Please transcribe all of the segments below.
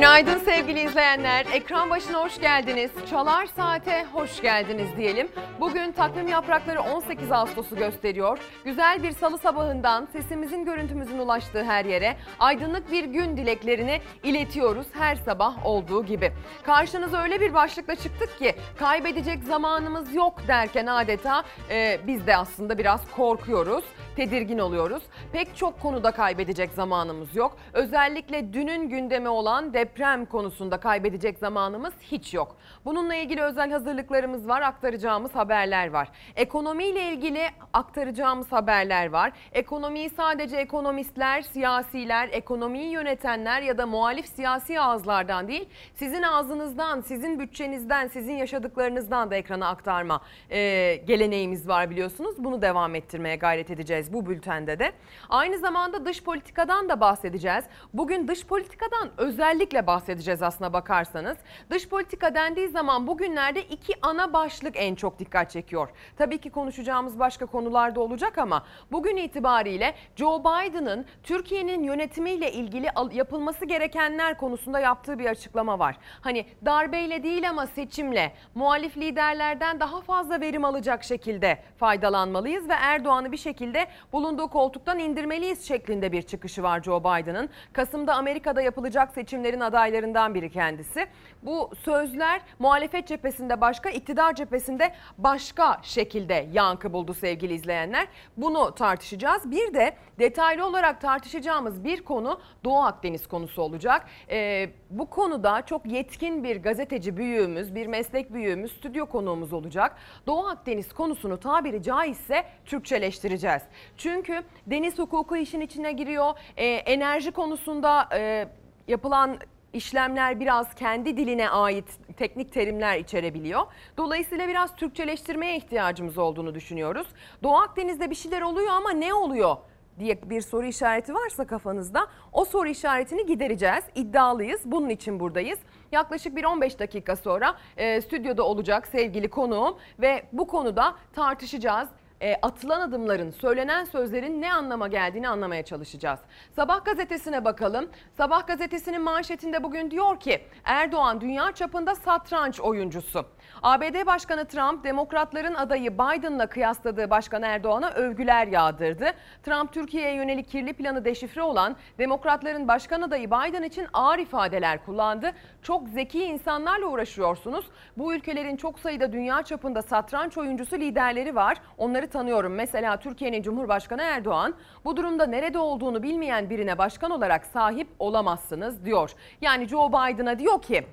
Günaydın sevgili izleyenler. Ekran başına hoş geldiniz. Çalar Saate hoş geldiniz diyelim. Bugün takvim yaprakları 18 Ağustos'u gösteriyor. Güzel bir salı sabahından sesimizin görüntümüzün ulaştığı her yere aydınlık bir gün dileklerini iletiyoruz her sabah olduğu gibi. Karşınıza öyle bir başlıkla çıktık ki kaybedecek zamanımız yok derken adeta e, biz de aslında biraz korkuyoruz tedirgin oluyoruz. Pek çok konuda kaybedecek zamanımız yok. Özellikle dünün gündemi olan deprem konusunda kaybedecek zamanımız hiç yok. Bununla ilgili özel hazırlıklarımız var, aktaracağımız haberler var. Ekonomiyle ilgili aktaracağımız haberler var. Ekonomiyi sadece ekonomistler, siyasiler, ekonomiyi yönetenler ya da muhalif siyasi ağızlardan değil, sizin ağzınızdan, sizin bütçenizden, sizin yaşadıklarınızdan da ekrana aktarma e, geleneğimiz var biliyorsunuz. Bunu devam ettirmeye gayret edeceğiz bu bültende de. Aynı zamanda dış politikadan da bahsedeceğiz. Bugün dış politikadan özellikle bahsedeceğiz aslına bakarsanız. Dış politika dendiği zaman bugünlerde iki ana başlık en çok dikkat çekiyor. Tabii ki konuşacağımız başka konular da olacak ama bugün itibariyle Joe Biden'ın Türkiye'nin yönetimiyle ilgili yapılması gerekenler konusunda yaptığı bir açıklama var. Hani darbeyle değil ama seçimle muhalif liderlerden daha fazla verim alacak şekilde faydalanmalıyız ve Erdoğan'ı bir şekilde bulunduğu koltuktan indirmeliyiz şeklinde bir çıkışı var Joe Biden'ın. Kasım'da Amerika'da yapılacak seçimlerin adaylarından biri kendisi. Bu sözler muhalefet cephesinde başka, iktidar cephesinde başka şekilde yankı buldu sevgili izleyenler. Bunu tartışacağız. Bir de detaylı olarak tartışacağımız bir konu Doğu Akdeniz konusu olacak. Ee, bu konuda çok yetkin bir gazeteci büyüğümüz, bir meslek büyüğümüz, stüdyo konuğumuz olacak. Doğu Akdeniz konusunu tabiri caizse Türkçeleştireceğiz. Çünkü deniz hukuku işin içine giriyor. Ee, enerji konusunda e, yapılan işlemler biraz kendi diline ait teknik terimler içerebiliyor. Dolayısıyla biraz Türkçeleştirmeye ihtiyacımız olduğunu düşünüyoruz. Doğu Akdeniz'de bir şeyler oluyor ama ne oluyor? diye bir soru işareti varsa kafanızda o soru işaretini gidereceğiz. İddialıyız. Bunun için buradayız. Yaklaşık bir 15 dakika sonra e, stüdyoda olacak sevgili konuğum ve bu konuda tartışacağız e, atılan adımların, söylenen sözlerin ne anlama geldiğini anlamaya çalışacağız. Sabah gazetesine bakalım. Sabah gazetesinin manşetinde bugün diyor ki Erdoğan dünya çapında satranç oyuncusu. ABD Başkanı Trump demokratların adayı Biden'la kıyasladığı Başkan Erdoğan'a övgüler yağdırdı. Trump Türkiye'ye yönelik kirli planı deşifre olan demokratların başkan adayı Biden için ağır ifadeler kullandı. Çok zeki insanlarla uğraşıyorsunuz. Bu ülkelerin çok sayıda dünya çapında satranç oyuncusu liderleri var. Onları tanıyorum. Mesela Türkiye'nin Cumhurbaşkanı Erdoğan bu durumda nerede olduğunu bilmeyen birine başkan olarak sahip olamazsınız diyor. Yani Joe Biden'a diyor ki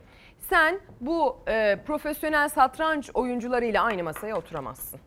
sen bu e, profesyonel satranç oyuncularıyla aynı masaya oturamazsın.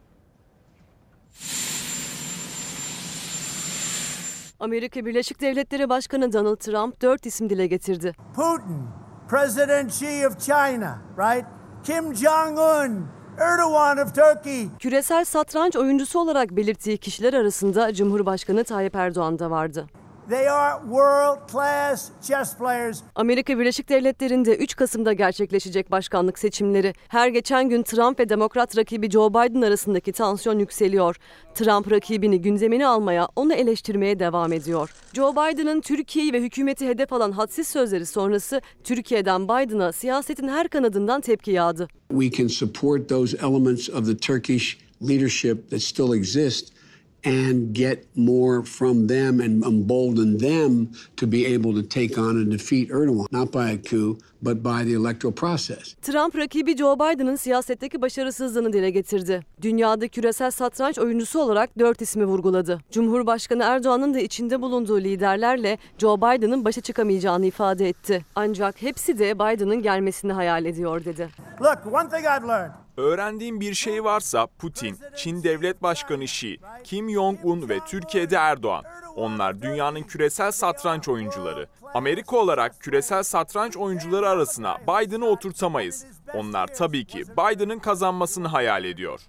Amerika Birleşik Devletleri Başkanı Donald Trump dört isim dile getirdi. Putin, President Xi of China, right? Kim Jong-un, Erdogan of Turkey. Küresel satranç oyuncusu olarak belirttiği kişiler arasında Cumhurbaşkanı Tayyip Erdoğan da vardı. They are world class chess players. Amerika Birleşik Devletleri'nde 3 Kasım'da gerçekleşecek başkanlık seçimleri. Her geçen gün Trump ve Demokrat rakibi Joe Biden arasındaki tansiyon yükseliyor. Trump rakibini gündemine almaya, onu eleştirmeye devam ediyor. Joe Biden'ın Türkiye'yi ve hükümeti hedef alan hadsiz sözleri sonrası Türkiye'den Biden'a siyasetin her kanadından tepki yağdı. We can support those elements of the Turkish leadership that still exist and get more from them and embolden them to be able to take on and defeat Erdogan, not by a coup, but by the electoral process. Trump rakibi Joe Biden'ın siyasetteki başarısızlığını dile getirdi. Dünyada küresel satranç oyuncusu olarak dört ismi vurguladı. Cumhurbaşkanı Erdoğan'ın da içinde bulunduğu liderlerle Joe Biden'ın başa çıkamayacağını ifade etti. Ancak hepsi de Biden'ın gelmesini hayal ediyor dedi. Look, one thing I've learned. Öğrendiğim bir şey varsa Putin, Çin Devlet Başkanı Xi, Kim Jong-un ve Türkiye'de Erdoğan. Onlar dünyanın küresel satranç oyuncuları. Amerika olarak küresel satranç oyuncuları arasına Biden'ı oturtamayız. Onlar tabii ki Biden'ın kazanmasını hayal ediyor.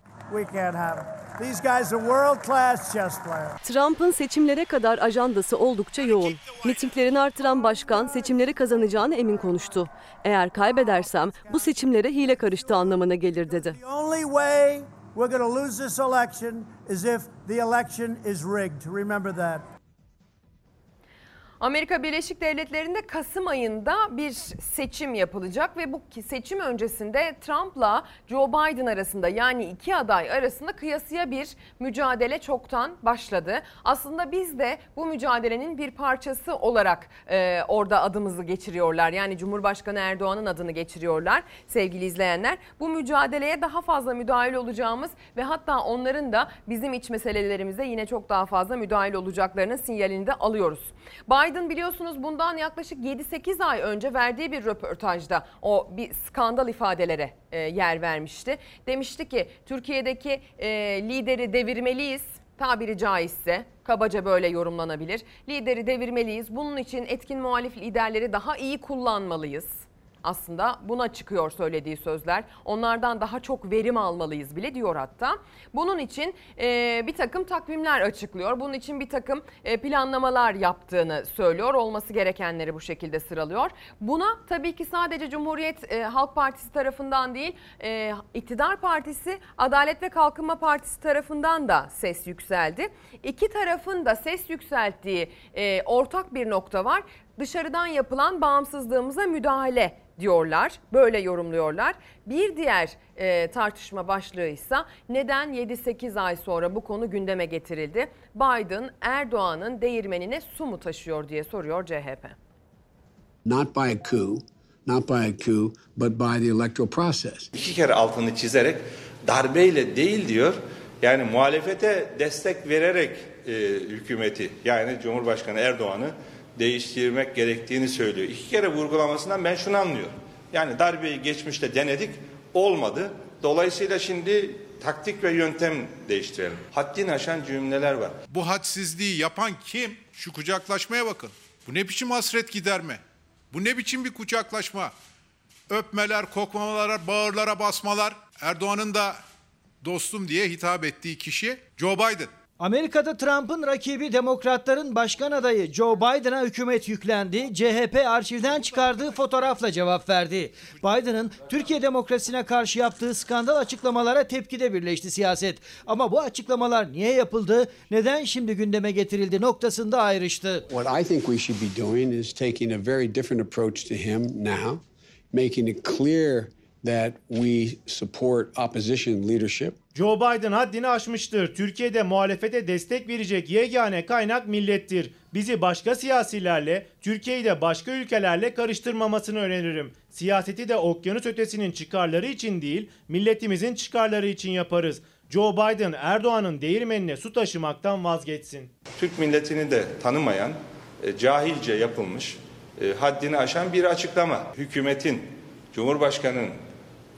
Trump'ın seçimlere kadar ajandası oldukça yoğun. Mitinglerini artıran başkan seçimleri kazanacağını emin konuştu. Eğer kaybedersem bu seçimlere hile karıştığı anlamına gelir dedi. We're going to lose this election is if the election is rigged. Remember that. Amerika Birleşik Devletleri'nde Kasım ayında bir seçim yapılacak ve bu seçim öncesinde Trump'la Joe Biden arasında yani iki aday arasında kıyasıya bir mücadele çoktan başladı. Aslında biz de bu mücadelenin bir parçası olarak e, orada adımızı geçiriyorlar. Yani Cumhurbaşkanı Erdoğan'ın adını geçiriyorlar sevgili izleyenler. Bu mücadeleye daha fazla müdahil olacağımız ve hatta onların da bizim iç meselelerimize yine çok daha fazla müdahil olacaklarının sinyalini de alıyoruz. Biden biliyorsunuz bundan yaklaşık 7-8 ay önce verdiği bir röportajda o bir skandal ifadelere e, yer vermişti. Demişti ki Türkiye'deki e, lideri devirmeliyiz tabiri caizse kabaca böyle yorumlanabilir. Lideri devirmeliyiz. Bunun için etkin muhalif liderleri daha iyi kullanmalıyız aslında buna çıkıyor söylediği sözler. Onlardan daha çok verim almalıyız bile diyor hatta. Bunun için e, bir takım takvimler açıklıyor. Bunun için bir takım e, planlamalar yaptığını söylüyor. Olması gerekenleri bu şekilde sıralıyor. Buna tabii ki sadece Cumhuriyet e, Halk Partisi tarafından değil, e, İktidar Partisi, Adalet ve Kalkınma Partisi tarafından da ses yükseldi. İki tarafın da ses yükselttiği e, ortak bir nokta var dışarıdan yapılan bağımsızlığımıza müdahale diyorlar. Böyle yorumluyorlar. Bir diğer e, tartışma başlığı ise neden 7-8 ay sonra bu konu gündeme getirildi? Biden Erdoğan'ın değirmenine su mu taşıyor diye soruyor CHP. Not by a coup, not by a coup, but by the electoral process. İki kere altını çizerek darbeyle değil diyor. Yani muhalefete destek vererek e, hükümeti yani Cumhurbaşkanı Erdoğan'ı değiştirmek gerektiğini söylüyor. İki kere vurgulamasından ben şunu anlıyorum. Yani darbeyi geçmişte denedik olmadı. Dolayısıyla şimdi taktik ve yöntem değiştirelim. Haddini aşan cümleler var. Bu hadsizliği yapan kim? Şu kucaklaşmaya bakın. Bu ne biçim hasret giderme? Bu ne biçim bir kucaklaşma? Öpmeler, kokmamalar, bağırlara basmalar. Erdoğan'ın da dostum diye hitap ettiği kişi Joe Biden. Amerika'da Trump'ın rakibi Demokratların başkan adayı Joe Biden'a hükümet yüklendi. CHP arşivden çıkardığı fotoğrafla cevap verdi. Biden'ın Türkiye demokrasisine karşı yaptığı skandal açıklamalara tepkide birleşti siyaset. Ama bu açıklamalar niye yapıldı, neden şimdi gündeme getirildi noktasında ayrıştı. What I think we should be doing is taking a very different approach to him now, making it clear that we support opposition leadership. Joe Biden haddini aşmıştır. Türkiye'de muhalefete destek verecek yegane kaynak millettir. Bizi başka siyasilerle, Türkiye'yi de başka ülkelerle karıştırmamasını öneririm. Siyaseti de okyanus ötesinin çıkarları için değil, milletimizin çıkarları için yaparız. Joe Biden Erdoğan'ın değirmenine su taşımaktan vazgeçsin. Türk milletini de tanımayan, e, cahilce yapılmış, e, haddini aşan bir açıklama. Hükümetin, Cumhurbaşkanı'nın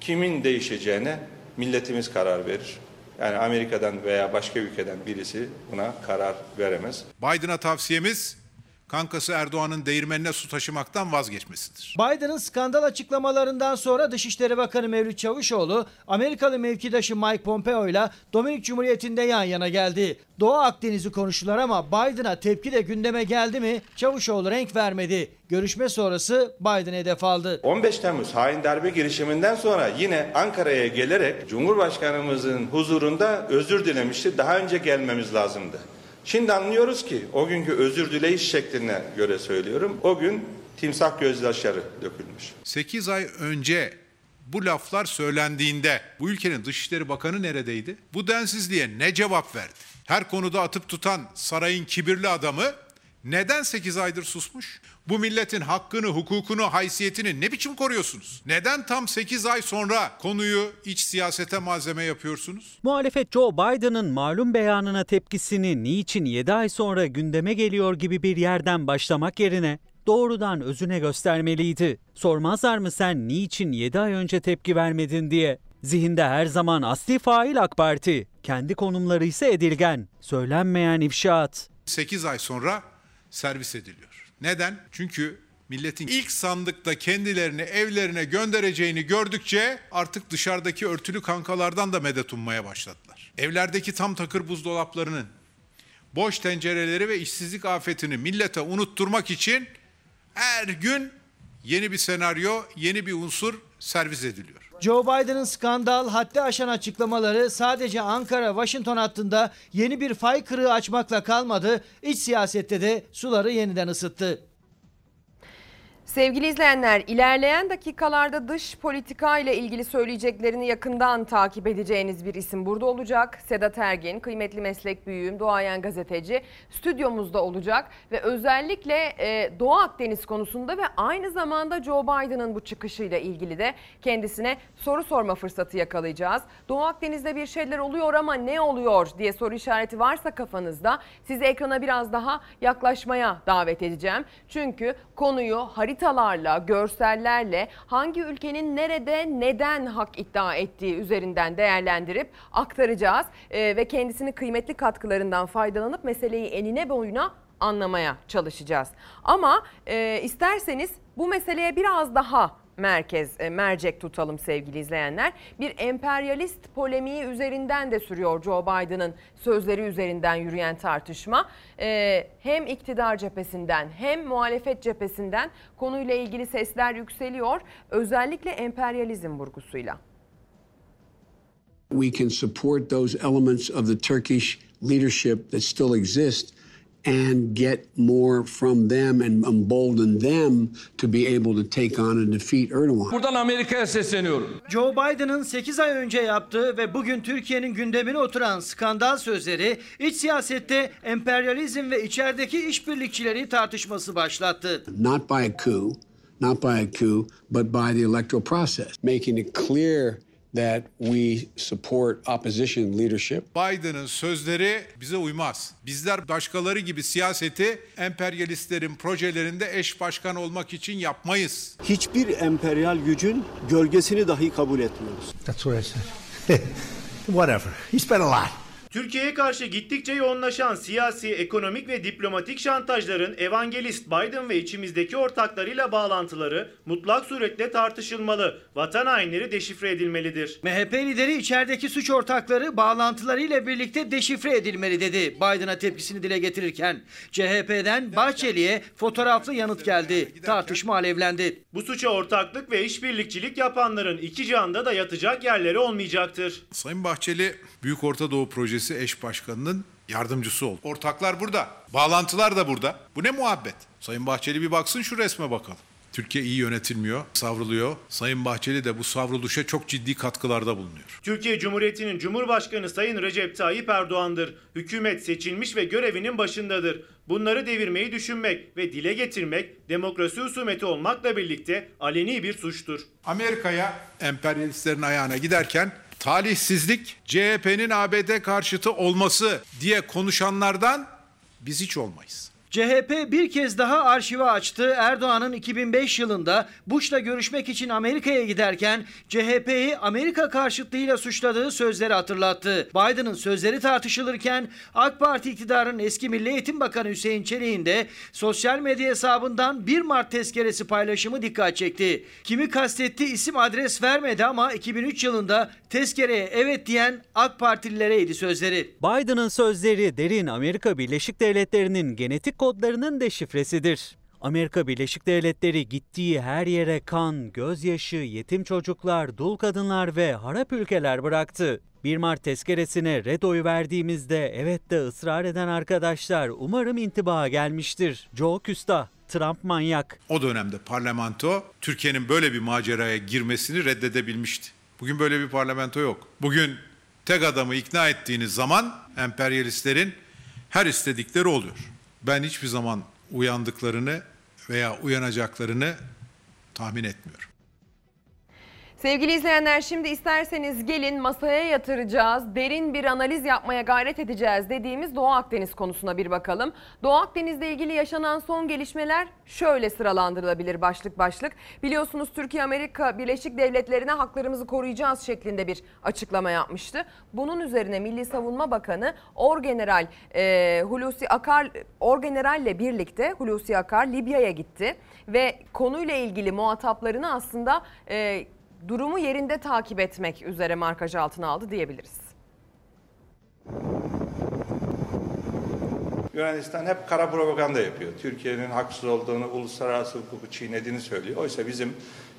kimin değişeceğine milletimiz karar verir. Yani Amerika'dan veya başka ülkeden birisi buna karar veremez. Biden'a tavsiyemiz kankası Erdoğan'ın değirmenine su taşımaktan vazgeçmesidir. Biden'ın skandal açıklamalarından sonra Dışişleri Bakanı Mevlüt Çavuşoğlu, Amerikalı mevkidaşı Mike Pompeo ile Dominik Cumhuriyeti'nde yan yana geldi. Doğu Akdeniz'i konuştular ama Biden'a tepki de gündeme geldi mi Çavuşoğlu renk vermedi. Görüşme sonrası Biden hedef aldı. 15 Temmuz hain darbe girişiminden sonra yine Ankara'ya gelerek Cumhurbaşkanımızın huzurunda özür dilemişti. Daha önce gelmemiz lazımdı. Şimdi anlıyoruz ki o günkü özür dileyiş şekline göre söylüyorum. O gün timsah gözyaşları dökülmüş. 8 ay önce bu laflar söylendiğinde bu ülkenin Dışişleri Bakanı neredeydi? Bu densizliğe ne cevap verdi? Her konuda atıp tutan sarayın kibirli adamı neden 8 aydır susmuş? Bu milletin hakkını, hukukunu, haysiyetini ne biçim koruyorsunuz? Neden tam 8 ay sonra konuyu iç siyasete malzeme yapıyorsunuz? Muhalefet Joe Biden'ın malum beyanına tepkisini niçin 7 ay sonra gündeme geliyor gibi bir yerden başlamak yerine doğrudan özüne göstermeliydi. Sormazlar mı sen niçin 7 ay önce tepki vermedin diye? Zihinde her zaman asli fail AK Parti, kendi konumları ise edilgen, söylenmeyen ifşaat. 8 ay sonra servis ediliyor. Neden? Çünkü milletin ilk sandıkta kendilerini evlerine göndereceğini gördükçe artık dışarıdaki örtülü kankalardan da medet ummaya başladılar. Evlerdeki tam takır buzdolaplarının, boş tencereleri ve işsizlik afetini millete unutturmak için her gün yeni bir senaryo, yeni bir unsur servis ediliyor. Joe Biden'ın skandal, haddi aşan açıklamaları sadece Ankara-Washington hattında yeni bir fay kırığı açmakla kalmadı, iç siyasette de suları yeniden ısıttı. Sevgili izleyenler, ilerleyen dakikalarda dış politika ile ilgili söyleyeceklerini yakından takip edeceğiniz bir isim burada olacak. Sedat Ergin, kıymetli meslek büyüğüm, doğayan gazeteci stüdyomuzda olacak ve özellikle e, Doğu Akdeniz konusunda ve aynı zamanda Joe Biden'ın bu çıkışıyla ilgili de kendisine soru sorma fırsatı yakalayacağız. Doğu Akdeniz'de bir şeyler oluyor ama ne oluyor diye soru işareti varsa kafanızda sizi ekrana biraz daha yaklaşmaya davet edeceğim. Çünkü konuyu harita haritalarla, görsellerle hangi ülkenin nerede neden hak iddia ettiği üzerinden değerlendirip aktaracağız ee, ve kendisini kıymetli katkılarından faydalanıp meseleyi enine boyuna anlamaya çalışacağız. Ama e, isterseniz bu meseleye biraz daha merkez e, mercek tutalım sevgili izleyenler. Bir emperyalist polemiği üzerinden de sürüyor Joe Biden'ın sözleri üzerinden yürüyen tartışma. E, hem iktidar cephesinden hem muhalefet cephesinden konuyla ilgili sesler yükseliyor. Özellikle emperyalizm vurgusuyla. We can support those elements of the Turkish leadership that still exist and get more from them and embolden them to be able to take on and defeat Erdogan. Buradan Amerika'ya sesleniyorum. Joe Biden'ın 8 ay önce yaptığı ve bugün Türkiye'nin gündemine oturan skandal sözleri iç siyasette emperyalizm ve içerideki işbirlikçileri tartışması başlattı. Not by a coup, not by a coup, but by the electoral process, making it clear that we support opposition leadership. Biden'ın sözleri bize uymaz. Bizler başkaları gibi siyaseti emperyalistlerin projelerinde eş başkan olmak için yapmayız. Hiçbir emperyal gücün gölgesini dahi kabul etmiyoruz. That's what I said. Whatever. He spent a lot. Türkiye'ye karşı gittikçe yoğunlaşan siyasi, ekonomik ve diplomatik şantajların evangelist Biden ve içimizdeki ortaklarıyla bağlantıları mutlak suretle tartışılmalı, vatan hainleri deşifre edilmelidir. MHP lideri içerideki suç ortakları bağlantılarıyla birlikte deşifre edilmeli dedi Biden'a tepkisini dile getirirken. CHP'den Bahçeli'ye fotoğraflı yanıt geldi. Tartışma alevlendi. Bu suça ortaklık ve işbirlikçilik yapanların iki canda da yatacak yerleri olmayacaktır. Sayın Bahçeli Büyük Orta Doğu Projesi eş başkanının yardımcısı oldu. Ortaklar burada, bağlantılar da burada. Bu ne muhabbet? Sayın Bahçeli bir baksın şu resme bakalım. Türkiye iyi yönetilmiyor, savruluyor. Sayın Bahçeli de bu savruluşa çok ciddi katkılarda bulunuyor. Türkiye Cumhuriyeti'nin Cumhurbaşkanı Sayın Recep Tayyip Erdoğan'dır. Hükümet seçilmiş ve görevinin başındadır. Bunları devirmeyi düşünmek ve dile getirmek demokrasi husumeti olmakla birlikte aleni bir suçtur. Amerika'ya emperyalistlerin ayağına giderken talihsizlik CHP'nin ABD karşıtı olması diye konuşanlardan biz hiç olmayız. CHP bir kez daha arşivi açtı. Erdoğan'ın 2005 yılında Bush'la görüşmek için Amerika'ya giderken CHP'yi Amerika karşıtlığıyla suçladığı sözleri hatırlattı. Biden'ın sözleri tartışılırken AK Parti iktidarının eski Milli Eğitim Bakanı Hüseyin Çelik'in de sosyal medya hesabından 1 Mart tezkeresi paylaşımı dikkat çekti. Kimi kastetti isim adres vermedi ama 2003 yılında tezkereye evet diyen AK Partililereydi sözleri. Biden'ın sözleri derin Amerika Birleşik Devletleri'nin genetik kodlarının deşifresidir. Amerika Birleşik Devletleri gittiği her yere kan, gözyaşı, yetim çocuklar, dul kadınlar ve harap ülkeler bıraktı. 1 Mart tezkeresine red oyu verdiğimizde evet de ısrar eden arkadaşlar umarım intibaha gelmiştir. Joe Küstah, Trump manyak. O dönemde parlamento Türkiye'nin böyle bir maceraya girmesini reddedebilmişti. Bugün böyle bir parlamento yok. Bugün tek adamı ikna ettiğiniz zaman emperyalistlerin her istedikleri oluyor. Ben hiçbir zaman uyandıklarını veya uyanacaklarını tahmin etmiyorum. Sevgili izleyenler şimdi isterseniz gelin masaya yatıracağız, derin bir analiz yapmaya gayret edeceğiz dediğimiz Doğu Akdeniz konusuna bir bakalım. Doğu Akdeniz'le ilgili yaşanan son gelişmeler şöyle sıralandırılabilir başlık başlık. Biliyorsunuz Türkiye Amerika Birleşik Devletleri'ne haklarımızı koruyacağız şeklinde bir açıklama yapmıştı. Bunun üzerine Milli Savunma Bakanı Orgeneral e, Hulusi Akar Orgeneralle birlikte Hulusi Akar Libya'ya gitti ve konuyla ilgili muhataplarını aslında e, durumu yerinde takip etmek üzere markaj altına aldı diyebiliriz. Yunanistan hep kara propaganda yapıyor. Türkiye'nin haksız olduğunu, uluslararası hukuku çiğnediğini söylüyor. Oysa bizim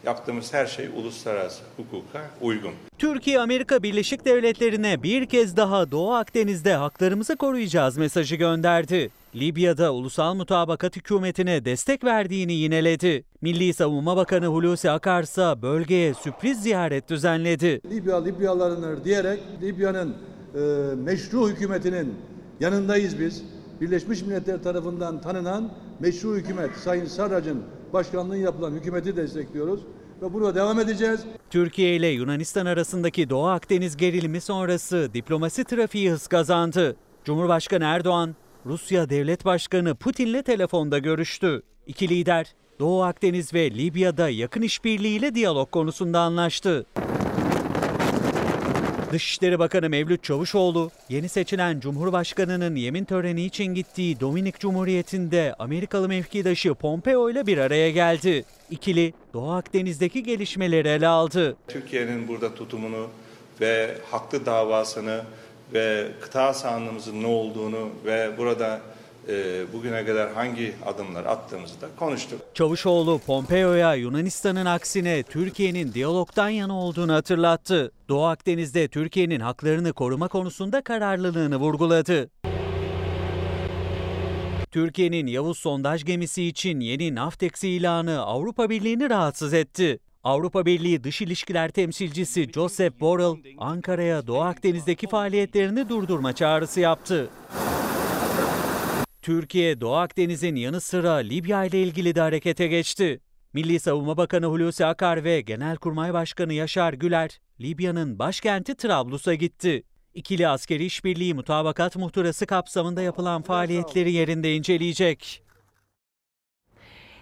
yaptığımız her şey uluslararası hukuka uygun. Türkiye Amerika Birleşik Devletleri'ne bir kez daha Doğu Akdeniz'de haklarımızı koruyacağız mesajı gönderdi. Libya'da ulusal mutabakat hükümetine destek verdiğini yineledi. Milli Savunma Bakanı Hulusi Akar ise bölgeye sürpriz ziyaret düzenledi. Libya Libyalılarındır diyerek Libya'nın e, meşru hükümetinin yanındayız biz. Birleşmiş Milletler tarafından tanınan meşru hükümet Sayın Sarrac'ın başkanlığı yapılan hükümeti destekliyoruz ve buna devam edeceğiz. Türkiye ile Yunanistan arasındaki Doğu Akdeniz gerilimi sonrası diplomasi trafiği hız kazandı. Cumhurbaşkanı Erdoğan, Rusya Devlet Başkanı Putin'le telefonda görüştü. İki lider Doğu Akdeniz ve Libya'da yakın işbirliğiyle diyalog konusunda anlaştı. Dışişleri Bakanı Mevlüt Çavuşoğlu, yeni seçilen Cumhurbaşkanı'nın yemin töreni için gittiği Dominik Cumhuriyeti'nde Amerikalı mevkidaşı Pompeo ile bir araya geldi. İkili Doğu Akdeniz'deki gelişmeleri ele aldı. Türkiye'nin burada tutumunu ve haklı davasını ve kıta sahanlığımızın ne olduğunu ve burada e, bugüne kadar hangi adımlar attığımızı da konuştuk. Çavuşoğlu Pompeo'ya Yunanistan'ın aksine Türkiye'nin diyalogdan yana olduğunu hatırlattı. Doğu Akdeniz'de Türkiye'nin haklarını koruma konusunda kararlılığını vurguladı. Türkiye'nin Yavuz sondaj gemisi için yeni Naftex ilanı Avrupa Birliği'ni rahatsız etti. Avrupa Birliği Dış İlişkiler Temsilcisi Joseph Borrell, Ankara'ya Doğu Akdeniz'deki faaliyetlerini durdurma çağrısı yaptı. Türkiye, Doğu Akdeniz'in yanı sıra Libya ile ilgili de harekete geçti. Milli Savunma Bakanı Hulusi Akar ve Genelkurmay Başkanı Yaşar Güler, Libya'nın başkenti Trablus'a gitti. İkili askeri işbirliği mutabakat muhtırası kapsamında yapılan faaliyetleri yerinde inceleyecek.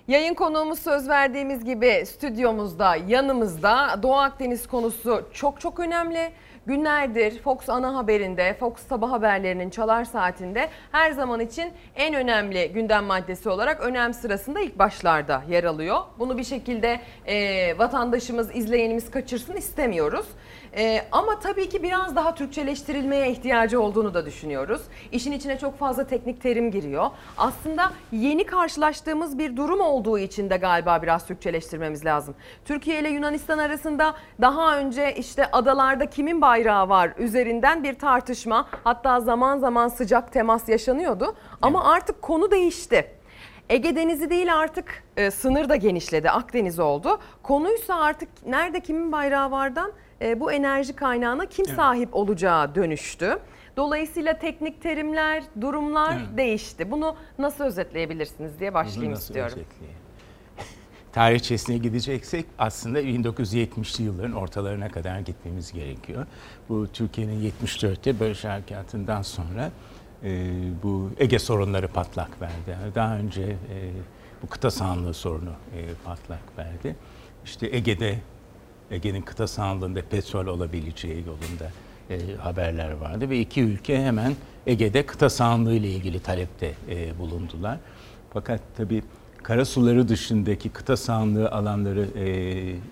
Yayın konuğumuz söz verdiğimiz gibi stüdyomuzda, yanımızda Doğu Akdeniz konusu çok çok önemli. Günlerdir Fox ana haberinde, Fox sabah haberlerinin çalar saatinde her zaman için en önemli gündem maddesi olarak önem sırasında ilk başlarda yer alıyor. Bunu bir şekilde e, vatandaşımız, izleyenimiz kaçırsın istemiyoruz. Ee, ama tabii ki biraz daha Türkçeleştirilmeye ihtiyacı olduğunu da düşünüyoruz. İşin içine çok fazla teknik terim giriyor. Aslında yeni karşılaştığımız bir durum olduğu için de galiba biraz Türkçeleştirmemiz lazım. Türkiye ile Yunanistan arasında daha önce işte adalarda kimin bayrağı var üzerinden bir tartışma hatta zaman zaman sıcak temas yaşanıyordu. Ama artık konu değişti. Ege Denizi değil artık e, sınır da genişledi. Akdeniz oldu. Konuysa artık nerede kimin bayrağı vardan e, bu enerji kaynağına kim evet. sahip olacağı dönüştü. Dolayısıyla teknik terimler, durumlar evet. değişti. Bunu nasıl özetleyebilirsiniz diye başlayayım istiyorum. Tarihçesine gideceksek aslında 1970'li yılların ortalarına kadar gitmemiz gerekiyor. Bu Türkiye'nin 74'te Barış Harekatı'ndan sonra e, bu Ege sorunları patlak verdi. daha önce e, bu kıta sahanlığı sorunu e, patlak verdi. İşte Ege'de Ege'nin kıta sahanlığında petrol olabileceği yolunda e, haberler vardı ve iki ülke hemen Ege'de kıta sahanlığı ile ilgili talepte e, bulundular. Fakat tabii karasuları dışındaki kıta sahanlığı alanları e,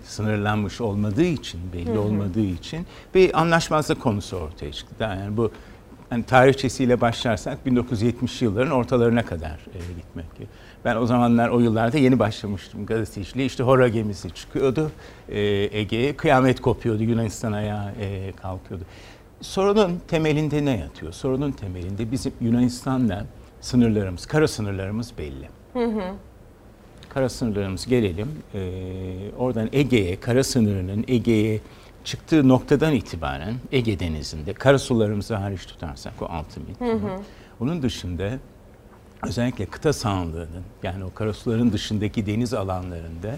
sınırlanmış olmadığı için, belli hı hı. olmadığı için bir anlaşmazlık konusu ortaya çıktı. Yani bu hani tarihçesiyle başlarsak 1970 yılların ortalarına kadar e, gitmek ben o zamanlar o yıllarda yeni başlamıştım gazeteciliğe. İşte Hora gemisi çıkıyordu e, Ege'ye. Kıyamet kopuyordu. Yunanistan ayağa e, kalkıyordu. Sorunun temelinde ne yatıyor? Sorunun temelinde bizim Yunanistan'la sınırlarımız, kara sınırlarımız belli. Hı hı. Kara sınırlarımız gelelim. Ee, oradan Ege'ye, kara sınırının Ege'ye çıktığı noktadan itibaren Ege Denizi'nde, kara sularımızı hariç tutarsak o 6 mil. Hı hı. Onun dışında özellikle kıta sahanlığının yani o karasuların dışındaki deniz alanlarında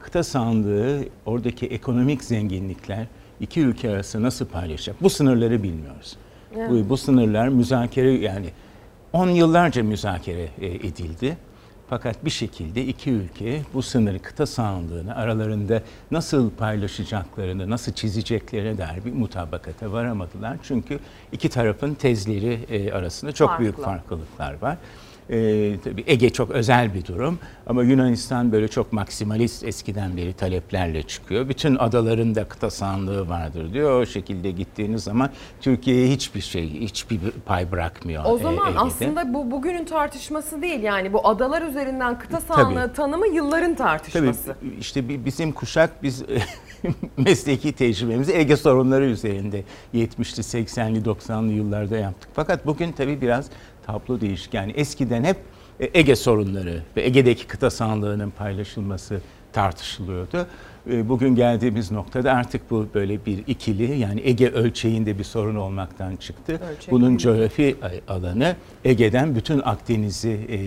kıta sahanlığı oradaki ekonomik zenginlikler iki ülke arası nasıl paylaşacak? Bu sınırları bilmiyoruz. Evet. Bu, bu sınırlar müzakere yani 10 yıllarca müzakere e, edildi. Fakat bir şekilde iki ülke bu sınırı kıta sahanlığını aralarında nasıl paylaşacaklarını, nasıl çizeceklerine dair bir mutabakata varamadılar. Çünkü iki tarafın tezleri e, arasında çok Farklı. büyük farklılıklar var. E, tabii Ege çok özel bir durum ama Yunanistan böyle çok maksimalist eskiden beri taleplerle çıkıyor. Bütün adaların da kıta sahanlığı vardır diyor. O şekilde gittiğiniz zaman Türkiye'ye hiçbir şey, hiçbir pay bırakmıyor. O zaman Ege'de. aslında bu bugünün tartışması değil yani bu adalar üzerinden kıta sahanlığı tanımı yılların tartışması. Tabii işte bizim kuşak biz mesleki tecrübemizi Ege sorunları üzerinde 70'li 80'li 90'lı yıllarda yaptık. Fakat bugün tabii biraz tablo değişik. Yani eskiden hep e, Ege sorunları ve Ege'deki kıta sahanlığının paylaşılması tartışılıyordu. E, bugün geldiğimiz noktada artık bu böyle bir ikili yani Ege ölçeğinde bir sorun olmaktan çıktı. Ölçek Bunun coğrafi alanı Ege'den bütün Akdeniz'i e,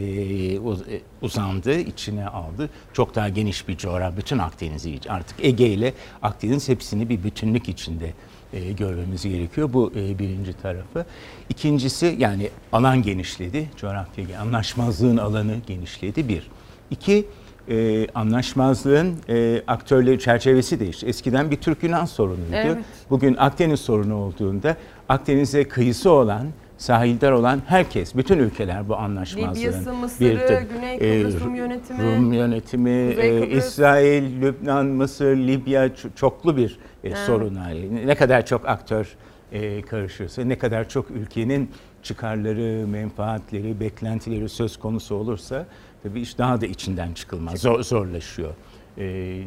uzandı, içine aldı. Çok daha geniş bir coğrafya, bütün Akdeniz'i artık Ege ile Akdeniz hepsini bir bütünlük içinde e, görmemiz gerekiyor. Bu e, birinci tarafı. İkincisi yani alan genişledi, coğrafya anlaşmazlığın alanı genişledi bir. İki, e, anlaşmazlığın e, aktörleri çerçevesi değişti. Eskiden bir Türk-Yunan sorunuydu. Evet. Bugün Akdeniz sorunu olduğunda Akdeniz'e kıyısı olan sahildar olan herkes, bütün ülkeler bu anlaşmazlığın Libya'sı, Mısır'ı, Güney Kıbrıs Rum yönetimi, Rum yönetimi, e. İsrail, Lübnan, Mısır, Libya çoklu bir e, sorun hali. Ne kadar çok aktör e, karışırsa, ne kadar çok ülkenin çıkarları, menfaatleri, beklentileri söz konusu olursa tabii iş daha da içinden çıkılmaz, zor, zorlaşıyor. E,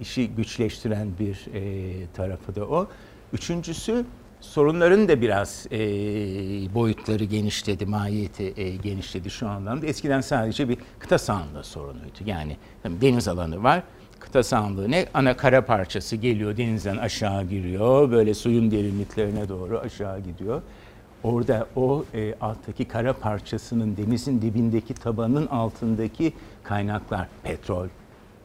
işi güçleştiren bir e, tarafı da o. Üçüncüsü sorunların da biraz e, boyutları genişledi, mahiyeti e, genişledi şu anlamda. Eskiden sadece bir kıta sahanlığı sorunuydu. Yani deniz alanı var, kıta sahanlığı ne? Ana kara parçası geliyor denizden aşağı giriyor, böyle suyun derinliklerine doğru aşağı gidiyor. Orada o e, alttaki kara parçasının denizin dibindeki tabanın altındaki kaynaklar, petrol,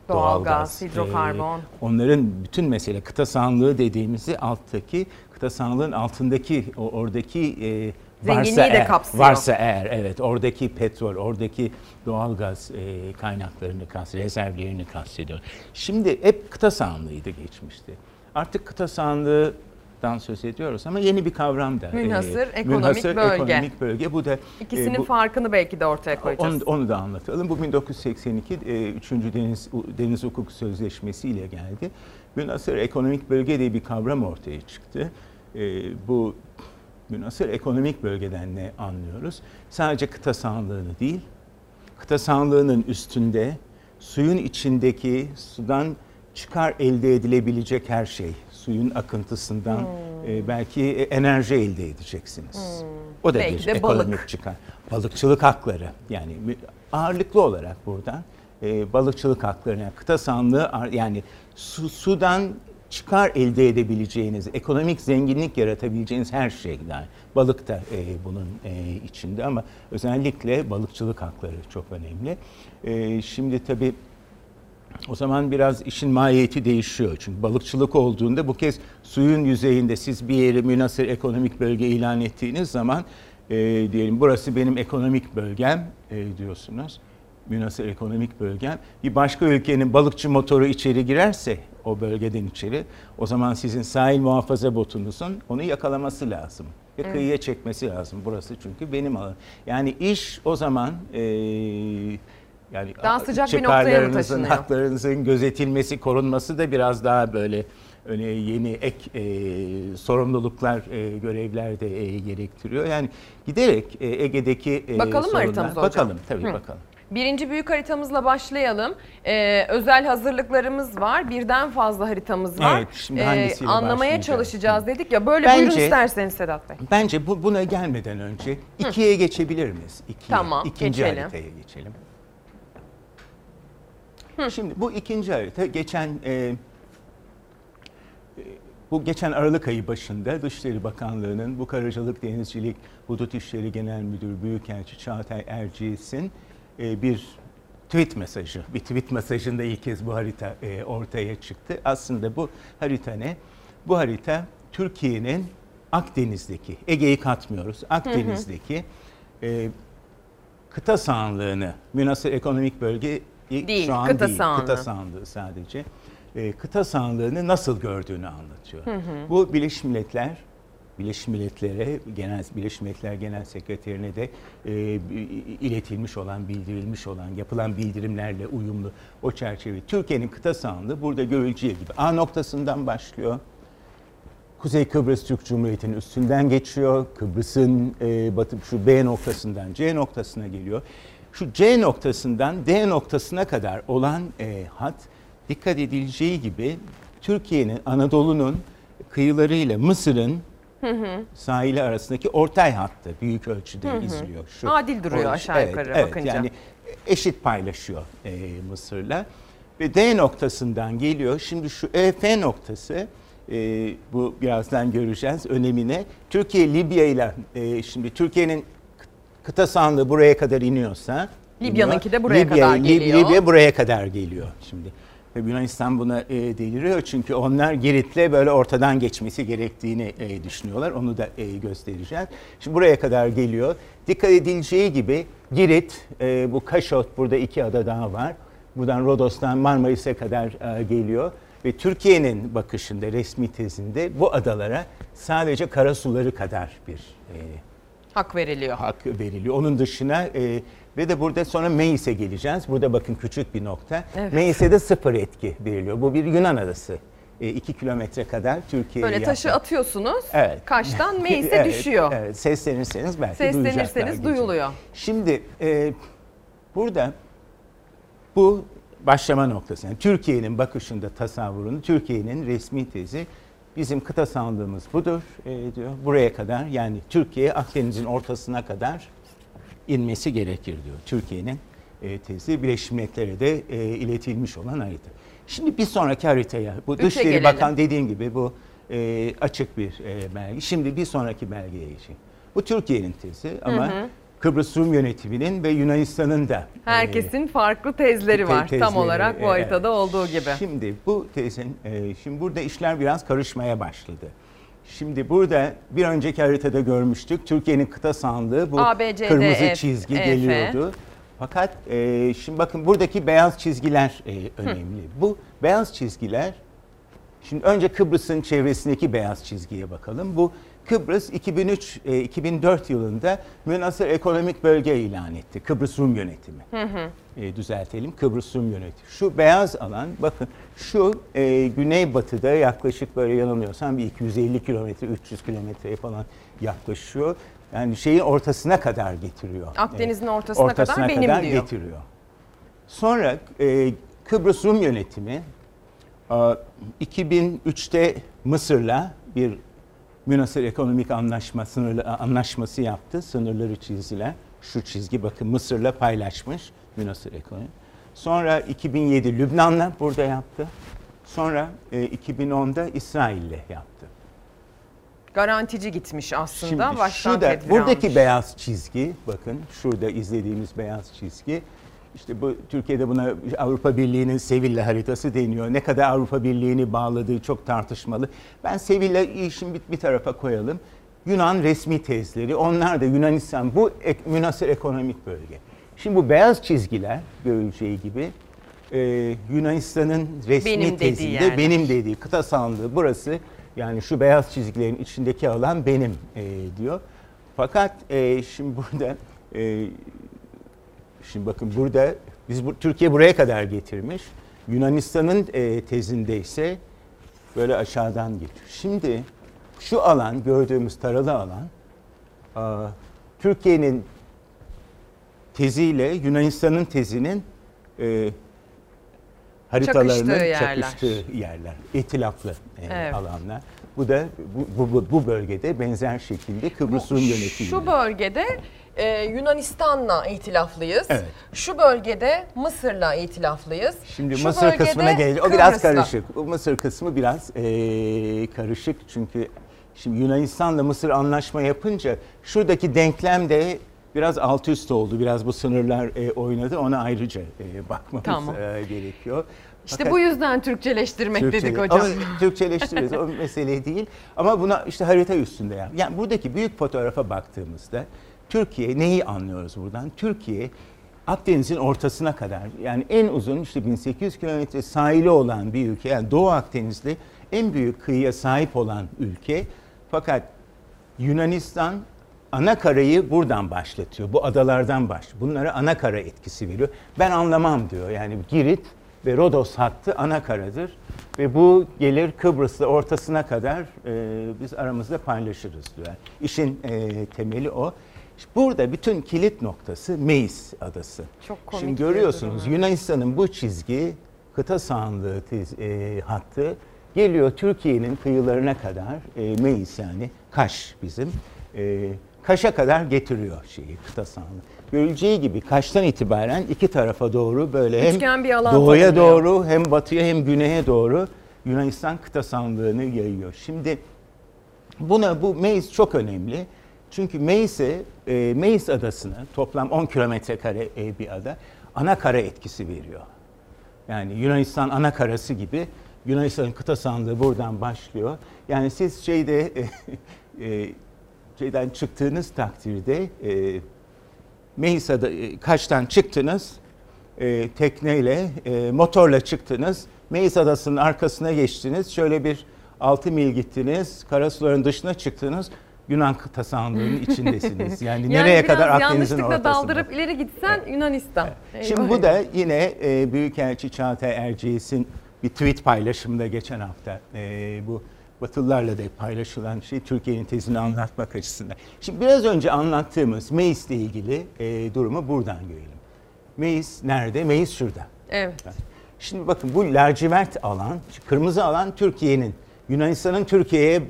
Doğalgaz, hidrokarbon. e, onların bütün mesele kıta sahanlığı dediğimizi alttaki kıta sahanlığın altındaki o oradaki e, Zenginliği varsa de eğer, kapsıyor. varsa eğer evet oradaki petrol, oradaki doğalgaz e, kaynaklarını kastediyor, rezervlerini kastediyor. Şimdi hep kıta sahanlığıydı geçmişti. Artık kıta sahanlığından söz ediyoruz ama yeni bir kavram da. e, Münhasır ekonomik münhasır bölge. ekonomik bölge. Bu da İkisinin e, bu- farkını belki de ortaya koyacağız. onu, onu da anlatalım. Bu 1982 e, 3. Deniz Deniz Hukuk Sözleşmesi ile geldi. Münasır ekonomik bölge diye bir kavram ortaya çıktı. E, bu münasır ekonomik bölgeden ne anlıyoruz? Sadece kıta sahanlığını değil, kıta sahanlığının üstünde suyun içindeki sudan çıkar elde edilebilecek her şey. Suyun akıntısından Hmm. e, belki enerji elde edeceksiniz. O da Belki bir de ekonomik balık. çıkar. Balıkçılık hakları yani ağırlıklı olarak buradan e, balıkçılık haklarına kıta sahanlığı ar- yani su, sudan çıkar elde edebileceğiniz, ekonomik zenginlik yaratabileceğiniz her şeyden. Balık da e, bunun e, içinde ama özellikle balıkçılık hakları çok önemli. E, şimdi tabii o zaman biraz işin mahiyeti değişiyor. Çünkü balıkçılık olduğunda bu kez suyun yüzeyinde siz bir yeri münasır ekonomik bölge ilan ettiğiniz zaman e, diyelim burası benim ekonomik bölgem e, diyorsunuz. Münasır ekonomik bölgem. Bir başka ülkenin balıkçı motoru içeri girerse o bölgeden içeri o zaman sizin sahil muhafaza botunuzun onu yakalaması lazım. Ve Evet. kıyıya çekmesi lazım. Burası çünkü benim alanım. Yani iş o zaman e, yani Daha sıcak bir noktaya mı çıkarlarınızın, taşınıyor? haklarınızın gözetilmesi, korunması da biraz daha böyle öne yeni ek e, sorumluluklar, e, görevler de e, gerektiriyor. Yani giderek e, Ege'deki e, Bakalım sorunlar- haritamıza hocam? Bakalım tabii Hı. bakalım. Birinci büyük haritamızla başlayalım. Ee, özel hazırlıklarımız var. Birden fazla haritamız var. Evet, şimdi hangisiyle anlamaya çalışacağız dedik ya. Böyle Bence- buyurun isterseniz Sedat Bey. Bence bu buna gelmeden önce ikiye geçebilir miyiz? İkiye. Tamam, İkinci geçelim. haritaya geçelim. Şimdi bu ikinci harita geçen e, e, bu geçen Aralık ayı başında Dışişleri Bakanlığı'nın bu Karacılık Denizcilik Hudut İşleri Genel Müdürü Büyükelçi Çağatay Erciyes'in e, bir tweet mesajı, bir tweet mesajında ilk kez bu harita e, ortaya çıktı. Aslında bu harita ne? Bu harita Türkiye'nin Akdeniz'deki, Ege'yi katmıyoruz, Akdeniz'deki e, kıta sahanlığını, münasır ekonomik bölge Değil, şu an kıta değil, sahanlığı. kıta sahanlığı sadece. E, kıta sahanlığını nasıl gördüğünü anlatıyor. Hı hı. Bu Birleşmiş Milletler Birleşmiş Milletler'e, Genel Birleşmiş Milletler Genel Sekreterine de e, iletilmiş olan, bildirilmiş olan, yapılan bildirimlerle uyumlu o çerçeve. Türkiye'nin kıta sahanlığı burada görüleceği gibi A noktasından başlıyor. Kuzey Kıbrıs Türk Cumhuriyeti'nin üstünden geçiyor. Kıbrıs'ın e, batı şu B noktasından C noktasına geliyor. Şu C noktasından D noktasına kadar olan e, hat dikkat edileceği gibi Türkiye'nin Anadolu'nun kıyılarıyla Mısır'ın sahili arasındaki ortay hattı büyük ölçüde Hı hı. izliyor. Adil duruyor aşağı evet, yukarı evet, bakınca. Yani eşit paylaşıyor e, Mısır'la. Ve D noktasından geliyor. Şimdi şu EF noktası e, bu birazdan göreceğiz önemine. Türkiye Libya ile e, şimdi Türkiye'nin kıta sahanlığı buraya kadar iniyorsa Libya'nınki de buraya kadar Lib- geliyor. Libya buraya kadar geliyor şimdi. Ve Yunanistan buna e, deliriyor çünkü onlar Girit'le böyle ortadan geçmesi gerektiğini e, düşünüyorlar. Onu da e, göstereceğiz. Şimdi buraya kadar geliyor. Dikkat edileceği gibi Girit, e, bu Kaşot burada iki ada daha var. Buradan Rodos'tan Marmaris'e kadar e, geliyor. Ve Türkiye'nin bakışında, resmi tezinde bu adalara sadece karasuları kadar bir e, Hak veriliyor. hak veriliyor. Onun dışına e, ve de burada sonra Meis'e geleceğiz. Burada bakın küçük bir nokta. Evet. Meis'e de sıfır etki veriliyor. Bu bir Yunan adası. 2 kilometre kadar Türkiye'ye Böyle taşı yakın. atıyorsunuz. Evet. Kaştan meclise Evet, düşüyor. Evet, seslenirseniz belki Seslenirseniz gece. duyuluyor. Şimdi e, burada bu başlama noktası. Yani Türkiye'nin bakışında tasavvurunu, Türkiye'nin resmi tezi bizim kıta sandığımız budur e, diyor. Buraya kadar yani Türkiye Akdeniz'in ortasına kadar inmesi gerekir diyor. Türkiye'nin e, tezi Birleşmiş Milletler'e de e, iletilmiş olan harita. Şimdi bir sonraki haritaya, bu Üçe Dışişleri gelelim. Bakan dediğim gibi bu e, açık bir e, belge. Şimdi bir sonraki belgeye geçeyim. Bu Türkiye'nin tezi ama Hı hı. Kıbrıs Rum yönetiminin ve Yunanistan'ın da e, Herkesin farklı tezleri var. te- Tam tezleri, olarak bu e, haritada olduğu gibi. Şimdi bu tezin, e, şimdi burada işler biraz karışmaya başladı. Şimdi burada bir önceki haritada görmüştük. Türkiye'nin kıta sahanlığı bu A, B, C, D, kırmızı F, çizgi E, F. geliyordu. Fakat e, şimdi bakın buradaki beyaz çizgiler e, önemli. Bu beyaz çizgiler Şimdi önce Kıbrıs'ın çevresindeki beyaz çizgiye bakalım. Bu Kıbrıs 2003 e, 2004 yılında münasır ekonomik bölge ilan etti. Kıbrıs Rum yönetimi. Hı hı. E, düzeltelim. Kıbrıs Rum yönetimi. Şu beyaz alan bakın şu e, güneybatıda yaklaşık böyle yanılmıyorsam bir 250 kilometre 300 kilometreye falan yaklaşıyor. Yani şeyin ortasına kadar getiriyor. Akdeniz'in E, ortasına kadar benim diyor. getiriyor. Sonra e, Kıbrıs Rum yönetimi e, 2003'te Mısır'la bir münasır ekonomik anlaşma sınırlı anlaşması yaptı. Sınırları çizdiler. Şu çizgi bakın Mısır'la paylaşmış münasır ekonomi. Sonra 2007 Lübnan'la burada yaptı. Sonra e, 2010'da İsrail'le yaptı. Garantici gitmiş aslında. Şimdi Baştan şu da buradaki almış. beyaz çizgi bakın şurada izlediğimiz beyaz çizgi işte bu Türkiye'de buna Avrupa Birliği'nin Sevilla haritası deniyor. Ne kadar Avrupa Birliği'ni bağladığı çok tartışmalı. Ben Sevilla işin bir, bir tarafa koyalım. Yunan resmi tezleri, onlar da Yunanistan bu ek, münasır ekonomik bölge. Şimdi bu beyaz çizgiler görüleceği gibi e, Yunanistan'ın resmi Benim dediği tezinde yerler. benim dediği kıta sahanlığı burası yani şu beyaz çizgilerin içindeki alan benim e, diyor. Fakat e, şimdi burada e, şimdi bakın burada biz bu, Türkiye buraya kadar getirmiş. Yunanistan'ın e, tezinde ise böyle aşağıdan geçiyor. Şimdi şu alan gördüğümüz taralı alan a, Türkiye'nin teziyle Yunanistan'ın tezinin e, haritalarının Çakıştığı yerler. çakıştığı yerler, itilaflı e, Evet. alanlar. Bu da bu, bu, bu bölgede benzer şekilde Kıbrıs Rum yönetimi. Şu bölgede e, Yunanistan'la itilaflıyız. Evet. Şu bölgede Mısır'la itilaflıyız. Şimdi Şu Mısır kısmına gelince o biraz karışık. Mısır kısmı biraz eee, karışık çünkü şimdi Yunanistan'la Mısır anlaşma yapınca şuradaki denklem de biraz alt üst oldu. Biraz bu sınırlar eee, oynadı. Ona ayrıca eee, bakmamız Tamam. eee, gerekiyor. İşte Fakat- bu yüzden Türkçeleştirmek Türkçe- dedik hocam. Ama Türkçeleştiririz o mesele değil. Ama buna işte harita üstünde yap. Yani buradaki büyük fotoğrafa baktığımızda Türkiye neyi anlıyoruz buradan? Türkiye Akdeniz'in ortasına kadar yani en uzun işte 1800 kilometre sahili olan bir ülke. Yani Doğu Akdeniz'de en büyük kıyıya sahip olan ülke. Fakat Yunanistan ana karayı buradan başlatıyor. Bu adalardan baş. Bunlara ana kara etkisi veriyor. Ben anlamam diyor. Yani Girit ve Rodos hattı ana karadır. Ve bu gelir Kıbrıs'la ortasına kadar e, biz aramızda paylaşırız diyor. İşin e, temeli o. Burada bütün kilit noktası Meis adası. Çok komik Şimdi görüyorsunuz. Yunanistan'ın bu çizgi kıta sahanlığı tiz, e, hattı geliyor Türkiye'nin kıyılarına kadar e, Meis yani Kaş bizim. E, Kaş'a kadar getiriyor şeyi kıta sahanlığı. Görüleceği gibi Kaş'tan itibaren iki tarafa doğru böyle hem Üçgen bir alan doğuya tanımlıyor. doğru hem batıya hem güneye doğru Yunanistan kıta sahanlığını yayıyor. Şimdi Buna bu Meis çok önemli. Çünkü Meis'e, e, Meis adasına toplam 10 kilometre kare e, bir ada ana kara etkisi veriyor. Yani Yunanistan ana karası gibi Yunanistan'ın kıta sahanlığı buradan başlıyor. Yani siz şeyde e, e, şeyden çıktığınız takdirde e, Meis ada, e, Kaş'tan çıktınız e, tekneyle, e, motorla çıktınız. Meis Adası'nın arkasına geçtiniz. Şöyle bir 6 mil gittiniz. Karasuların dışına çıktınız. Yunan kıta sahanlığının içindesiniz. Yani, nereye biraz kadar Akdeniz'in ortasında. daldırıp ileri gitsen Yunanistan. Şimdi Eyvah. bu da yine e, Büyükelçi Çağatay Erciyes'in bir tweet paylaşımında geçen hafta e, bu Batılılarla da paylaşılan şey Türkiye'nin tezini anlatmak açısından. Şimdi biraz önce anlattığımız Meis ile ilgili e, durumu buradan görelim. Meis nerede? Meis şurada. Evet. Şimdi bakın bu lacivert alan, kırmızı alan Türkiye'nin, Yunanistan'ın Türkiye'ye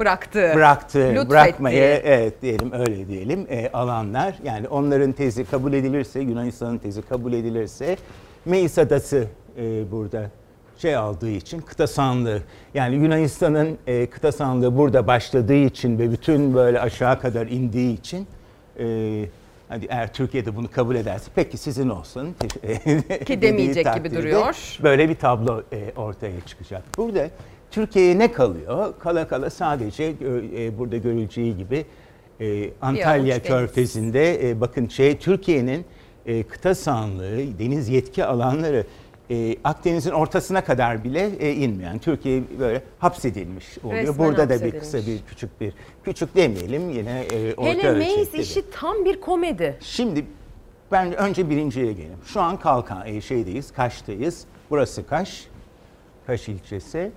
Bıraktı. bıraktığı, Lütfetti. bırakmaya evet diyelim öyle diyelim e, alanlar. Yani onların tezi kabul edilirse, Yunanistan'ın tezi kabul edilirse Meis Adası e, burada şey aldığı için kıta sahanlığı yani Yunanistan'ın e, kıta sahanlığı burada başladığı için ve bütün böyle aşağı kadar indiği için e, hadi eğer Türkiye'de bunu kabul ederse peki sizin olsun Ki demeyecek gibi duruyor. Böyle bir tablo e, ortaya çıkacak. Burada Türkiye'ye ne kalıyor? Kala kala sadece gö- e, burada görüleceği gibi e, Antalya. Körfezi'nde e, bakın şey Türkiye'nin e, kıta sahanlığı, deniz yetki alanları e, Akdeniz'in ortasına kadar bile e, inmeyen. Türkiye böyle hapsedilmiş oluyor. Resmen Burada da bir kısa bir küçük bir küçük demeyelim yine e, orta Hele bir- işi tam bir komedi. Şimdi ben önce birinciye gelelim. Şu an Kalkan e, şeydeyiz, Kaş'tayız. Burası Kaş, Kaş ilçesi.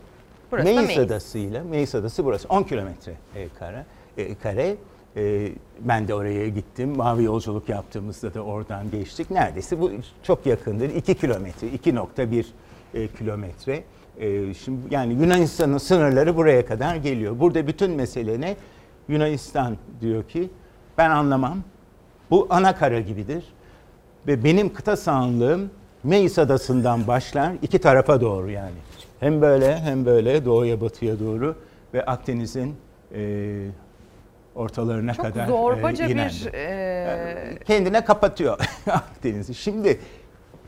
Burası Meis Meis. Adası'yla, Meis Adası burası 10 kilometre e, kare. E, kare. E, ben de oraya gittim. Mavi yolculuk yaptığımızda da oradan geçtik. Neredeyse bu çok yakındır. 2 kilometre, 2.1 e, kilometre. E, şimdi yani Yunanistan'ın sınırları buraya kadar geliyor. Burada bütün mesele ne? Yunanistan diyor ki ben anlamam. Bu ana kara gibidir. Ve benim kıta sahanlığım Meis Adası'ndan başlar iki tarafa doğru yani. Hem böyle hem böyle doğuya batıya doğru ve Akdeniz'in e, ortalarına Çok kadar zorbaca e, bir e, kendine kapatıyor Akdeniz'i. Şimdi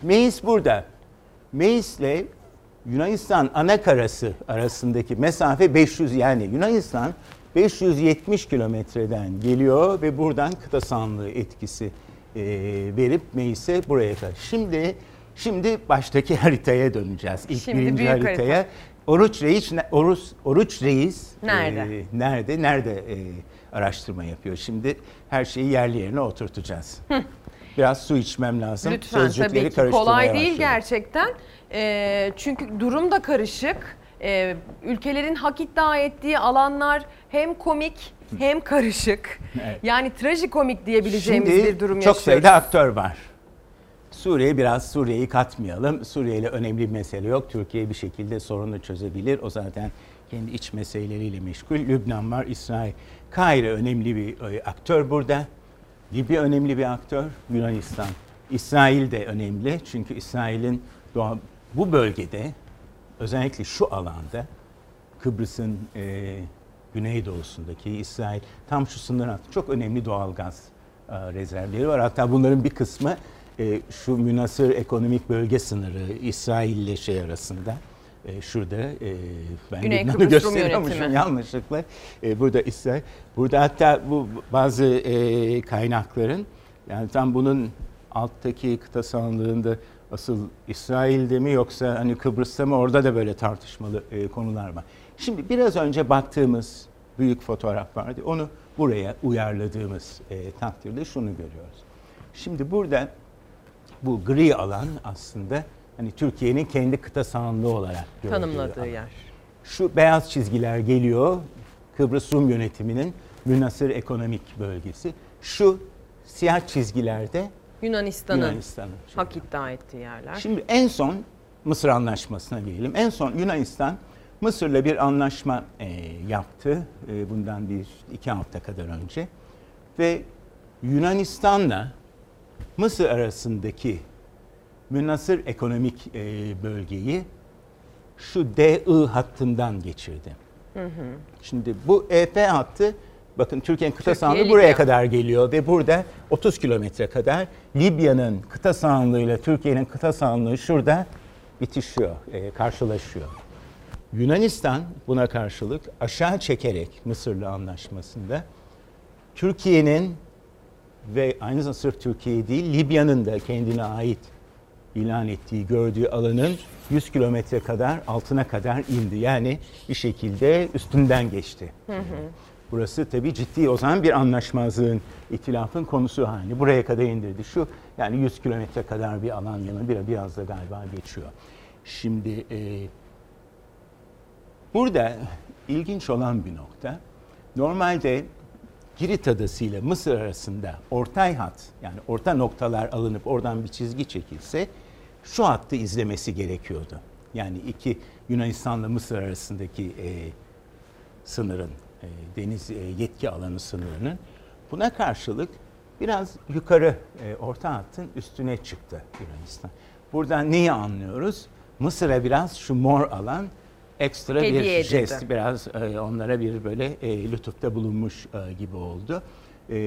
Meis burada. Meis ile Yunanistan ana karası arasındaki mesafe 500 yani Yunanistan 570 kilometreden geliyor ve buradan kıta sahanlığı etkisi e, verip Meis'e buraya kadar. Şimdi şimdi baştaki haritaya döneceğiz. İlk Şimdi birinci büyük harita. haritaya. Oruç Reis, Oruç, Oruç Reis Nerede? e, nerede nerede e, araştırma yapıyor. Şimdi her şeyi yerli yerine oturtacağız. Biraz su içmem lazım. Lütfen Sözcükleri tabii ki kolay değil başladım. gerçekten. Ee, çünkü durum da karışık. Ee, ülkelerin hak iddia ettiği alanlar hem komik hem karışık. Evet. Yani trajikomik diyebileceğimiz Şimdi bir durum çok yaşıyoruz. sayıda aktör var. Suriye biraz Suriye'yi katmayalım. Suriye ile önemli bir mesele yok. Türkiye bir şekilde sorunu çözebilir. O zaten kendi iç meseleleriyle meşgul. Lübnan var, İsrail. Kahire önemli bir e, aktör burada. Libya önemli bir aktör. Yunanistan. İsrail de önemli. Çünkü İsrail'in bu bölgede özellikle şu alanda Kıbrıs'ın e, güneydoğusundaki İsrail tam şu sınır hattı çok önemli doğal gaz e, rezervleri var. Hatta bunların bir kısmı e, şu münasır ekonomik bölge sınırı İsrail ile şey arasında. E, şurada e, ben Güney Lübnan'ı gösteriyormuşum yanlışlıkla. E, burada İsrail. Burada hatta bu bazı e, kaynakların yani tam bunun alttaki kıta sahanlığında asıl İsrail'de mi yoksa hani Kıbrıs'ta mı orada da böyle tartışmalı e, konular var. Şimdi biraz önce baktığımız büyük fotoğraf vardı. Onu buraya uyarladığımız e, takdirde şunu görüyoruz. Şimdi burada bu gri alan aslında hani Türkiye'nin kendi kıta sahanlığı olarak tanımladığı alan. yer. Şu beyaz çizgiler geliyor. Kıbrıs Rum yönetiminin münasır ekonomik bölgesi. Şu siyah çizgilerde Yunanistan'ın Yunanistan'ın. hak iddia ettiği yerler. Şimdi en son Mısır anlaşmasına gelelim. En son Yunanistan Mısır'la bir anlaşma e, yaptı. E, bundan bir iki hafta kadar önce. Ve Yunanistan'la Mısır arasındaki münasır ekonomik e, bölgeyi şu DI hattından geçirdi. Hı hı. Şimdi bu EP hattı bakın Türkiye'nin kıta Türkiye, sahanlığı buraya Libya. kadar geliyor ve burada 30 kilometre kadar Libya'nın kıta sahanlığıyla Türkiye'nin kıta sahanlığı şurada bitişiyor, e, karşılaşıyor. Yunanistan buna karşılık aşağı çekerek Mısır'la anlaşmasında Türkiye'nin ve aynı zamanda sırf Türkiye değil Libya'nın da kendine ait ilan ettiği, gördüğü alanın 100 kilometre kadar altına kadar indi. Yani bir şekilde üstünden geçti. Hı hı. Burası tabii ciddi o zaman bir anlaşmazlığın, itilafın konusu haline. Buraya kadar indirdi. Şu yani 100 kilometre kadar bir alan yanı biraz, biraz da galiba geçiyor. Şimdi e, burada ilginç olan bir nokta. Normalde Girit Adası ile Mısır arasında ortay hat yani orta noktalar alınıp oradan bir çizgi çekilse şu hattı izlemesi gerekiyordu. Yani iki Yunanistan'la Mısır arasındaki e, sınırın, e, deniz e, yetki alanı sınırının buna karşılık biraz yukarı e, orta hattın üstüne çıktı Yunanistan. Buradan neyi anlıyoruz? Mısır'a biraz şu mor alan ekstra Hediye bir edildi. jest, biraz e, onlara bir böyle e, lütufta bulunmuş e, gibi oldu. E,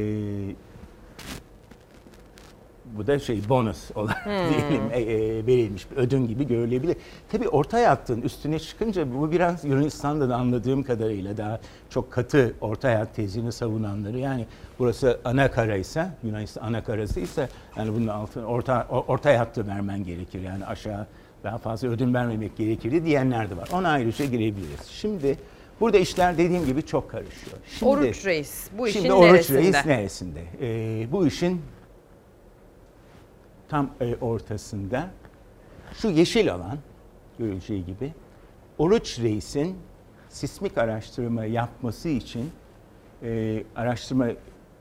bu da şey bonus olarak Hmm. diyelim e, e, verilmiş bir ödün gibi görülebilir. Tabii orta hattın üstüne çıkınca bu biraz Yunanistan'da da anladığım kadarıyla daha çok katı orta hayat tezini savunanları yani burası ana karaysa Yunanistan ana karasıysa yani bunun altına orta o- orta hattı vermen gerekir yani aşağı daha fazla ödün vermemek gerekirdi diyenler de var. Ona ayrıca girebiliriz. Şimdi burada işler dediğim gibi çok karışıyor. Şimdi, Oruç Reis bu işin Şimdi Oruç neresinde? Reis neresinde? Ee, bu işin tam e, ortasında şu yeşil alan görüleceği gibi Oruç Reis'in sismik araştırma yapması için e, araştırma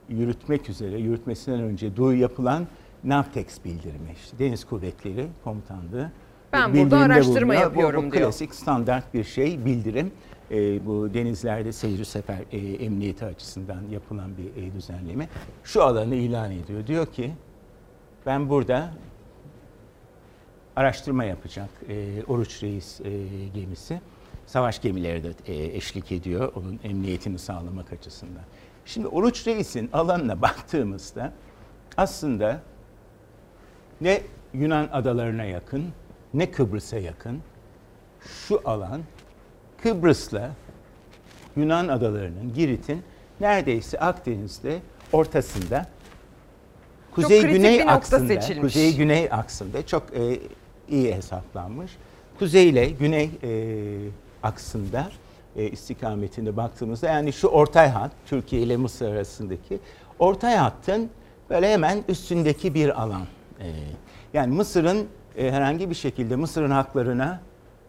yürütmek üzere, yürütmesinden önce duy yapılan Navtex bildirimi. İşte Deniz Kuvvetleri Komutanlığı Ben burada araştırma bulunuyor. yapıyorum bu, bu diyor. klasik standart bir şey bildirim. E, bu denizlerde seyir sefer e, emniyeti açısından yapılan bir e, düzenleme. Şu alanı ilan ediyor. Diyor ki ben burada araştırma yapacak e, Oruç Reis e, gemisi. Savaş gemileri de e, eşlik ediyor onun emniyetini sağlamak açısından. Şimdi Oruç Reis'in alanına baktığımızda aslında ne Yunan adalarına yakın ne Kıbrıs'a yakın şu alan Kıbrıs'la Yunan adalarının Girit'in neredeyse Akdeniz'de ortasında kuzey güney aksında kuzey güney aksında çok e, iyi hesaplanmış. Kuzey ile güney e, aksında e, istikametinde baktığımızda yani şu ortay hat Türkiye ile Mısır arasındaki ortay hattın böyle hemen üstündeki bir alan. E, yani Mısır'ın e, herhangi bir şekilde Mısır'ın haklarına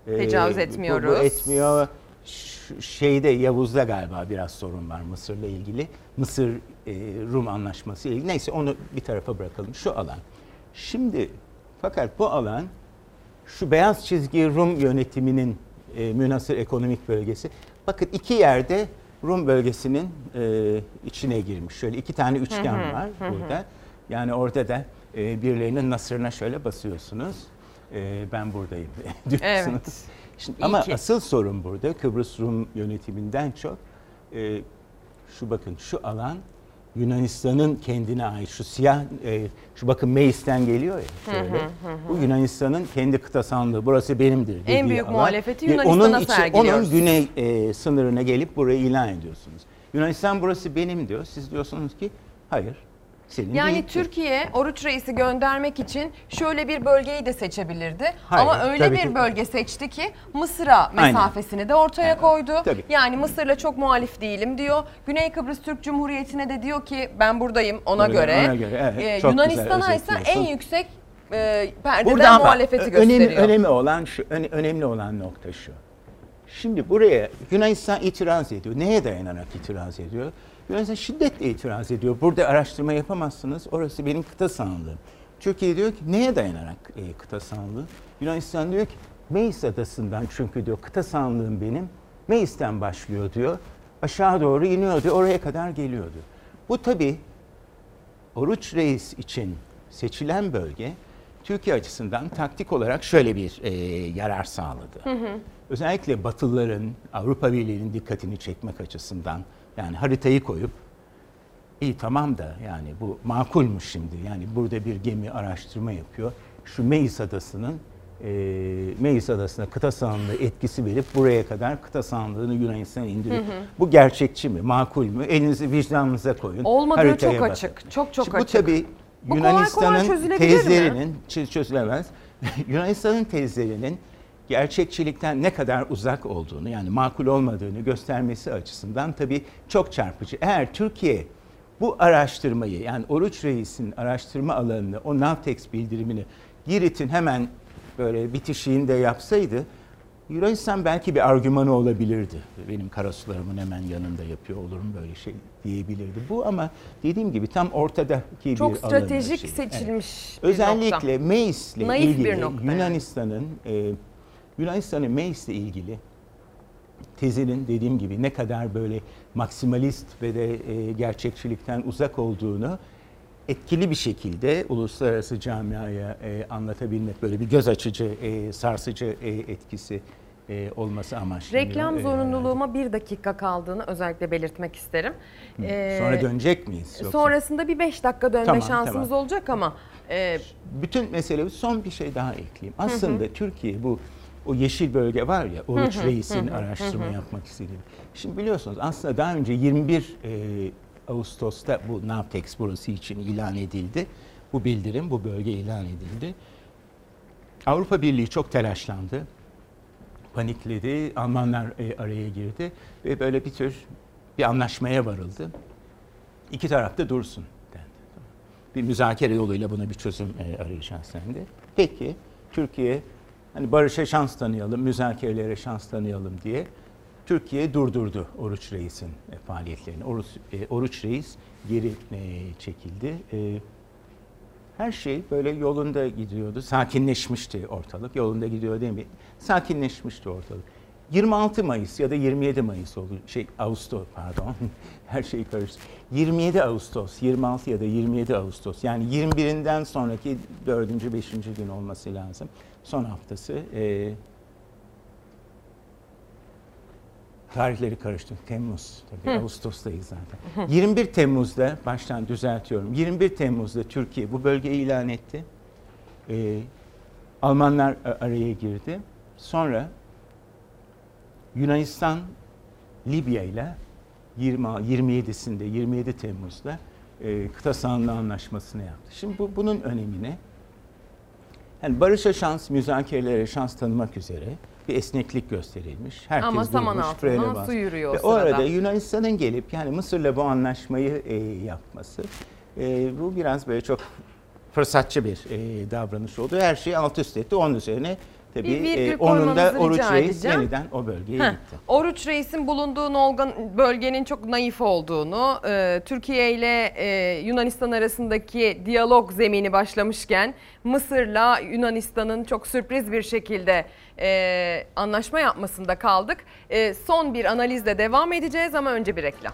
e, Tecavüz bu- bu etmiyoruz. etmiyor. Ş- şeyde Yavuz'da galiba biraz sorun var Mısır'la ilgili. Mısır e, Rum anlaşması ile ilgili. Neyse onu bir tarafa bırakalım. Şu alan. Şimdi fakat bu alan şu beyaz çizgi Rum yönetiminin e, münasır ekonomik bölgesi. Bakın iki yerde Rum bölgesinin e, içine girmiş. Şöyle iki tane üçgen Hı hı, var hı. burada. Yani orada da e, birilerinin nasırına şöyle basıyorsunuz. E, ben buradayım diyorsunuz. Evet. Şimdi, İyi ama ki. asıl sorun burada Kıbrıs Rum yönetiminden çok e, şu bakın şu alan Yunanistan'ın kendine ait şu siyah e, şu bakın Meis'ten geliyor ya şöyle. hı, hı hı. Bu Yunanistan'ın kendi kıta sahanlığı burası benimdir dediği En büyük alan. muhalefeti Yunanistan'a onun sergiliyoruz. Onun güney e, sınırına gelip burayı ilan ediyorsunuz. Yunanistan burası benim diyor. Siz diyorsunuz ki hayır Senin Yani değildir. Türkiye Oruç Reis'i göndermek için şöyle bir bölgeyi de seçebilirdi. Hayır, Ama öyle bir ki. bölge seçti ki Mısır'a mesafesini de ortaya koydu. tabii. Yani Mısır'la çok muhalif değilim diyor. Güney Kıbrıs Türk Cumhuriyeti'ne de diyor ki ben buradayım ona Öyle, göre. ona göre, evet, Ee, Yunanistan'a ise en yüksek e, perdeden Burada ama muhalefeti önemli, gösteriyor. önemli olan şu, öne- önemli olan nokta şu. Şimdi buraya Yunanistan itiraz ediyor. Neye dayanarak itiraz ediyor? Yunanistan şiddetle itiraz ediyor. Burada araştırma yapamazsınız. Orası benim kıta sahanlığım. Türkiye diyor ki neye dayanarak e, kıta sahanlığı? Yunanistan diyor ki Meis adasından çünkü diyor kıta sahanlığım benim. Meis'ten başlıyor diyor. Aşağı doğru iniyor diyor. Oraya kadar geliyor diyor. Bu tabii Oruç Reis için seçilen bölge Türkiye açısından taktik olarak şöyle bir e, yarar sağladı. Hı hı. Özellikle Batılıların, Avrupa Birliği'nin dikkatini çekmek açısından yani haritayı koyup iyi tamam da yani bu makulmuş şimdi. Yani burada bir gemi araştırma yapıyor. Şu Meis Adası'nın e, Meis Adası'na kıta sahanlığı etkisi verip buraya kadar kıta sahanlığını Yunanistan indiriyor. Hı hı. Bu gerçekçi mi, makul mü? Elinizi vicdanınıza koyun. Olmadığı çok bakın. açık. Çok çok Şimdi açık. Bu tabii Yunanistan'ın mi? tezlerinin çö- çözülemez. Yunanistan'ın tezlerinin gerçekçilikten ne kadar uzak olduğunu yani makul olmadığını göstermesi açısından tabii çok çarpıcı. Eğer Türkiye bu araştırmayı yani Oruç Reis'in araştırma alanını, o Navtex bildirimini Girit'in hemen böyle bitişiğinde yapsaydı Yunanistan belki bir argümanı olabilirdi. Benim karasularımın hemen yanında yapıyor olurum böyle şey diyebilirdi. Bu ama dediğim gibi tam ortadaki Çok bir stratejik alanın şeyi. seçilmiş bir Özellikle nokta. Meis'le Naif bir ilgili. Yunanistan'ın e, Yunanistan'ın Meis'le ilgili tezinin dediğim gibi ne kadar böyle maksimalist ve de e, gerçekçilikten uzak olduğunu etkili bir şekilde uluslararası camiaya e, anlatabilmek böyle bir göz açıcı, e, sarsıcı e, etkisi e, olması amaçlanıyor. Reklam E, zorunluluğuma bir dakika kaldığını özellikle belirtmek isterim. Hı. Ee, Sonra dönecek miyiz? Yoksa? Sonrasında bir beş dakika dönme Tamam, şansımız tamam. olacak ama e, Bütün mesele son bir şey daha ekleyeyim. Hı hı. Aslında Türkiye bu o yeşil bölge var ya Oruç Reis'in araştırma yapmak istediği. Şimdi biliyorsunuz aslında daha önce 21 e, Ağustos'ta bu Navtex burası için ilan edildi. Bu bildirim, bu bölge ilan edildi. Avrupa Birliği çok telaşlandı. Panikledi. Almanlar e, araya girdi ve böyle bir tür bir anlaşmaya varıldı. İki tarafta dursun dendi. Bir müzakere yoluyla buna bir çözüm e, arayacağız sen de. Peki Türkiye hani barışa şans tanıyalım, müzakerelere şans tanıyalım diye Türkiye durdurdu Oruç Reis'in e, faaliyetlerini. Oruç, e, Oruç Reis geri e, çekildi. Her şey böyle yolunda gidiyordu. Sakinleşmişti ortalık. Yolunda gidiyor değil mi? Sakinleşmişti ortalık. 26 Mayıs ya da 27 Mayıs oldu. Şey Ağustos pardon. Her şey karıştı. 27 Ağustos, 26 ya da 27 Ağustos. Yani 21'inden sonraki 4. 5. gün olması lazım. Son haftası. E, tarihleri karıştı. Temmuz tabii. Hı. Ağustos'tayız zaten. Hı. 21 Temmuz'da baştan düzeltiyorum. 21 Temmuz'da Türkiye bu bölgeyi ilan etti. Ee, Almanlar araya girdi. Sonra Yunanistan Libya ile 20 27'sinde 27 Temmuz'da e, kıta sahanlığı anlaşmasını yaptı. Şimdi bu bunun önemine yani barışa şans, müzakerelere şans tanımak üzere bir esneklik gösterilmiş. Herkes Ama saman altından su yürüyor Ve o sırada. arada Yunanistan'ın gelip yani Mısır'la bu anlaşmayı e, yapması e, bu biraz böyle çok fırsatçı bir e, davranış oldu. Her şeyi alt üst etti. Onun üzerine tabii Bir e, onun da Oruç Reis edeceğim. yeniden o bölgeye Heh, gitti. Oruç Reis'in bulunduğu Nolgan- bölgenin çok naif olduğunu, e, Türkiye ile e, Yunanistan arasındaki diyalog zemini başlamışken Mısır'la Yunanistan'ın çok sürpriz bir şekilde e, anlaşma yapmasında kaldık. E, son bir analizle devam edeceğiz ama önce bir reklam.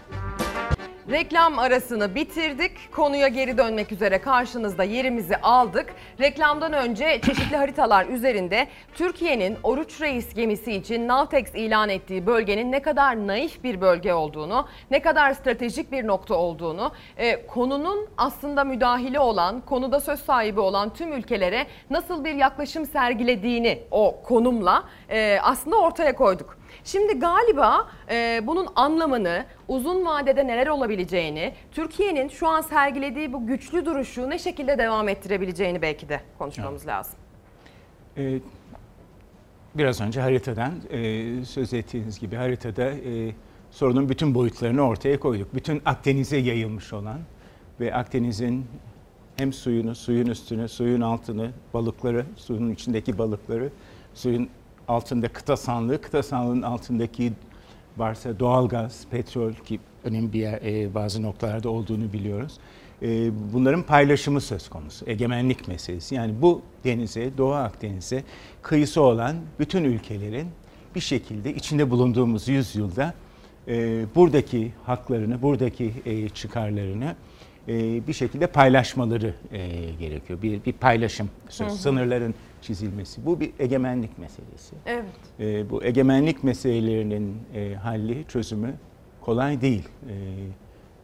Reklam arasını bitirdik. Konuya geri dönmek üzere karşınızda yerimizi aldık. Reklamdan önce çeşitli haritalar üzerinde Türkiye'nin Oruç Reis gemisi için Navtex ilan ettiği bölgenin ne kadar naif bir bölge olduğunu, ne kadar stratejik bir nokta olduğunu, e, konunun aslında müdahili olan, konuda söz sahibi olan tüm ülkelere nasıl bir yaklaşım sergilediğini o konumla e, aslında ortaya koyduk. Şimdi galiba e, bunun anlamını, uzun vadede neler olabileceğini, Türkiye'nin şu an sergilediği bu güçlü duruşu ne şekilde devam ettirebileceğini belki de konuşmamız lazım. Ee, biraz önce haritadan e, söz ettiğiniz gibi haritada e, sorunun bütün boyutlarını ortaya koyduk. Bütün Akdeniz'e yayılmış olan ve Akdeniz'in hem suyunu, suyun üstünü, suyun altını, balıkları, suyun içindeki balıkları, suyun altında kıta sandığı, kıta sandığının altındaki varsa doğalgaz, petrol ki önemli bir yer, e, bazı noktalarda olduğunu biliyoruz. E, bunların paylaşımı söz konusu. Egemenlik meselesi. Yani bu denize, Doğu Akdeniz'e kıyısı olan bütün ülkelerin bir şekilde içinde bulunduğumuz yüzyılda e, buradaki haklarını, buradaki e, çıkarlarını e, bir şekilde paylaşmaları e, gerekiyor. Bir, bir paylaşım söz, sınırların çizilmesi. Bu bir egemenlik meselesi. Evet. E, bu egemenlik meselelerinin e, halli, çözümü kolay değil. E,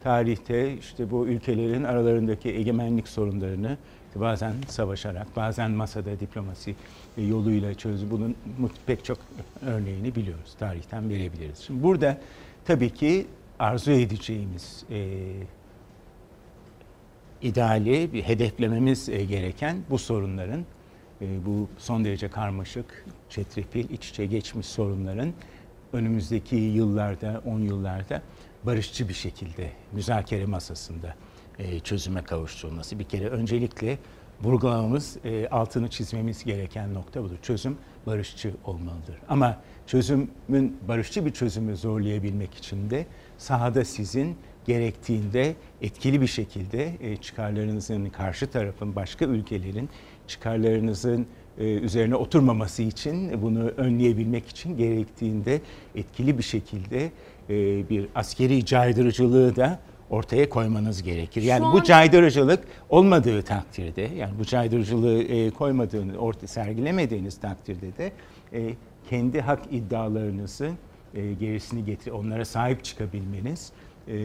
tarihte işte bu ülkelerin aralarındaki egemenlik sorunlarını bazen savaşarak, bazen masada diplomasi yoluyla çözdü. Bunun pek çok örneğini biliyoruz. Tarihten verebiliriz. Şimdi burada tabii ki arzu edeceğimiz e, ideali bir hedeflememiz e, gereken bu sorunların, e, bu son derece karmaşık, çetrefil, iç içe geçmiş sorunların önümüzdeki yıllarda, on yıllarda barışçı bir şekilde müzakere masasında e, çözüme kavuşturulması. Bir kere öncelikle vurgulamamız, altını çizmemiz gereken nokta budur. Çözüm barışçı olmalıdır. Ama çözümün barışçı bir çözümü zorlayabilmek için de sahada sizin gerektiğinde etkili bir şekilde e, çıkarlarınızın karşı tarafın başka ülkelerin çıkarlarınızın e, üzerine oturmaması için bunu önleyebilmek için gerektiğinde etkili bir şekilde e, bir askeri caydırıcılığı da ortaya koymanız gerekir. Yani Şu bu an... caydırıcılık olmadığı takdirde, yani bu caydırıcılığı e, koymadığını, orta sergilemediğiniz takdirde de e, kendi hak iddialarınızı e, gerisini getir, onlara sahip çıkabilmeniz e,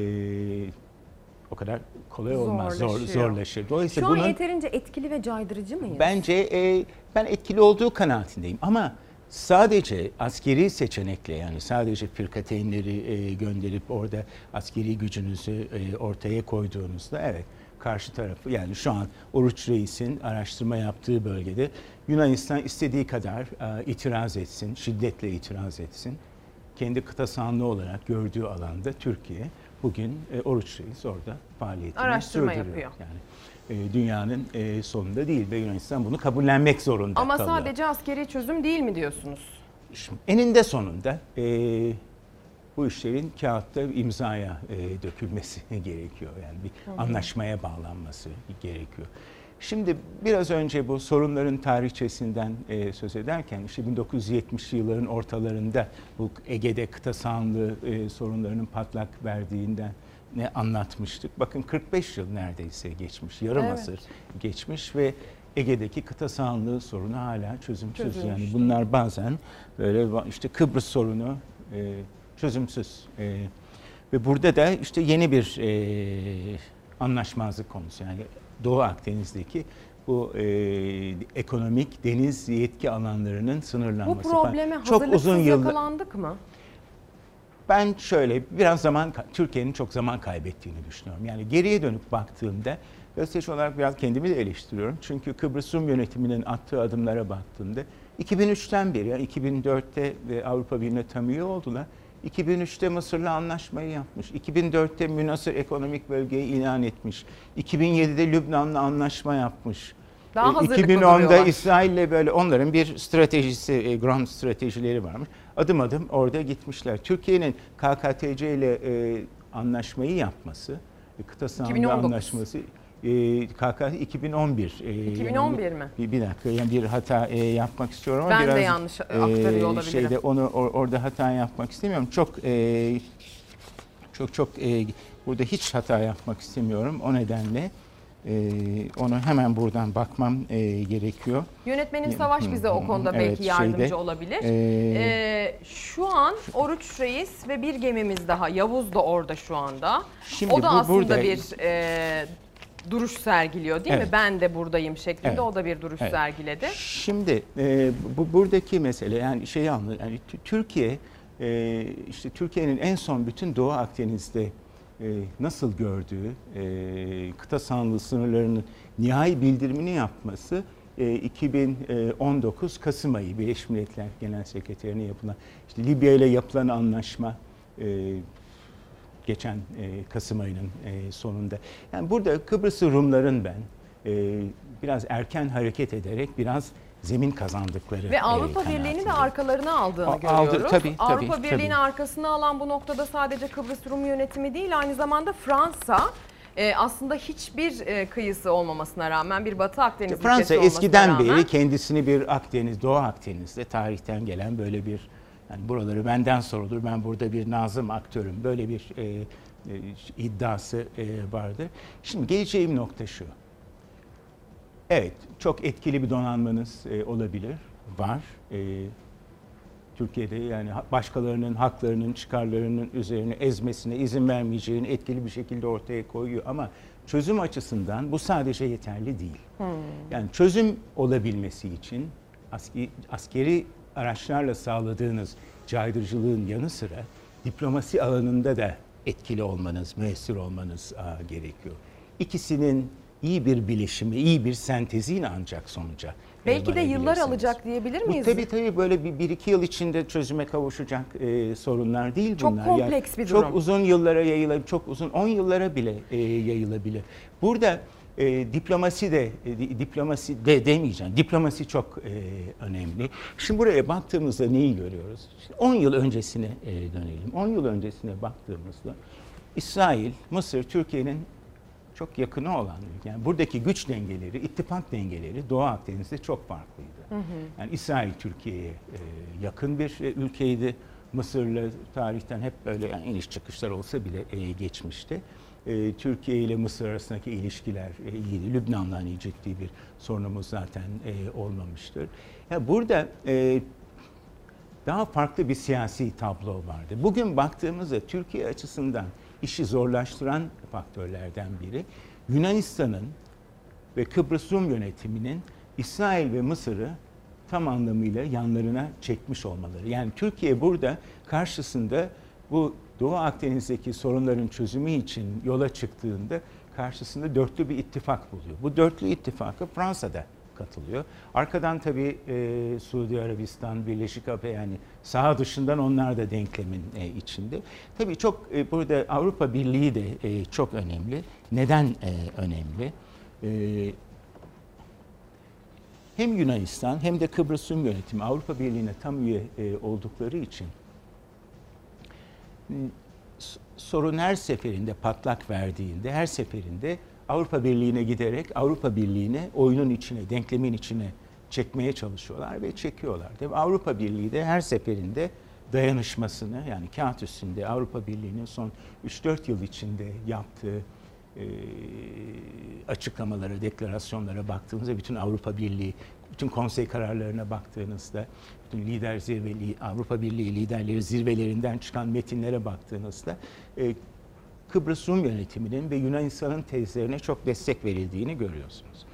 o kadar kolay olmaz, zor, zorlaşır. Dolayısıyla Şu an bunun, yeterince etkili ve caydırıcı mıyız? Bence e, ben etkili olduğu kanaatindeyim ama sadece askeri seçenekle yani sadece firkateynleri e, gönderip orada askeri gücünüzü e, ortaya koyduğunuzda evet karşı tarafı yani şu an Oruç Reis'in araştırma yaptığı bölgede Yunanistan istediği kadar e, itiraz etsin, şiddetle itiraz etsin. Kendi kıta sahanlığı olarak gördüğü alanda Türkiye bugün e, Oruç Reis orada faaliyetini Araştırma sürdürüyor. yapıyor. Yani e, dünyanın e, sonunda değil ve Yunanistan bunu kabullenmek zorunda Ama kalıyor. sadece askeri çözüm değil mi diyorsunuz? Şimdi eninde sonunda e, bu işlerin kağıtta imzaya e, dökülmesi gerekiyor. Yani bir hı anlaşmaya bağlanması gerekiyor. Şimdi biraz önce bu sorunların tarihçesinden e, söz ederken işte 1970'li yılların ortalarında bu Ege'de kıta sahanlığı e, sorunlarının patlak verdiğinden ne anlatmıştık. Bakın 45 yıl neredeyse geçmiş, yarım evet. asır geçmiş ve Ege'deki kıta sahanlığı sorunu hala çözümsüz. Çözülmüş. Yani bunlar bazen böyle işte Kıbrıs sorunu e, çözümsüz. E, ve burada da işte yeni bir e, anlaşmazlık konusu. Yani Doğu Akdeniz'deki bu e, ekonomik deniz yetki alanlarının sınırlanması. Bu probleme çok uzun yıllar yakalandık mı? Ben şöyle biraz zaman Türkiye'nin çok zaman kaybettiğini düşünüyorum. Yani geriye dönüp baktığımda gazeteci olarak biraz kendimi de eleştiriyorum. Çünkü Kıbrıs Rum yönetiminin attığı adımlara baktığımda 2003'ten beri yani 2004'te ve Avrupa Birliği'ne tam üye oldular. 2003'te Mısır'la anlaşmayı yapmış. 2004'te Münasır Ekonomik Bölgeyi ilan etmiş. 2007'de Lübnan'la anlaşma yapmış. Daha 2010'da e, İsrail'le böyle onların bir stratejisi, e, grand stratejileri varmış. Adım adım orada gitmişler. Türkiye'nin KKTC ile e, anlaşmayı yapması, kıta sahanlığı anlaşması e, KK 2011. E, 2011 yani, mi? Bir, bir dakika yani bir hata e, yapmak istiyorum ama ben biraz de yanlış aktarıyor e, olabilirim. Şeyde onu or, orada hata yapmak istemiyorum. Çok e, çok çok e, burada hiç hata yapmak istemiyorum. O nedenle ee, onu hemen buradan bakmam e, gerekiyor. Yönetmenin Savaş bize o konuda evet, belki yardımcı şeyde, olabilir. E, ee, şu an Oruç Reis ve bir gemimiz daha Yavuz da orada şu anda. Şimdi o da bu, aslında burada, bir e, duruş sergiliyor değil evet. mi? Ben de buradayım şeklinde evet. o da bir duruş evet. sergiledi. Şimdi e, bu buradaki mesele yani şeyi anlıyor. Yani Türkiye e, işte Türkiye'nin en son bütün Doğu Akdeniz'de e, nasıl gördüğü, e, kıta sahanlığı sınırlarının nihai bildirimini yapması 2019 Kasım ayı Birleşmiş Milletler Genel Sekreterine yapılan, işte Libya ile yapılan anlaşma geçen Kasım ayının sonunda. Yani burada Kıbrıs Rumların ben biraz erken hareket ederek biraz zemin kazandıkları Ve Avrupa e, Birliği'ni de arkalarına aldığını Aldı, görüyoruz. tabii, tabii, Avrupa. Birliği'ni arkasına alan bu noktada sadece Kıbrıs Rum yönetimi değil aynı zamanda Fransa e, aslında hiçbir e, kıyısı olmamasına rağmen bir Batı Akdeniz Fransa eskiden rağmen, beri kendisini bir Akdeniz, Doğu Akdeniz'de tarihten gelen böyle bir yani buraları benden sorulur, ben burada bir nazım aktörüm. Böyle bir e, e, iddiası e, vardır. Şimdi geleceğim nokta şu. Evet, çok etkili bir donanmanız e, olabilir, var. E, Türkiye'de yani başkalarının haklarının, çıkarlarının üzerine ezmesine izin vermeyeceğini etkili bir şekilde ortaya koyuyor. Ama çözüm açısından bu sadece yeterli değil. Hmm. Yani çözüm olabilmesi için askeri, askeri araçlarla sağladığınız caydırıcılığın yanı sıra diplomasi alanında da etkili olmanız, müessir olmanız gerekiyor. İkisinin iyi bir bilişimi, iyi bir senteziyle ancak sonuca Belki de yıllar alacak diyebilir miyiz? Bu tabii tabii böyle bir, bir iki yıl içinde çözüme kavuşacak e, sorunlar değil çok bunlar. Çok kompleks yani bir durum. Çok uzun yıllara yayılabilir, çok uzun 10 yıllara bile e, yayılabilir. Burada e, diplomasi de e, diplomasi de demeyeceğim. Diplomasi çok e, önemli. Şimdi buraya baktığımızda neyi görüyoruz? 10 yıl öncesine e, dönelim. 10 yıl öncesine baktığımızda İsrail, Mısır, Türkiye'nin çok yakını olan yani buradaki güç dengeleri, ittifak dengeleri Doğu Akdeniz'de çok farklıydı. Hı hı. Yani İsrail Türkiye'ye e, yakın bir e, ülkeydi. Mısır'la tarihten hep böyle yani iniş çıkışlar olsa bile e, geçmişti. E, Türkiye ile Mısır arasındaki ilişkiler e, iyiydi. Lübnan'la hani ciddi bir sorunumuz zaten e, olmamıştır. Yani burada e, daha farklı bir siyasi tablo vardı. Bugün baktığımızda Türkiye açısından işi zorlaştıran faktörlerden biri Yunanistan'ın ve Kıbrıs Rum yönetiminin İsrail ve Mısır'ı tam anlamıyla yanlarına çekmiş olmaları. Yani Türkiye burada karşısında bu Doğu Akdeniz'deki sorunların çözümü için yola çıktığında karşısında dörtlü bir ittifak buluyor. Bu dörtlü ittifakı Fransa'da katılıyor. Arkadan tabii e, Suudi Arabistan, Birleşik Arap yani sağ dışından onlar da denklemin e, içinde. Tabii çok e, burada Avrupa Birliği de e, çok önemli. Neden e, önemli? E, hem Yunanistan hem de Kıbrıs Rum yönetimi Avrupa Birliği'ne tam üye e, oldukları için sorun her seferinde patlak verdiğinde, her seferinde Avrupa Birliği'ne giderek Avrupa Birliği'ne oyunun içine, denklemin içine çekmeye çalışıyorlar ve çekiyorlar. Tabii Avrupa Birliği de her seferinde dayanışmasını yani kağıt üstünde Avrupa Birliği'nin son 3-4 yıl içinde yaptığı e, açıklamalara, deklarasyonlara baktığınızda bütün Avrupa Birliği, bütün konsey kararlarına baktığınızda, bütün lider zirveli, Avrupa Birliği liderleri zirvelerinden çıkan metinlere baktığınızda e, Kıbrıs Rum yönetiminin ve Yunanistan'ın tezlerine çok destek verildiğini görüyorsunuz.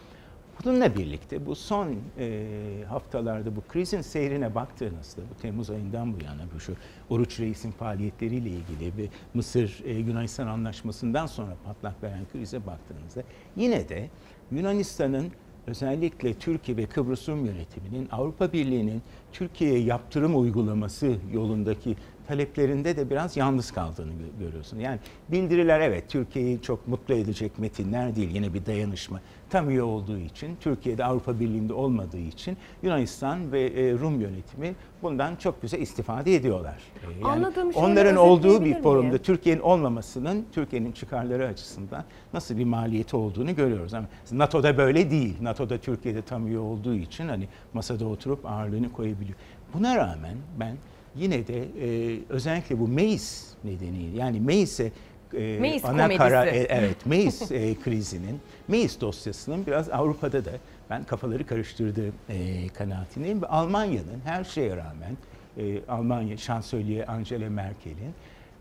Bununla birlikte bu son e, haftalarda bu krizin seyrine baktığınızda bu Temmuz ayından bu yana bu şu Oruç Reis'in faaliyetleriyle ilgili ve Mısır e, Yunanistan anlaşmasından sonra patlak veren krize baktığınızda yine de Yunanistan'ın özellikle Türkiye ve Kıbrıs Rum yönetiminin Avrupa Birliği'nin Türkiye'ye yaptırım uygulaması yolundaki taleplerinde de biraz yalnız kaldığını görüyorsun. Yani bildiriler evet Türkiye'yi çok mutlu edecek metinler değil. Yine bir dayanışma. Tam üye olduğu için, Türkiye'de Avrupa Birliği'nde olmadığı için Yunanistan ve e, Rum yönetimi bundan çok güzel istifade ediyorlar. E, yani Anladığım onların olduğu bir forumda Türkiye'nin olmamasının Türkiye'nin çıkarları açısından nasıl bir maliyeti olduğunu görüyoruz. Ama NATO'da böyle değil. NATO'da Türkiye'de tam üye olduğu için hani masada oturup ağırlığını koyabiliyor. Buna rağmen ben yine de e, özellikle bu Meis nedeniyle yani Meis'e e, Meis ana komedisi. kara e, evet Meis e, krizinin Meis dosyasının biraz Avrupa'da da ben kafaları karıştırdığı e, kanaatindeyim ve Almanya'nın her şeye rağmen e, Almanya şansölye Angela Merkel'in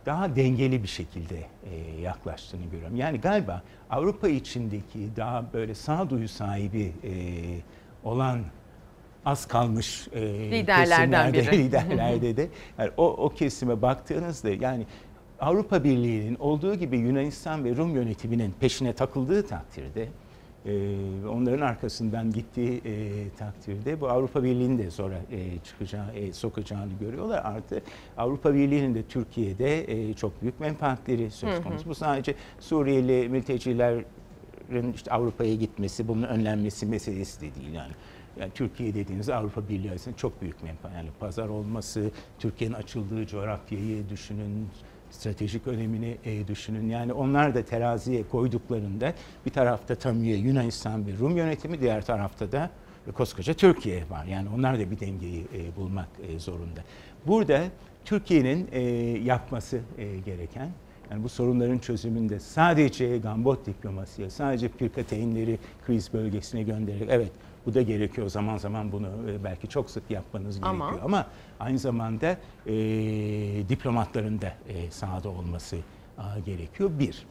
daha dengeli bir şekilde e, yaklaştığını görüyorum. Yani galiba Avrupa içindeki daha böyle sağduyu sahibi e, olan az kalmış e, Liderlerden biri. liderlerde de yani o, o kesime baktığınızda yani Avrupa Birliği'nin olduğu gibi Yunanistan ve Rum yönetiminin peşine takıldığı takdirde e, ve onların arkasından gittiği e, takdirde bu Avrupa Birliği'nin de zora e, çıkacağı, e, sokacağını görüyorlar. Artı Avrupa Birliği'nin de Türkiye'de e, çok büyük menfaatleri söz Hı hı. konusu. Bu sadece Suriyeli mültecilerin işte Avrupa'ya gitmesi, bunun önlenmesi meselesi de değil yani. Yani Türkiye dediğiniz Avrupa Birliği arasında çok büyük menfaat. Yani pazar olması, Türkiye'nin açıldığı coğrafyayı düşünün, stratejik önemini e, düşünün. Yani onlar da teraziye koyduklarında bir tarafta tam üye Yunanistan ve Rum yönetimi, diğer tarafta da koskoca Türkiye var. Yani onlar da bir dengeyi e, bulmak e, zorunda. Burada Türkiye'nin e, yapması e, gereken yani bu sorunların çözümünde sadece gambot diplomasiye, sadece pirkateynleri kriz bölgesine göndererek evet bu da gerekiyor zaman zaman bunu e, belki çok sık yapmanız Ama- gerekiyor ama aynı zamanda e, diplomatların da e, sahada olması a, gerekiyor bir.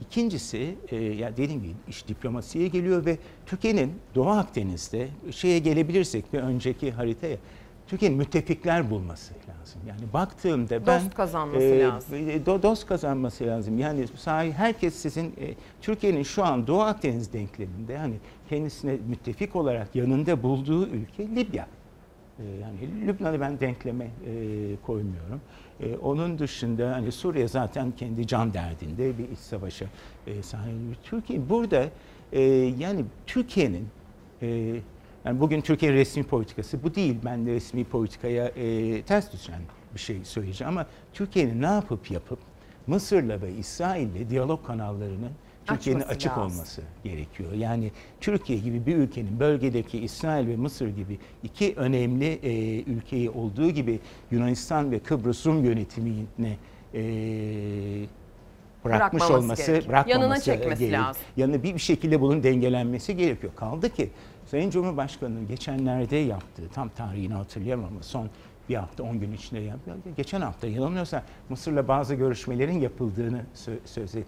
İkincisi e, ya dediğim gibi iş diplomasiye geliyor ve Türkiye'nin Doğu Akdeniz'de şeye gelebilirsek bir önceki haritaya Türkiye'nin müttefikler bulması lazım. Yani baktığımda ben Dost kazanması e, lazım. e, do- dost kazanması lazım. Yani sahi herkes sizin e, Türkiye'nin şu an Doğu Akdeniz denkleminde hani kendisine müttefik olarak yanında bulduğu ülke Libya. E, yani Lübnan'ı ben denkleme e, koymuyorum. E, onun dışında hani Suriye zaten kendi can derdinde bir iç savaşa e, sahip. Türkiye burada e, yani Türkiye'nin e, yani bugün Türkiye'nin resmi politikası bu değil. Ben de resmi politikaya e, ters düşen bir şey söyleyeceğim ama Türkiye'nin ne yapıp yapıp Mısır'la ve İsrail'le diyalog kanallarının Türkiye'nin açık lazım. olması gerekiyor. Yani Türkiye gibi bir ülkenin bölgedeki İsrail ve Mısır gibi iki önemli e, ülkeyi olduğu gibi Yunanistan ve Kıbrıs Rum yönetimine e, bırakmış Bırakmaması olması, gerekiyor. bırakmaması Yanına çekmesi gerek- lazım. Yanına bir, bir şekilde bunun dengelenmesi gerekiyor. Kaldı ki Sayın Cumhurbaşkanı'nın geçenlerde yaptığı, tam tarihini hatırlayamam ama son bir hafta, on gün içinde yaptı. Geçen hafta yanılmıyorsam Mısır'la bazı görüşmelerin yapıldığını sö- söz et,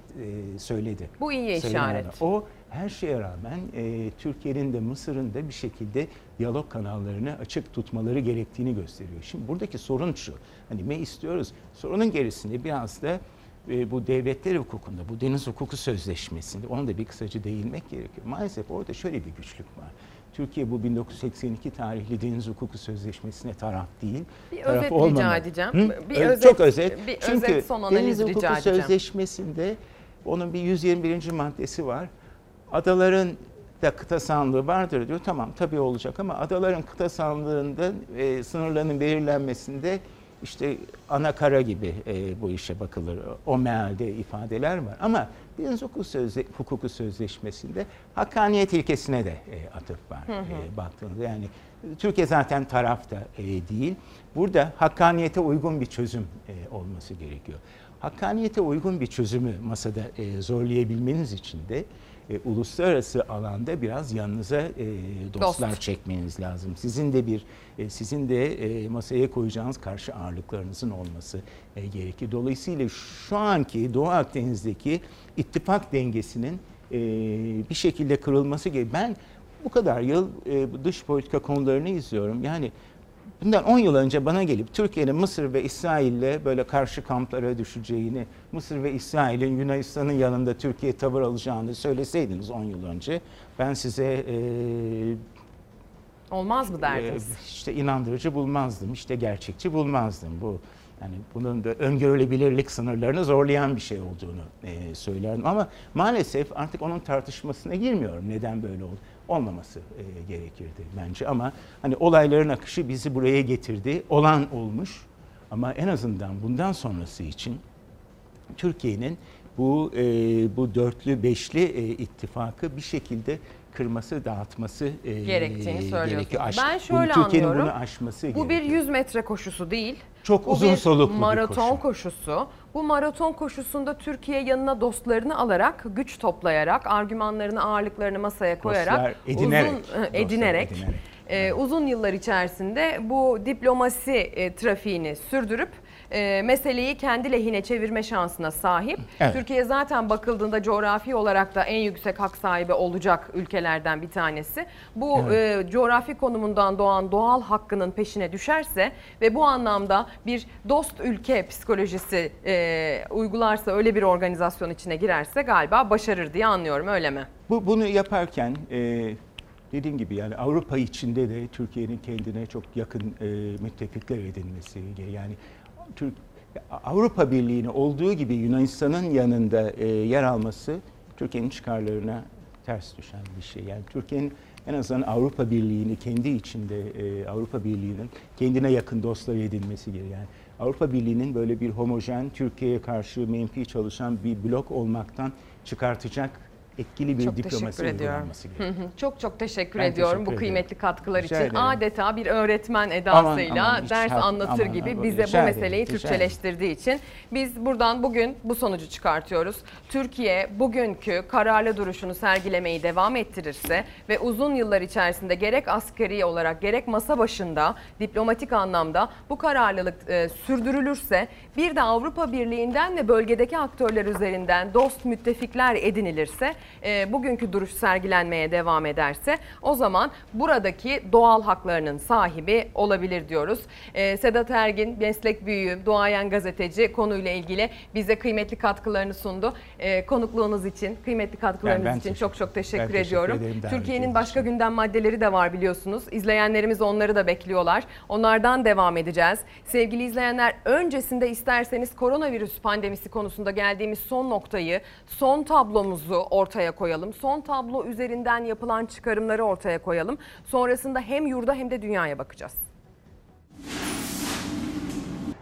e, söyledi. Bu iyi işaret. O her şeye rağmen e, Türkiye'nin de Mısır'ın da bir şekilde diyalog kanallarını açık tutmaları gerektiğini gösteriyor. Şimdi buradaki sorun şu. Hani ne istiyoruz? Sorunun gerisinde biraz da e, bu devletler hukukunda, bu deniz hukuku sözleşmesinde ona da bir kısaca değinmek gerekiyor. Maalesef orada şöyle bir güçlük var. Türkiye bu 1982 tarihli deniz hukuku sözleşmesine taraf değil. Bir taraf özet rica olmamalı. edeceğim. Hı? Bir özet- çok özet. bir Çünkü özet son deniz rica hukuku edeceğim. sözleşmesinde onun bir 121. maddesi var. Adaların da kıta sahanlığı vardır diyor. Tamam tabii olacak ama adaların kıta sahanlığında e, sınırlarının belirlenmesinde işte ana kara gibi e, bu işe bakılır. O mealde ifadeler var. Ama deniz hukuku, sözle, hukuku sözleşmesinde hakkaniyet ilkesine de e, atıf var Hı hı. e, baktığınızda. Yani Türkiye zaten tarafta e, değil. Burada hakkaniyete uygun bir çözüm e, olması gerekiyor. Hakkaniyete uygun bir çözümü masada e, zorlayabilmeniz için de e, uluslararası alanda biraz yanınıza e, dostlar Dost. çekmeniz lazım. Sizin de bir e, sizin de e, masaya koyacağınız karşı ağırlıklarınızın olması e, gerekir. Dolayısıyla şu anki Doğu Akdeniz'deki ittifak dengesinin e, bir şekilde kırılması gerekiyor. Ben bu kadar yıl e, dış politika konularını izliyorum. Yani bundan 10 yıl önce bana gelip Türkiye'nin Mısır ve İsrail'le böyle karşı kamplara düşeceğini, Mısır ve İsrail'in Yunanistan'ın yanında Türkiye tavır alacağını söyleseydiniz 10 yıl önce ben size e, Olmaz mı e, derdiniz? işte inandırıcı bulmazdım, işte gerçekçi bulmazdım. Bu yani bunun da öngörülebilirlik sınırlarını zorlayan bir şey olduğunu e, söylerdim. Ama maalesef artık onun tartışmasına girmiyorum. Neden böyle oldu? Olmaması e, gerekirdi bence. Ama hani olayların akışı bizi buraya getirdi. Olan olmuş. Ama en azından bundan sonrası için Türkiye'nin bu e, bu dörtlü beşli e, ittifakı bir şekilde kırması, dağıtması e, Gerektiğini gerekiyor. Aş- Ben bunu- şöyle Türkiye'nin anlıyorum. bunu aşması Bu gerekiyor. bir 100 metre koşusu değil. Çok Bu uzun bir soluklu bir maraton koşu. koşusu. Bu maraton koşusunda Türkiye yanına dostlarını alarak, güç toplayarak, argümanlarını, ağırlıklarını masaya koyarak, Dostlar edinerek. uzun e, Dostlar edinerek, edinerek. e, uzun yıllar içerisinde bu diplomasi e, trafiğini sürdürüp e, meseleyi kendi lehine çevirme şansına sahip. Evet. Türkiye zaten bakıldığında coğrafi olarak da en yüksek hak sahibi olacak ülkelerden bir tanesi. Bu e, coğrafi konumundan doğan doğal hakkının peşine düşerse ve bu anlamda bir dost ülke psikolojisi e, uygularsa öyle bir organizasyon içine girerse galiba başarır diye anlıyorum öyle mi? Bu bunu yaparken e, dediğim gibi yani Avrupa içinde de Türkiye'nin kendine çok yakın e, müttefikler edinmesi yani Türk Avrupa Birliği'ne olduğu gibi Yunanistan'ın yanında e, yer alması Türkiye'nin çıkarlarına ters düşen bir şey. Yani Türkiye'nin en azından Avrupa Birliği'ni kendi içinde e, Avrupa Birliği'nin kendine yakın dostlar edinmesi gerekiyor. Yani Avrupa Birliği'nin böyle bir homojen Türkiye'ye karşı menfi çalışan bir blok olmaktan çıkartacak etkili bir Çok diplomasi uygulanması gerekiyor. Çok çok teşekkür Ben ediyorum teşekkür bu kıymetli ederim. katkılar Rica için. ederim. Adeta bir öğretmen edasıyla Aman, aman, ders şart- anlatır aman, gibi aman, bize bu ederim, meseleyi rica Türkçeleştirdiği için biz buradan bugün bu sonucu çıkartıyoruz. Türkiye bugünkü kararlı duruşunu sergilemeyi devam ettirirse ve uzun yıllar içerisinde gerek askeri olarak gerek masa başında diplomatik anlamda bu kararlılık e, sürdürülürse bir de Avrupa Birliği'nden ve bölgedeki aktörler üzerinden dost müttefikler edinilirse e, bugünkü duruş sergilenmeye devam ederse o zaman buradaki doğal haklarının sahibi olabilir diyoruz. E, Sedat Ergin meslek büyüğü, duayen gazeteci konuyla ilgili bize kıymetli katkılarını sundu. E, konukluğunuz için, kıymetli katkılarınız Ben- ben için çok çok teşekkür ben ediyorum. Türkiye'nin başka gündem maddeleri de var biliyorsunuz. İzleyenlerimiz onları da bekliyorlar. Onlardan devam edeceğiz. Sevgili izleyenler öncesinde isterseniz koronavirüs pandemisi konusunda geldiğimiz son noktayı, son tablomuzu ortaya koyalım. Son tablo üzerinden yapılan çıkarımları ortaya koyalım. Sonrasında hem yurda hem de dünyaya bakacağız.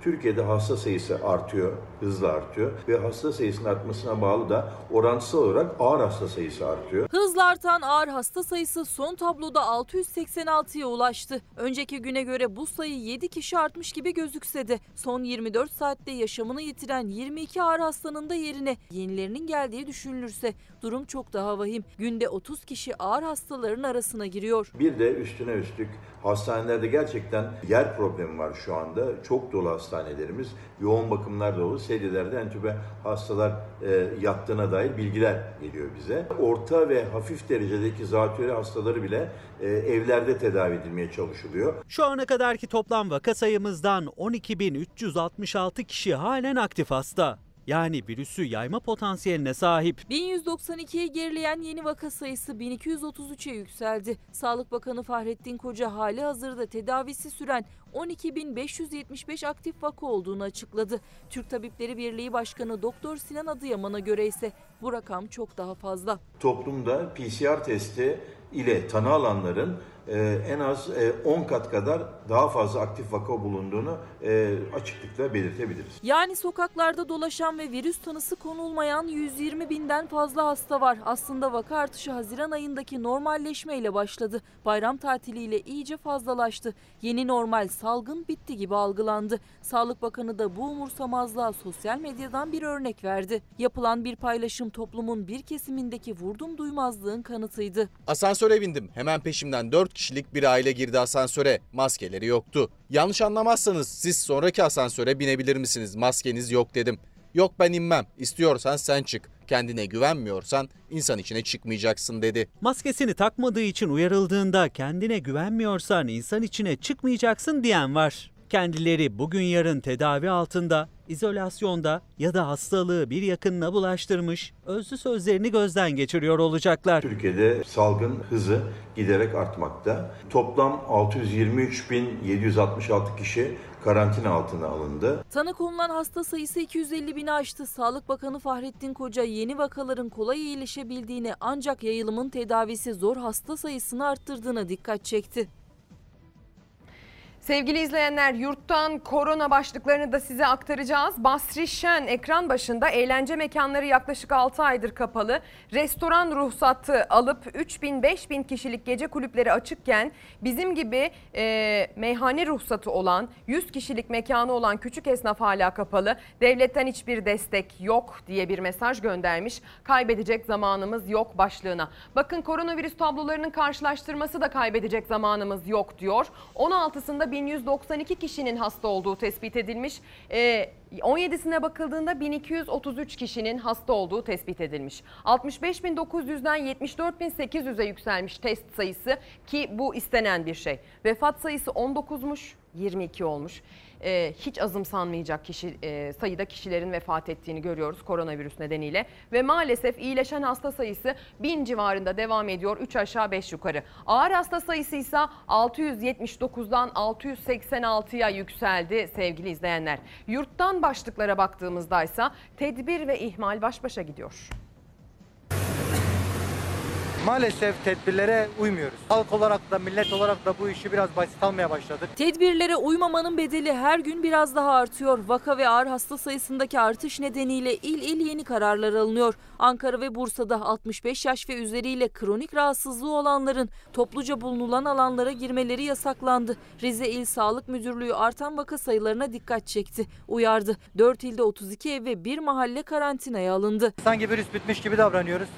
Türkiye'de hasta sayısı artıyor, hızla artıyor ve hasta sayısının artmasına bağlı da orantısal olarak ağır hasta sayısı artıyor. Hızla artan ağır hasta sayısı son tabloda 686'ya ulaştı. Önceki güne göre bu sayı 7 kişi artmış gibi gözükse de son 24 saatte yaşamını yitiren 22 ağır hastanın da yerine yenilerinin geldiği düşünülürse durum çok daha vahim. Günde 30 kişi ağır hastaların arasına giriyor. Bir de üstüne üstlük hastanelerde gerçekten yer problemi var şu anda. Çok dolu hastanelerimiz, yoğun bakımlar dolu. Sedyelerde entübe hastalar e, yattığına dair bilgiler geliyor bize. Orta ve hafif derecedeki zatürre hastaları bile e, evlerde tedavi edilmeye çalışılıyor. Şu ana kadarki toplam vaka sayımızdan 12.366 kişi halen aktif hasta. Yani virüsü yayma potansiyeline sahip. 1192'ye gerileyen yeni vaka sayısı 1233'e yükseldi. Sağlık Bakanı Fahrettin Koca hali hazırda tedavisi süren 12.575 aktif vaka olduğunu açıkladı. Türk Tabipleri Birliği Başkanı Doktor Sinan Adıyaman'a göre ise bu rakam çok daha fazla. Toplumda PCR testi ile tanı alanların e, en az e, 10 kat kadar daha fazla aktif vaka bulunduğunu e, açıklıkla belirtebiliriz. Yani sokaklarda dolaşan ve virüs tanısı konulmayan 120 binden fazla hasta var. Aslında vaka artışı Haziran ayındaki normalleşmeyle başladı. Bayram tatiliyle iyice fazlalaştı. Yeni normal salgın bitti gibi algılandı. Sağlık Bakanı da bu umursamazlığa sosyal medyadan bir örnek verdi. Yapılan bir paylaşım toplumun bir kesimindeki vurdum duymazlığın kanıtıydı. Asansöre bindim. Hemen peşimden 4 kişilik bir aile girdi asansöre. Maskeleri yoktu. Yanlış anlamazsanız siz sonraki asansöre binebilir misiniz? Maskeniz yok dedim. Yok ben inmem. İstiyorsan sen çık. Kendine güvenmiyorsan insan içine çıkmayacaksın dedi. Maskesini takmadığı için uyarıldığında kendine güvenmiyorsan insan içine çıkmayacaksın diyen var. Kendileri bugün yarın tedavi altında, izolasyonda ya da hastalığı bir yakınına bulaştırmış, özlü sözlerini gözden geçiriyor olacaklar. Türkiye'de salgın hızı giderek artmakta. Toplam 623.766 kişi karantina altına alındı. Tanı konulan hasta sayısı 250 bini aştı. Sağlık Bakanı Fahrettin Koca yeni vakaların kolay iyileşebildiğini ancak yayılımın tedavisi zor hasta sayısını arttırdığına dikkat çekti. Sevgili izleyenler yurttan korona başlıklarını da size aktaracağız. Basri Şen ekran başında eğlence mekanları yaklaşık 6 aydır kapalı. Restoran ruhsatı alıp 3000-5000 kişilik gece kulüpleri açıkken bizim gibi e, meyhane ruhsatı olan 100 kişilik mekanı olan küçük esnaf hala kapalı. Devletten hiçbir destek yok diye bir mesaj göndermiş. Kaybedecek zamanımız yok başlığına. Bakın koronavirüs tablolarının karşılaştırması da kaybedecek zamanımız yok diyor. 16'sında 1192 kişinin hasta olduğu tespit edilmiş. Ee, 17'sine bakıldığında 1233 kişinin hasta olduğu tespit edilmiş. 65.900'den 74.800'e yükselmiş test sayısı ki bu istenen bir şey. Vefat sayısı 19'muş, 22 olmuş e, hiç azımsanmayacak kişi e, sayıda kişilerin vefat ettiğini görüyoruz koronavirüs nedeniyle. Ve maalesef iyileşen hasta sayısı 1000 civarında devam ediyor 3 aşağı 5 yukarı. Ağır hasta sayısı ise 679'dan 686'ya yükseldi sevgili izleyenler. Yurttan başlıklara baktığımızda ise tedbir ve ihmal baş başa gidiyor maalesef tedbirlere uymuyoruz. Halk olarak da millet olarak da bu işi biraz basit almaya başladık. Tedbirlere uymamanın bedeli her gün biraz daha artıyor. Vaka ve ağır hasta sayısındaki artış nedeniyle il il yeni kararlar alınıyor. Ankara ve Bursa'da 65 yaş ve üzeriyle kronik rahatsızlığı olanların topluca bulunulan alanlara girmeleri yasaklandı. Rize İl Sağlık Müdürlüğü artan vaka sayılarına dikkat çekti. Uyardı. 4 ilde 32 ev ve 1 mahalle karantinaya alındı. Sanki virüs bitmiş gibi davranıyoruz.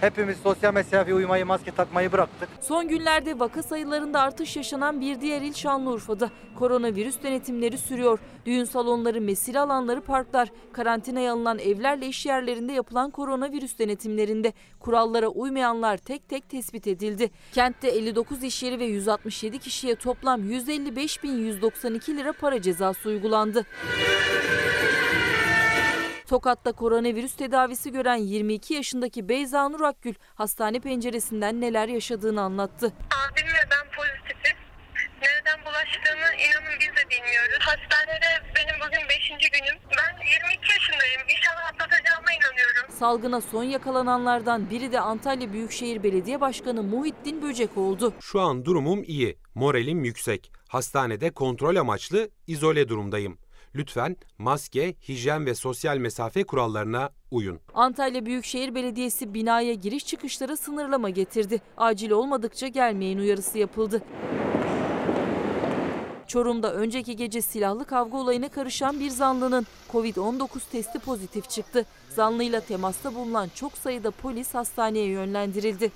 Hepimiz sosyal mesafeye uymayı, maske takmayı bıraktık. Son günlerde vaka sayılarında artış yaşanan bir diğer il Şanlıurfa'da. Koronavirüs denetimleri sürüyor. Düğün salonları, mesire alanları, parklar, karantinaya alınan evlerle iş yerlerinde yapılan koronavirüs denetimlerinde kurallara uymayanlar tek tek tespit edildi. Kentte 59 iş yeri ve 167 kişiye toplam 155.192 lira para cezası uygulandı. Tokat'ta koronavirüs tedavisi gören 22 yaşındaki Beyza Nur Akgül hastane penceresinden neler yaşadığını anlattı. Abim ve ben pozitifim. Nereden bulaştığını inanın biz de bilmiyoruz. Hastanede benim bugün 5. günüm. Ben 22 yaşındayım. İnşallah atlatacağıma inanıyorum. Salgına son yakalananlardan biri de Antalya Büyükşehir Belediye Başkanı Muhittin Böcek oldu. Şu an durumum iyi. Moralim yüksek. Hastanede kontrol amaçlı izole durumdayım. Lütfen maske, hijyen ve sosyal mesafe kurallarına uyun. Antalya Büyükşehir Belediyesi binaya giriş çıkışlara sınırlama getirdi. Acil olmadıkça gelmeyin uyarısı yapıldı. Çorum'da önceki gece silahlı kavga olayına karışan bir zanlının Covid-19 testi pozitif çıktı. Zanlıyla temasta bulunan çok sayıda polis hastaneye yönlendirildi.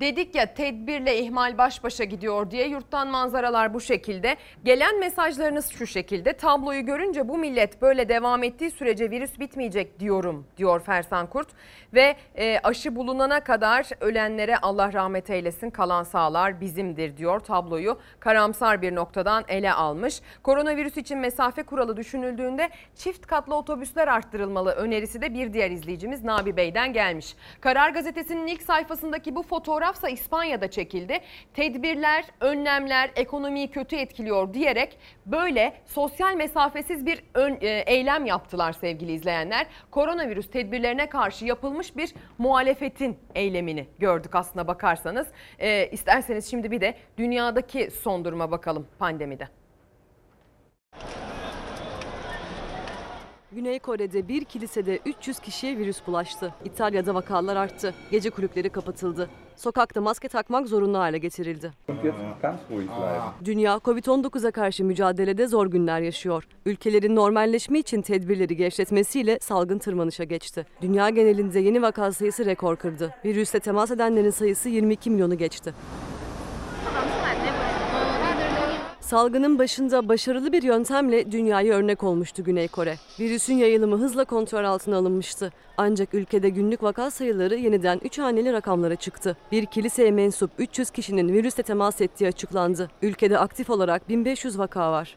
Dedik ya tedbirle ihmal baş başa gidiyor diye yurttan manzaralar bu şekilde. Gelen mesajlarınız şu şekilde. Tabloyu görünce bu millet böyle devam ettiği sürece virüs bitmeyecek diyorum diyor Fersan Kurt. Ve e, aşı bulunana kadar ölenlere Allah rahmet eylesin kalan sağlar bizimdir diyor tabloyu. Karamsar bir noktadan ele almış. Koronavirüs için mesafe kuralı düşünüldüğünde çift katlı otobüsler arttırılmalı önerisi de bir diğer izleyicimiz Nabi Bey'den gelmiş. Karar gazetesinin ilk sayfasındaki bu fotoğraf fotoğrafsa İspanya'da çekildi. Tedbirler, önlemler ekonomiyi kötü etkiliyor diyerek böyle sosyal mesafesiz bir ön, e, eylem yaptılar sevgili izleyenler. Koronavirüs tedbirlerine karşı yapılmış bir muhalefetin eylemini gördük aslına bakarsanız. E, isterseniz şimdi bir de dünyadaki son duruma bakalım pandemide. Güney Kore'de bir kilisede 300 kişiye virüs bulaştı. İtalya'da vakalar arttı. Gece kulüpleri kapatıldı. Sokakta maske takmak zorunlu hale getirildi. Dünya Covid-19'a karşı mücadelede zor günler yaşıyor. Ülkelerin normalleşme için tedbirleri gevşetmesiyle salgın tırmanışa geçti. Dünya genelinde yeni vaka sayısı rekor kırdı. Virüsle temas edenlerin sayısı 22 milyonu geçti. Salgının başında başarılı bir yöntemle dünyaya örnek olmuştu Güney Kore. Virüsün yayılımı hızla kontrol altına alınmıştı. Ancak ülkede günlük vaka sayıları yeniden 3 haneli rakamlara çıktı. Bir kiliseye mensup 300 kişinin virüsle temas ettiği açıklandı. Ülkede aktif olarak 1500 vaka var.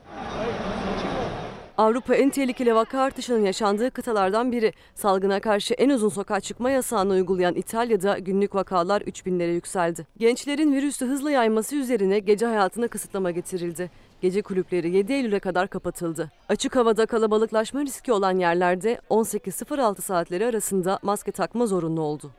Avrupa en tehlikeli vaka artışının yaşandığı kıtalardan biri. Salgına karşı en uzun sokağa çıkma yasağını uygulayan İtalya'da günlük vakalar 3000'lere yükseldi. Gençlerin virüsü hızla yayması üzerine gece hayatına kısıtlama getirildi. Gece kulüpleri 7 Eylül'e kadar kapatıldı. Açık havada kalabalıklaşma riski olan yerlerde 18.06 saatleri arasında maske takma zorunlu oldu.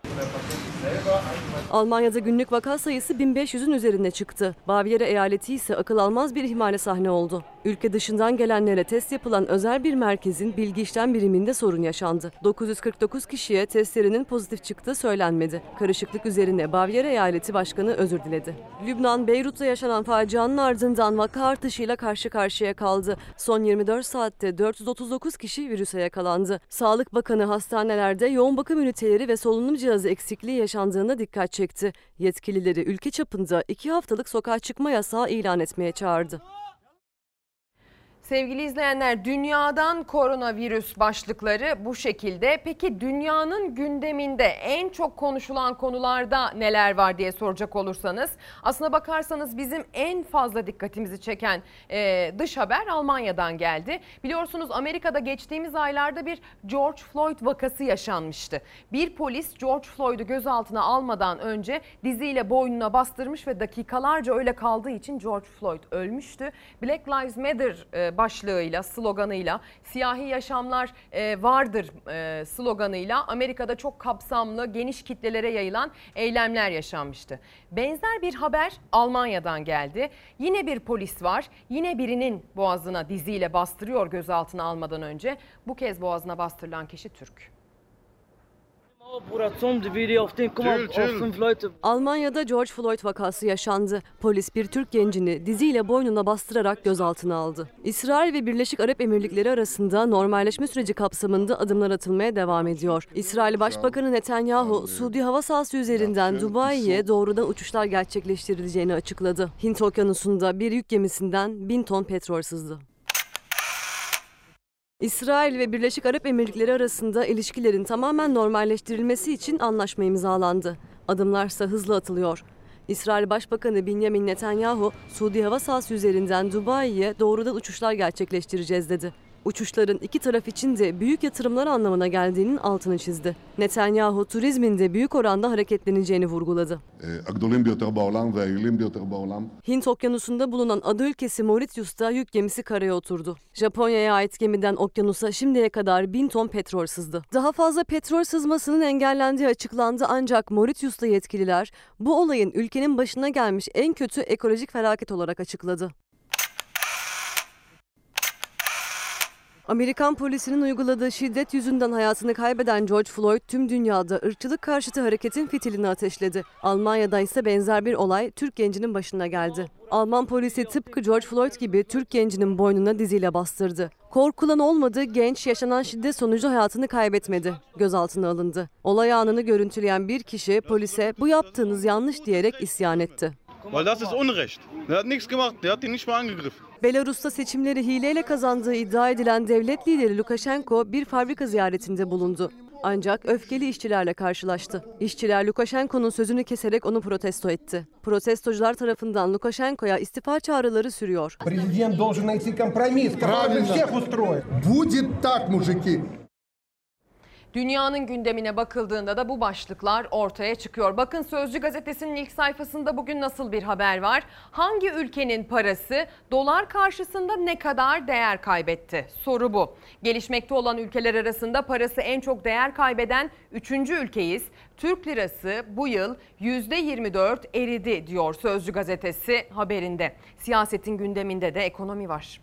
Almanya'da günlük vaka sayısı 1500'ün üzerine çıktı. Baviera eyaleti ise akıl almaz bir ihmale sahne oldu. Ülke dışından gelenlere test yapılan özel bir merkezin bilgi işlem biriminde sorun yaşandı. 949 kişiye testlerinin pozitif çıktığı söylenmedi. Karışıklık üzerine Baviera eyaleti başkanı özür diledi. Lübnan, Beyrut'ta yaşanan facianın ardından vaka artışıyla karşı karşıya kaldı. Son 24 saatte 439 kişi virüse yakalandı. Sağlık Bakanı hastanelerde yoğun bakım üniteleri ve solunum cihazı eksikliği yaşandığına dikkat çekti. Yetkilileri ülke çapında iki haftalık sokağa çıkma yasağı ilan etmeye çağırdı. Sevgili izleyenler dünyadan koronavirüs başlıkları bu şekilde. Peki dünyanın gündeminde en çok konuşulan konularda neler var diye soracak olursanız aslına bakarsanız bizim en fazla dikkatimizi çeken e, dış haber Almanya'dan geldi. Biliyorsunuz Amerika'da geçtiğimiz aylarda bir George Floyd vakası yaşanmıştı. Bir polis George Floyd'u gözaltına almadan önce diziyle boynuna bastırmış ve dakikalarca öyle kaldığı için George Floyd ölmüştü. Black Lives Matter e, başlığıyla, sloganıyla, siyahi yaşamlar e, vardır e, sloganıyla Amerika'da çok kapsamlı, geniş kitlelere yayılan eylemler yaşanmıştı. Benzer bir haber Almanya'dan geldi. Yine bir polis var. Yine birinin boğazına diziyle bastırıyor gözaltına almadan önce. Bu kez boğazına bastırılan kişi Türk. Almanya'da George Floyd vakası yaşandı. Polis bir Türk gencini diziyle boynuna bastırarak gözaltına aldı. İsrail ve Birleşik Arap Emirlikleri arasında normalleşme süreci kapsamında adımlar atılmaya devam ediyor. İsrail Başbakanı Netanyahu, Suudi hava sahası üzerinden Dubai'ye doğrudan uçuşlar gerçekleştirileceğini açıkladı. Hint Okyanusu'nda bir yük gemisinden bin ton petrol sızdı. İsrail ve Birleşik Arap Emirlikleri arasında ilişkilerin tamamen normalleştirilmesi için anlaşma imzalandı. Adımlarsa hızlı atılıyor. İsrail Başbakanı Benjamin Netanyahu, Suudi hava sahası üzerinden Dubai'ye doğrudan uçuşlar gerçekleştireceğiz dedi. Uçuşların iki taraf için de büyük yatırımlar anlamına geldiğinin altını çizdi. Netanyahu turizmin de büyük oranda hareketleneceğini vurguladı. Hint okyanusunda bulunan ada ülkesi Mauritius'ta yük gemisi karaya oturdu. Japonya'ya ait gemiden okyanusa şimdiye kadar bin ton petrol sızdı. Daha fazla petrol sızmasının engellendiği açıklandı ancak Mauritius'ta yetkililer bu olayın ülkenin başına gelmiş en kötü ekolojik felaket olarak açıkladı. Amerikan polisinin uyguladığı şiddet yüzünden hayatını kaybeden George Floyd tüm dünyada ırkçılık karşıtı hareketin fitilini ateşledi. Almanya'da ise benzer bir olay Türk gencinin başına geldi. Alman polisi tıpkı George Floyd gibi Türk gencinin boynuna diziyle bastırdı. Korkulan olmadı, genç yaşanan şiddet sonucu hayatını kaybetmedi. Gözaltına alındı. Olay anını görüntüleyen bir kişi polise bu yaptığınız yanlış diyerek isyan etti. Weil das ist Unrecht. Der hat nichts gemacht, der hat ihn nicht mal angegriffen. Belarus'ta seçimleri hileyle kazandığı iddia edilen devlet lideri Lukashenko bir fabrika ziyaretinde bulundu. Ancak öfkeli işçilerle karşılaştı. İşçiler Lukashenko'nun sözünü keserek onu protesto etti. Protestocular tarafından Lukashenko'ya istifa çağrıları sürüyor. Президент должен найти компромисс, который всех устроит. Будет так, мужики. Dünyanın gündemine bakıldığında da bu başlıklar ortaya çıkıyor. Bakın Sözcü gazetesinin ilk sayfasında bugün nasıl bir haber var? Hangi ülkenin parası dolar karşısında ne kadar değer kaybetti? Soru bu. Gelişmekte olan ülkeler arasında parası en çok değer kaybeden 3. ülkeyiz. Türk lirası bu yıl %24 eridi diyor Sözcü gazetesi haberinde. Siyasetin gündeminde de ekonomi var.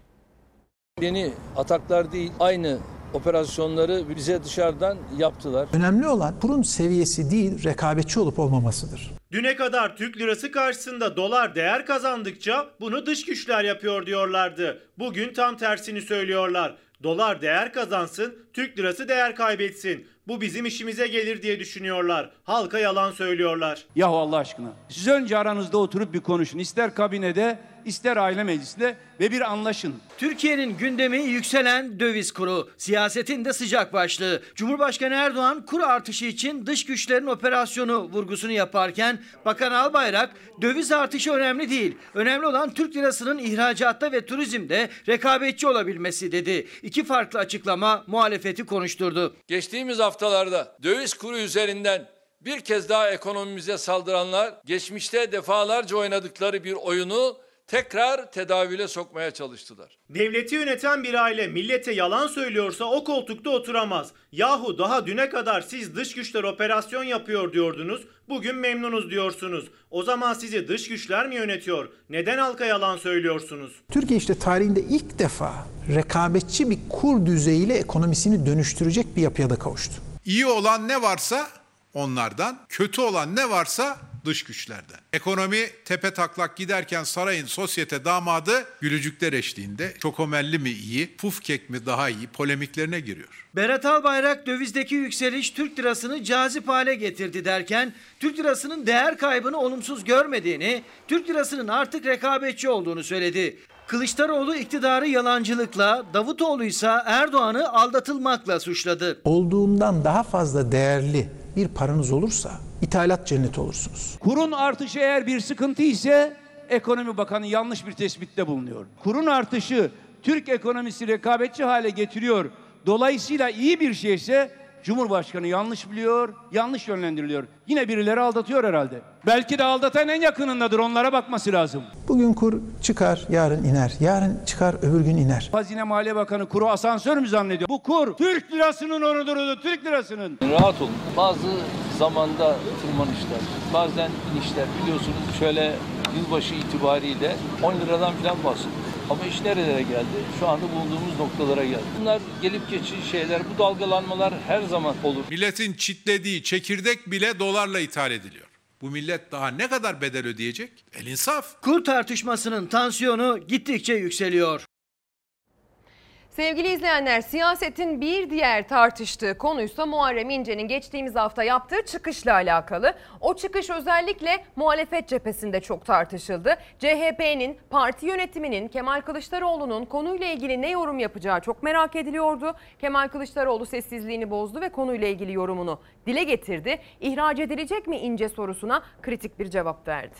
Yeni ataklar değil aynı operasyonları bize dışarıdan yaptılar. Önemli olan kurum seviyesi değil rekabetçi olup olmamasıdır. Düne kadar Türk lirası karşısında dolar değer kazandıkça bunu dış güçler yapıyor diyorlardı. Bugün tam tersini söylüyorlar. Dolar değer kazansın, Türk lirası değer kaybetsin. Bu bizim işimize gelir diye düşünüyorlar. Halka yalan söylüyorlar. Yahu Allah aşkına. Siz önce aranızda oturup bir konuşun. İster kabinede, ister aile meclisinde ve bir anlaşın. Türkiye'nin gündemi yükselen döviz kuru. Siyasetin de sıcak başlığı. Cumhurbaşkanı Erdoğan kur artışı için dış güçlerin operasyonu vurgusunu yaparken Bakan Albayrak döviz artışı önemli değil. Önemli olan Türk lirasının ihracatta ve turizmde rekabetçi olabilmesi dedi. İki farklı açıklama muhalefeti konuşturdu. Geçtiğimiz haftalarda döviz kuru üzerinden bir kez daha ekonomimize saldıranlar geçmişte defalarca oynadıkları bir oyunu tekrar tedavüle sokmaya çalıştılar. Devleti yöneten bir aile millete yalan söylüyorsa o koltukta oturamaz. Yahu daha düne kadar siz dış güçler operasyon yapıyor diyordunuz. Bugün memnunuz diyorsunuz. O zaman sizi dış güçler mi yönetiyor? Neden halka yalan söylüyorsunuz? Türkiye işte tarihinde ilk defa rekabetçi bir kur düzeyiyle ekonomisini dönüştürecek bir yapıya da kavuştu. İyi olan ne varsa onlardan, kötü olan ne varsa dış güçlerden. Ekonomi tepe taklak giderken sarayın sosyete damadı gülücükler eşliğinde çokomelli mi iyi, puf kek mi daha iyi polemiklerine giriyor. Berat Albayrak dövizdeki yükseliş Türk lirasını cazip hale getirdi derken Türk lirasının değer kaybını olumsuz görmediğini, Türk lirasının artık rekabetçi olduğunu söyledi. Kılıçdaroğlu iktidarı yalancılıkla, Davutoğlu ise Erdoğan'ı aldatılmakla suçladı. Olduğundan daha fazla değerli bir paranız olursa ithalat cenneti olursunuz. Kurun artışı eğer bir sıkıntı ise Ekonomi Bakanı yanlış bir tespitte bulunuyor. Kurun artışı Türk ekonomisi rekabetçi hale getiriyor. Dolayısıyla iyi bir şeyse Cumhurbaşkanı yanlış biliyor, yanlış yönlendiriliyor. Yine birileri aldatıyor herhalde. Belki de aldatan en yakınındadır, onlara bakması lazım. Bugün kur çıkar, yarın iner. Yarın çıkar, öbür gün iner. Hazine Maliye Bakanı kuru asansör mü zannediyor? Bu kur Türk lirasının onurudur, Türk lirasının. Rahat olun. Bazı zamanda tırmanışlar, bazen inişler biliyorsunuz şöyle yılbaşı itibariyle 10 liradan falan bahsediyor. Ama iş nerelere geldi? Şu anda bulunduğumuz noktalara geldi. Bunlar gelip geçici şeyler. Bu dalgalanmalar her zaman olur. Milletin çitlediği çekirdek bile dolarla ithal ediliyor. Bu millet daha ne kadar bedel ödeyecek? El insaf. Kur tartışmasının tansiyonu gittikçe yükseliyor. Sevgili izleyenler siyasetin bir diğer tartıştığı konuysa Muharrem İnce'nin geçtiğimiz hafta yaptığı çıkışla alakalı. O çıkış özellikle muhalefet cephesinde çok tartışıldı. CHP'nin, parti yönetiminin, Kemal Kılıçdaroğlu'nun konuyla ilgili ne yorum yapacağı çok merak ediliyordu. Kemal Kılıçdaroğlu sessizliğini bozdu ve konuyla ilgili yorumunu dile getirdi. İhraç edilecek mi İnce sorusuna kritik bir cevap verdi.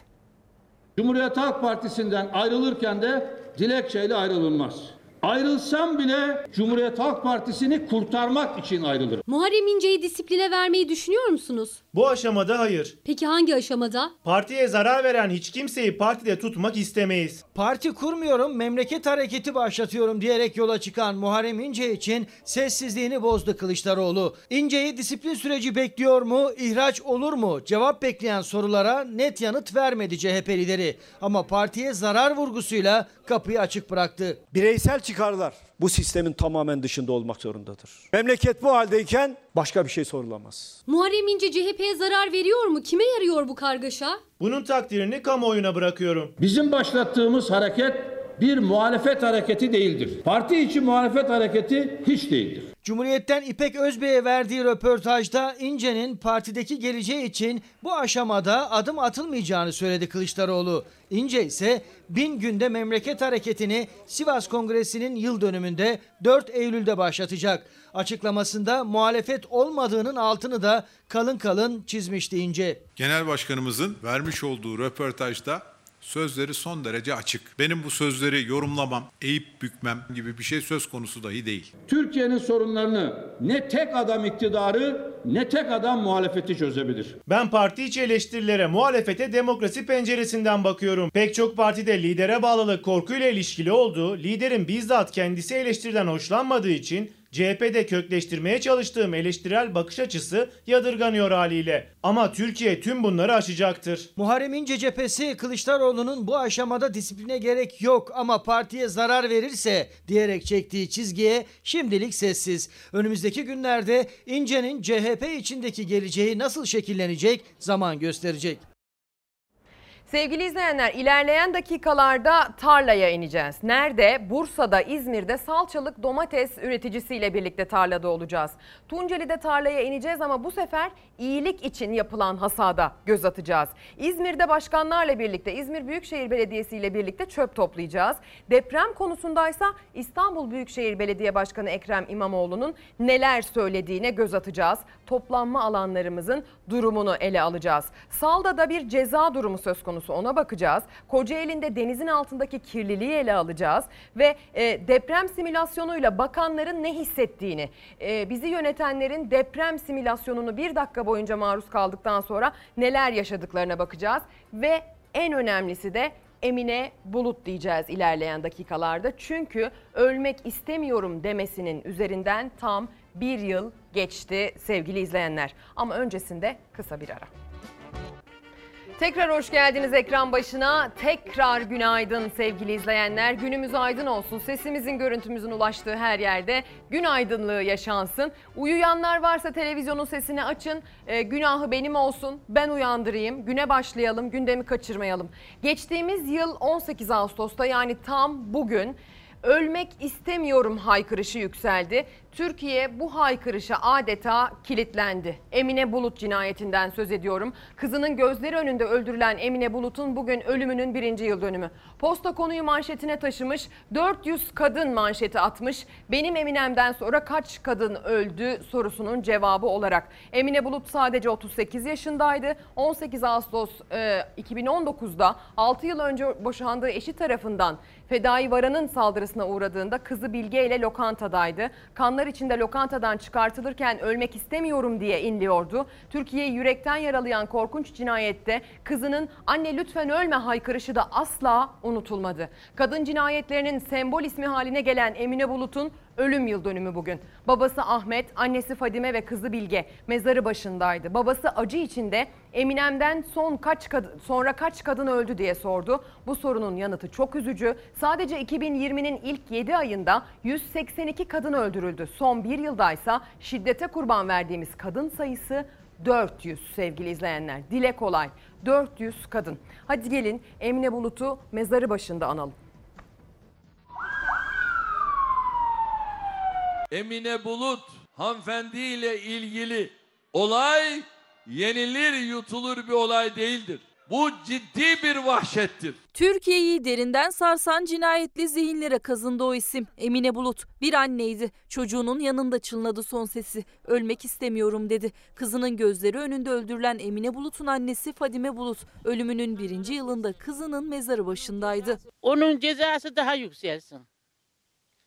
Cumhuriyet Halk Partisi'nden ayrılırken de dilekçeyle ayrılınmaz. Ayrılsam bile Cumhuriyet Halk Partisi'ni kurtarmak için ayrılırım. Muharrem İnce'yi disipline vermeyi düşünüyor musunuz? Bu aşamada hayır. Peki hangi aşamada? Partiye zarar veren hiç kimseyi partide tutmak istemeyiz. Parti kurmuyorum, memleket hareketi başlatıyorum diyerek yola çıkan Muharrem İnce için sessizliğini bozdu Kılıçdaroğlu. İnce'yi disiplin süreci bekliyor mu, ihraç olur mu? Cevap bekleyen sorulara net yanıt vermedi CHP lideri. Ama partiye zarar vurgusuyla kapıyı açık bıraktı. Bireysel çıkarlar bu sistemin tamamen dışında olmak zorundadır. Memleket bu haldeyken başka bir şey sorulamaz. Muharrem İnce CHP'ye zarar veriyor mu? Kime yarıyor bu kargaşa? Bunun takdirini kamuoyuna bırakıyorum. Bizim başlattığımız hareket bir muhalefet hareketi değildir. Parti içi muhalefet hareketi hiç değildir. Cumhuriyet'ten İpek Özbey'e verdiği röportajda İnce'nin partideki geleceği için bu aşamada adım atılmayacağını söyledi Kılıçdaroğlu. İnce ise bin günde memleket hareketini Sivas Kongresi'nin yıl dönümünde 4 Eylül'de başlatacak. Açıklamasında muhalefet olmadığının altını da kalın kalın çizmişti İnce. Genel Başkanımızın vermiş olduğu röportajda sözleri son derece açık. Benim bu sözleri yorumlamam, eğip bükmem gibi bir şey söz konusu dahi değil. Türkiye'nin sorunlarını ne tek adam iktidarı ne tek adam muhalefeti çözebilir. Ben parti içi eleştirilere, muhalefete demokrasi penceresinden bakıyorum. Pek çok partide lidere bağlılık korkuyla ilişkili oldu. Liderin bizzat kendisi eleştiriden hoşlanmadığı için CHP'de kökleştirmeye çalıştığım eleştirel bakış açısı yadırganıyor haliyle. Ama Türkiye tüm bunları aşacaktır. Muharrem İnce cephesi Kılıçdaroğlu'nun bu aşamada disipline gerek yok ama partiye zarar verirse diyerek çektiği çizgiye şimdilik sessiz. Önümüzdeki günlerde İnce'nin CHP içindeki geleceği nasıl şekillenecek zaman gösterecek. Sevgili izleyenler ilerleyen dakikalarda tarlaya ineceğiz. Nerede? Bursa'da, İzmir'de salçalık domates üreticisiyle birlikte tarlada olacağız. Tunceli'de tarlaya ineceğiz ama bu sefer iyilik için yapılan hasada göz atacağız. İzmir'de başkanlarla birlikte, İzmir Büyükşehir Belediyesi ile birlikte çöp toplayacağız. Deprem konusundaysa İstanbul Büyükşehir Belediye Başkanı Ekrem İmamoğlu'nun neler söylediğine göz atacağız. Toplanma alanlarımızın durumunu ele alacağız. Salda'da bir ceza durumu söz konusu ona bakacağız. Kocaeli'nde denizin altındaki kirliliği ele alacağız ve e, deprem simülasyonuyla bakanların ne hissettiğini, e, bizi yönetenlerin deprem simülasyonunu bir dakika boyunca maruz kaldıktan sonra neler yaşadıklarına bakacağız ve en önemlisi de Emine Bulut diyeceğiz ilerleyen dakikalarda. Çünkü ölmek istemiyorum demesinin üzerinden tam bir yıl geçti sevgili izleyenler. Ama öncesinde kısa bir ara. Tekrar hoş geldiniz ekran başına. Tekrar günaydın sevgili izleyenler. Günümüz aydın olsun. Sesimizin, görüntümüzün ulaştığı her yerde gün aydınlığı yaşansın. Uyuyanlar varsa televizyonun sesini açın. E, günahı benim olsun. Ben uyandırayım. Güne başlayalım. Gündemi kaçırmayalım. Geçtiğimiz yıl 18 Ağustos'ta yani tam bugün ölmek istemiyorum haykırışı yükseldi. Türkiye bu haykırışa adeta kilitlendi. Emine Bulut cinayetinden söz ediyorum. Kızının gözleri önünde öldürülen Emine Bulut'un bugün ölümünün birinci yıl dönümü. Posta konuyu manşetine taşımış, 400 kadın manşeti atmış. Benim Eminem'den sonra kaç kadın öldü sorusunun cevabı olarak. Emine Bulut sadece 38 yaşındaydı. 18 Ağustos e, 2019'da 6 yıl önce boşandığı eşi tarafından Fedai Varan'ın saldırısına uğradığında kızı Bilge ile lokantadaydı. Kanlar içinde lokantadan çıkartılırken ölmek istemiyorum diye inliyordu. Türkiye'yi yürekten yaralayan korkunç cinayette kızının anne lütfen ölme haykırışı da asla unutulmadı. Kadın cinayetlerinin sembol ismi haline gelen Emine Bulut'un ölüm yıl dönümü bugün. Babası Ahmet, annesi Fadime ve kızı Bilge mezarı başındaydı. Babası acı içinde Eminem'den son kaç kadın, sonra kaç kadın öldü diye sordu. Bu sorunun yanıtı çok üzücü. Sadece 2020'nin ilk 7 ayında 182 kadın öldürüldü. Son bir yıldaysa şiddete kurban verdiğimiz kadın sayısı 400 sevgili izleyenler. Dile kolay 400 kadın. Hadi gelin Emine Bulut'u mezarı başında analım. Emine Bulut hanımefendiyle ilgili olay yenilir yutulur bir olay değildir. Bu ciddi bir vahşettir. Türkiye'yi derinden sarsan cinayetli zihinlere kazındı o isim. Emine Bulut bir anneydi. Çocuğunun yanında çınladı son sesi. Ölmek istemiyorum dedi. Kızının gözleri önünde öldürülen Emine Bulut'un annesi Fadime Bulut ölümünün birinci yılında kızının mezarı başındaydı. Onun cezası daha yükselsin.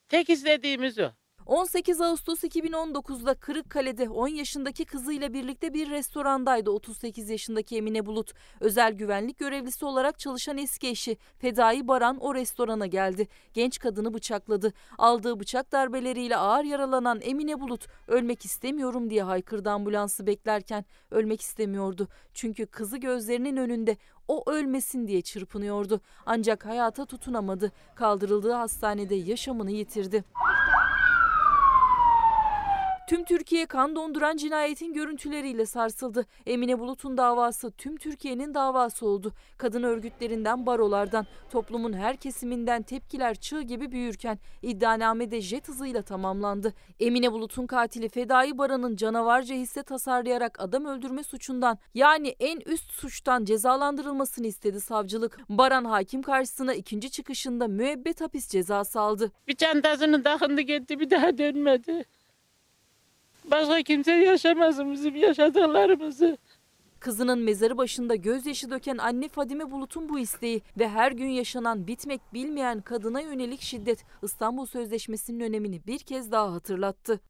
Tek istediğimiz o. 18 Ağustos 2019'da Kırıkkale'de 10 yaşındaki kızıyla birlikte bir restorandaydı 38 yaşındaki Emine Bulut. Özel güvenlik görevlisi olarak çalışan eski eşi Fedai Baran o restorana geldi. Genç kadını bıçakladı. Aldığı bıçak darbeleriyle ağır yaralanan Emine Bulut ölmek istemiyorum diye haykırdı ambulansı beklerken ölmek istemiyordu. Çünkü kızı gözlerinin önünde o ölmesin diye çırpınıyordu. Ancak hayata tutunamadı. Kaldırıldığı hastanede yaşamını yitirdi. Tüm Türkiye kan donduran cinayetin görüntüleriyle sarsıldı. Emine Bulut'un davası tüm Türkiye'nin davası oldu. Kadın örgütlerinden, barolardan, toplumun her kesiminden tepkiler çığ gibi büyürken iddianamede jet hızıyla tamamlandı. Emine Bulut'un katili Fedai Baran'ın canavarca hisse tasarlayarak adam öldürme suçundan yani en üst suçtan cezalandırılmasını istedi savcılık. Baran hakim karşısına ikinci çıkışında müebbet hapis cezası aldı. Bir çantasını takındı gitti bir daha dönmedi. Başka kimse yaşamasın bizim yaşadıklarımızı. Kızının mezarı başında gözyaşı döken anne Fadime Bulut'un bu isteği ve her gün yaşanan bitmek bilmeyen kadına yönelik şiddet İstanbul Sözleşmesi'nin önemini bir kez daha hatırlattı.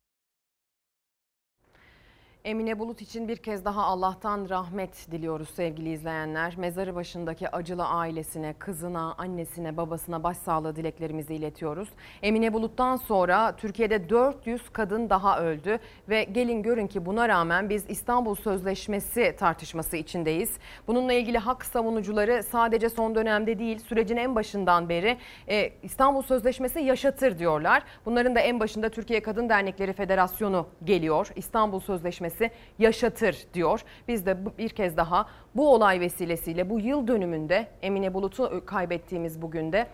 Emine Bulut için bir kez daha Allah'tan rahmet diliyoruz sevgili izleyenler. Mezarı başındaki acılı ailesine, kızına, annesine, babasına başsağlığı dileklerimizi iletiyoruz. Emine Bulut'tan sonra Türkiye'de 400 kadın daha öldü ve gelin görün ki buna rağmen biz İstanbul Sözleşmesi tartışması içindeyiz. Bununla ilgili hak savunucuları sadece son dönemde değil sürecin en başından beri e, İstanbul Sözleşmesi yaşatır diyorlar. Bunların da en başında Türkiye Kadın Dernekleri Federasyonu geliyor. İstanbul Sözleşmesi yaşatır diyor. Biz de bir kez daha bu olay vesilesiyle bu yıl dönümünde Emine Bulut'u kaybettiğimiz bugün de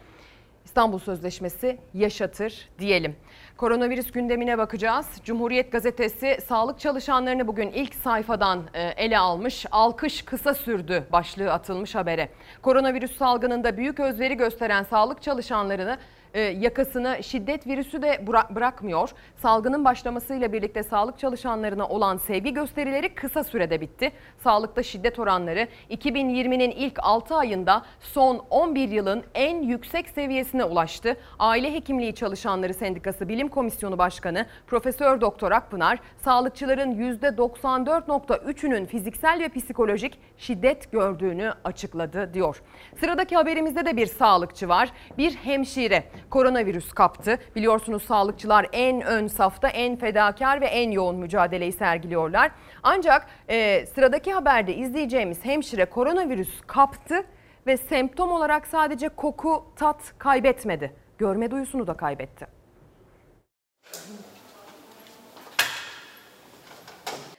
İstanbul Sözleşmesi yaşatır diyelim. Koronavirüs gündemine bakacağız. Cumhuriyet Gazetesi sağlık çalışanlarını bugün ilk sayfadan e, ele almış. Alkış kısa sürdü başlığı atılmış habere. Koronavirüs salgınında büyük özveri gösteren sağlık çalışanlarını yakasını şiddet virüsü de bıra- bırakmıyor. Salgının başlamasıyla birlikte sağlık çalışanlarına olan sevgi gösterileri kısa sürede bitti. Sağlıkta şiddet oranları 2020'nin ilk 6 ayında son 11 yılın en yüksek seviyesine ulaştı. Aile Hekimliği Çalışanları Sendikası Bilim Komisyonu Başkanı Profesör Doktor Akpınar, sağlıkçıların %94.3'ünün fiziksel ve psikolojik şiddet gördüğünü açıkladı diyor. Sıradaki haberimizde de bir sağlıkçı var. Bir hemşire koronavirüs kaptı. Biliyorsunuz sağlıkçılar en ön safta, en fedakar ve en yoğun mücadeleyi sergiliyorlar. Ancak e, sıradaki haberde izleyeceğimiz hemşire koronavirüs kaptı ve semptom olarak sadece koku, tat kaybetmedi. Görme duyusunu da kaybetti.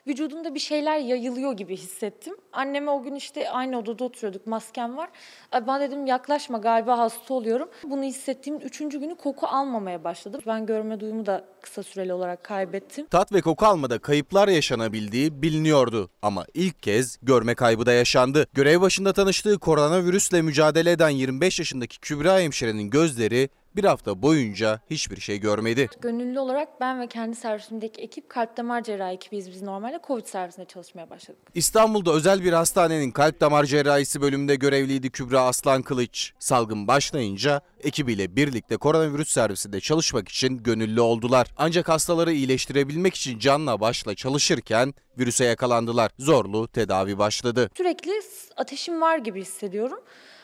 Vücudumda bir şeyler yayılıyor gibi hissettim. Anneme o gün işte aynı odada oturuyorduk, maskem var. Ay Ben dedim yaklaşma galiba hasta oluyorum. Bunu hissettiğim üçüncü günü koku almamaya başladım. Ben görme duyumu da kısa süreli olarak kaybettim. Tat ve koku almada kayıplar yaşanabildiği biliniyordu ama ilk kez görme kaybı da yaşandı. Görev başında tanıştığı koronavirüsle mücadele eden 25 yaşındaki Kübra hemşirenin gözleri bir hafta boyunca hiçbir şey görmedi. Gönüllü olarak ben ve kendi servisimdeki ekip kalp damar cerrahi ekibiyiz biz normalde. Covid servisinde çalışmaya başladık. İstanbul'da özel bir hastanenin kalp damar cerrahisi bölümünde görevliydi Kübra Aslan Kılıç. Salgın başlayınca ekibiyle birlikte koronavirüs servisinde çalışmak için gönüllü oldular. Ancak hastaları iyileştirebilmek için canla başla çalışırken virüse yakalandılar. Zorlu tedavi başladı. Sürekli ateşim var gibi hissediyorum.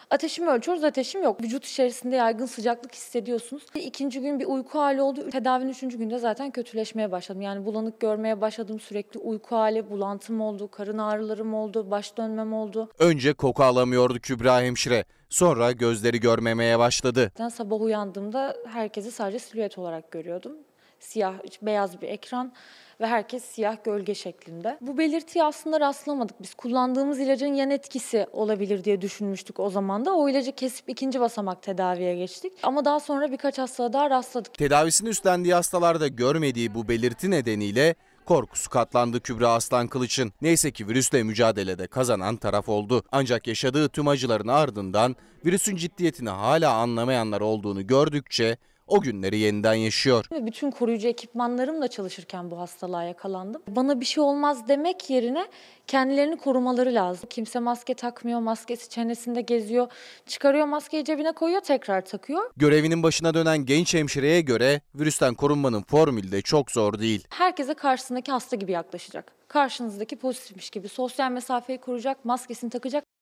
Ateşimi ölçüyoruz, ateşim yok. Vücut içerisinde yaygın sıcaklık hissediyorsunuz. İkinci gün bir uyku hali oldu. Tedavinin üçüncü günde zaten kötüleşmeye başladım. Yani bulanık görmeye başladım. Sürekli uyku hali, bulantım oldu, karın ağrılarım oldu, baş dönmem oldu. Önce koku alamıyordu Kübra hemşire. Sonra gözleri görmemeye başladı. Ben sabah uyandığımda herkesi sadece silüet olarak görüyordum. Siyah, beyaz bir ekran ve herkes siyah gölge şeklinde. Bu belirtiyi aslında rastlamadık. Biz kullandığımız ilacın yan etkisi olabilir diye düşünmüştük o zaman da. O ilacı kesip ikinci basamak tedaviye geçtik. Ama daha sonra birkaç hastalığa daha rastladık. Tedavisini üstlendiği hastalarda görmediği bu belirti nedeniyle korkusu katlandı Kübra Aslan Kılıç'ın. Neyse ki virüsle mücadelede kazanan taraf oldu. Ancak yaşadığı tüm acıların ardından virüsün ciddiyetini hala anlamayanlar olduğunu gördükçe o günleri yeniden yaşıyor. Ve bütün koruyucu ekipmanlarımla çalışırken bu hastalığa yakalandım. Bana bir şey olmaz demek yerine kendilerini korumaları lazım. Kimse maske takmıyor, maskesi çenesinde geziyor, çıkarıyor maskeyi cebine koyuyor, tekrar takıyor. Görevinin başına dönen genç hemşireye göre virüsten korunmanın formülü de çok zor değil. Herkese karşısındaki hasta gibi yaklaşacak. Karşınızdaki pozitifmiş gibi sosyal mesafeyi koruyacak, maskesini takacak.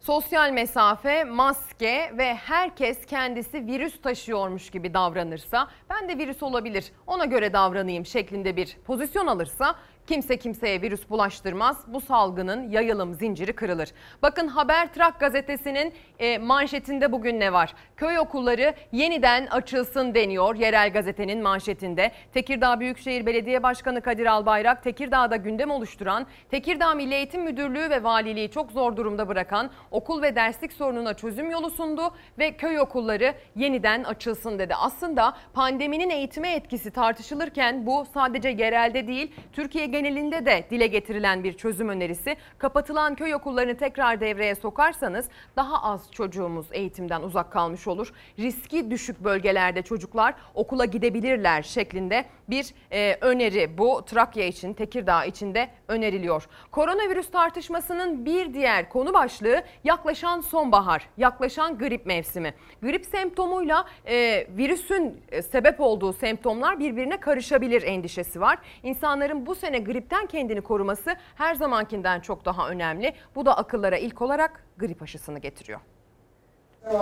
Sosyal mesafe, maske ve herkes kendisi virüs taşıyormuş gibi davranırsa ben de virüs olabilir ona göre davranayım şeklinde bir pozisyon alırsa Kimse kimseye virüs bulaştırmaz. Bu salgının yayılım zinciri kırılır. Bakın Habertrak gazetesinin e, manşetinde bugün ne var? Köy okulları yeniden açılsın deniyor yerel gazetenin manşetinde. Tekirdağ Büyükşehir Belediye Başkanı Kadir Albayrak Tekirdağ'da gündem oluşturan, Tekirdağ Milli Eğitim Müdürlüğü ve valiliği çok zor durumda bırakan okul ve derslik sorununa çözüm yolu sundu ve köy okulları yeniden açılsın dedi. Aslında pandeminin eğitime etkisi tartışılırken bu sadece yerelde değil Türkiye genelinde de dile getirilen bir çözüm önerisi. Kapatılan köy okullarını tekrar devreye sokarsanız daha az çocuğumuz eğitimden uzak kalmış olur. Riski düşük bölgelerde çocuklar okula gidebilirler şeklinde bir e, öneri bu Trakya için, Tekirdağ için de öneriliyor. Koronavirüs tartışmasının bir diğer konu başlığı yaklaşan sonbahar, yaklaşan grip mevsimi. Grip semptomuyla e, virüsün e, sebep olduğu semptomlar birbirine karışabilir endişesi var. İnsanların bu sene gripten kendini koruması her zamankinden çok daha önemli. Bu da akıllara ilk olarak grip aşısını getiriyor.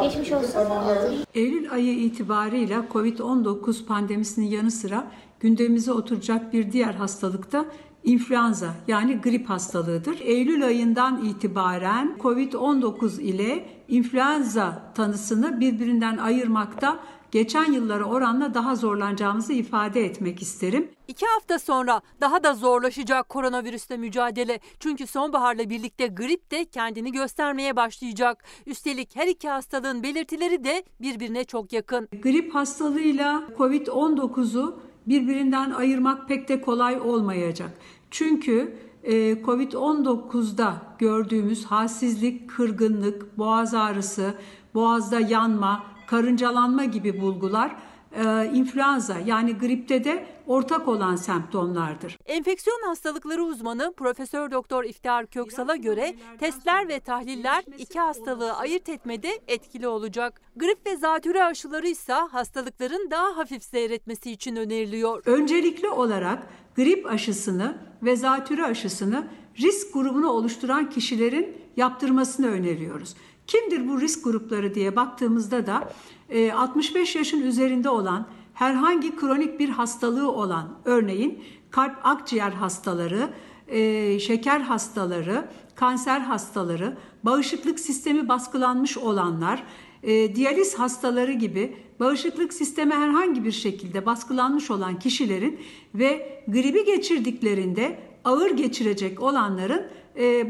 Geçmiş olsun. Eylül ayı itibarıyla COVID-19 pandemisinin yanı sıra gündemimize oturacak bir diğer hastalık da influenza yani grip hastalığıdır. Eylül ayından itibaren COVID-19 ile influenza tanısını birbirinden ayırmakta geçen yıllara oranla daha zorlanacağımızı ifade etmek isterim. İki hafta sonra daha da zorlaşacak koronavirüsle mücadele. Çünkü sonbaharla birlikte grip de kendini göstermeye başlayacak. Üstelik her iki hastalığın belirtileri de birbirine çok yakın. Grip hastalığıyla COVID-19'u birbirinden ayırmak pek de kolay olmayacak. Çünkü e, Covid-19'da gördüğümüz halsizlik, kırgınlık, boğaz ağrısı, boğazda yanma, karıncalanma gibi bulgular e, influenza yani gripte de ortak olan semptomlardır. Enfeksiyon hastalıkları uzmanı Profesör Doktor İftihar Köksal'a göre testler ve tahliller iki hastalığı ayırt etmede etkili olacak. Grip ve zatürre aşıları ise hastalıkların daha hafif seyretmesi için öneriliyor. Öncelikli olarak grip aşısını ve zatürre aşısını risk grubunu oluşturan kişilerin yaptırmasını öneriyoruz. Kimdir bu risk grupları diye baktığımızda da 65 yaşın üzerinde olan herhangi kronik bir hastalığı olan örneğin kalp akciğer hastaları, şeker hastaları, kanser hastaları, bağışıklık sistemi baskılanmış olanlar, diyaliz hastaları gibi bağışıklık sistemi herhangi bir şekilde baskılanmış olan kişilerin ve gribi geçirdiklerinde ağır geçirecek olanların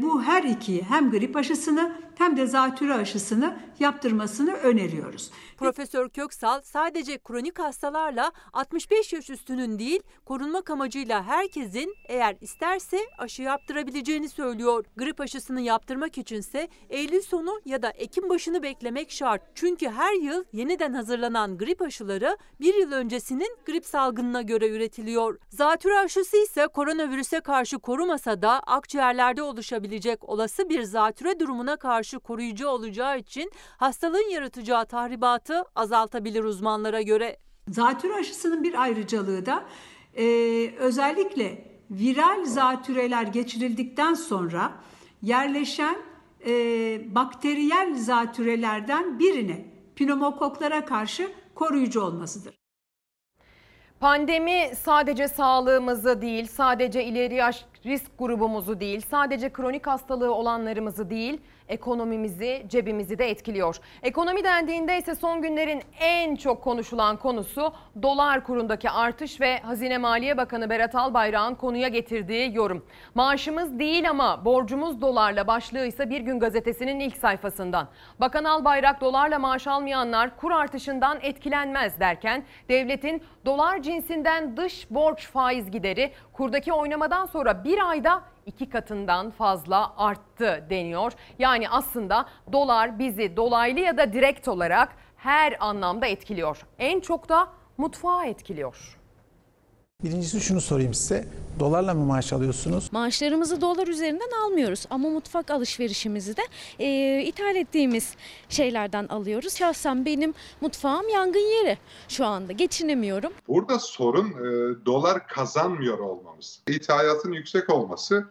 bu her iki hem grip aşısını hem de zatürre aşısını yaptırmasını öneriyoruz. Profesör Köksal sadece kronik hastalarla 65 yaş üstünün değil korunmak amacıyla herkesin eğer isterse aşı yaptırabileceğini söylüyor. Grip aşısını yaptırmak içinse Eylül sonu ya da Ekim başını beklemek şart. Çünkü her yıl yeniden hazırlanan grip aşıları bir yıl öncesinin grip salgınına göre üretiliyor. Zatürre aşısı ise koronavirüse karşı korumasa da akciğerlerde oluşabilecek olası bir zatürre durumuna karşı koruyucu olacağı için hastalığın yaratacağı tahribatı azaltabilir uzmanlara göre. Zatürre aşısının bir ayrıcalığı da e, özellikle viral zatüreler geçirildikten sonra yerleşen e, bakteriyel zatürelerden birine pneumokoklara karşı koruyucu olmasıdır. Pandemi sadece sağlığımızı değil, sadece ileri yaş risk grubumuzu değil, sadece kronik hastalığı olanlarımızı değil, ekonomimizi, cebimizi de etkiliyor. Ekonomi dendiğinde ise son günlerin en çok konuşulan konusu dolar kurundaki artış ve Hazine Maliye Bakanı Berat Albayrak'ın konuya getirdiği yorum. Maaşımız değil ama borcumuz dolarla başlığı ise Bir Gün Gazetesi'nin ilk sayfasından. Bakan Albayrak dolarla maaş almayanlar kur artışından etkilenmez derken devletin dolar cinsinden dış borç faiz gideri kurdaki oynamadan sonra bir ayda iki katından fazla arttı deniyor. Yani aslında dolar bizi dolaylı ya da direkt olarak her anlamda etkiliyor. En çok da mutfağı etkiliyor. Birincisi şunu sorayım size. Dolarla mı maaş alıyorsunuz? Maaşlarımızı dolar üzerinden almıyoruz ama mutfak alışverişimizi de e, ithal ettiğimiz şeylerden alıyoruz. Şahsen benim mutfağım yangın yeri şu anda geçinemiyorum. Burada sorun e, dolar kazanmıyor olmamız. İthalatın yüksek olması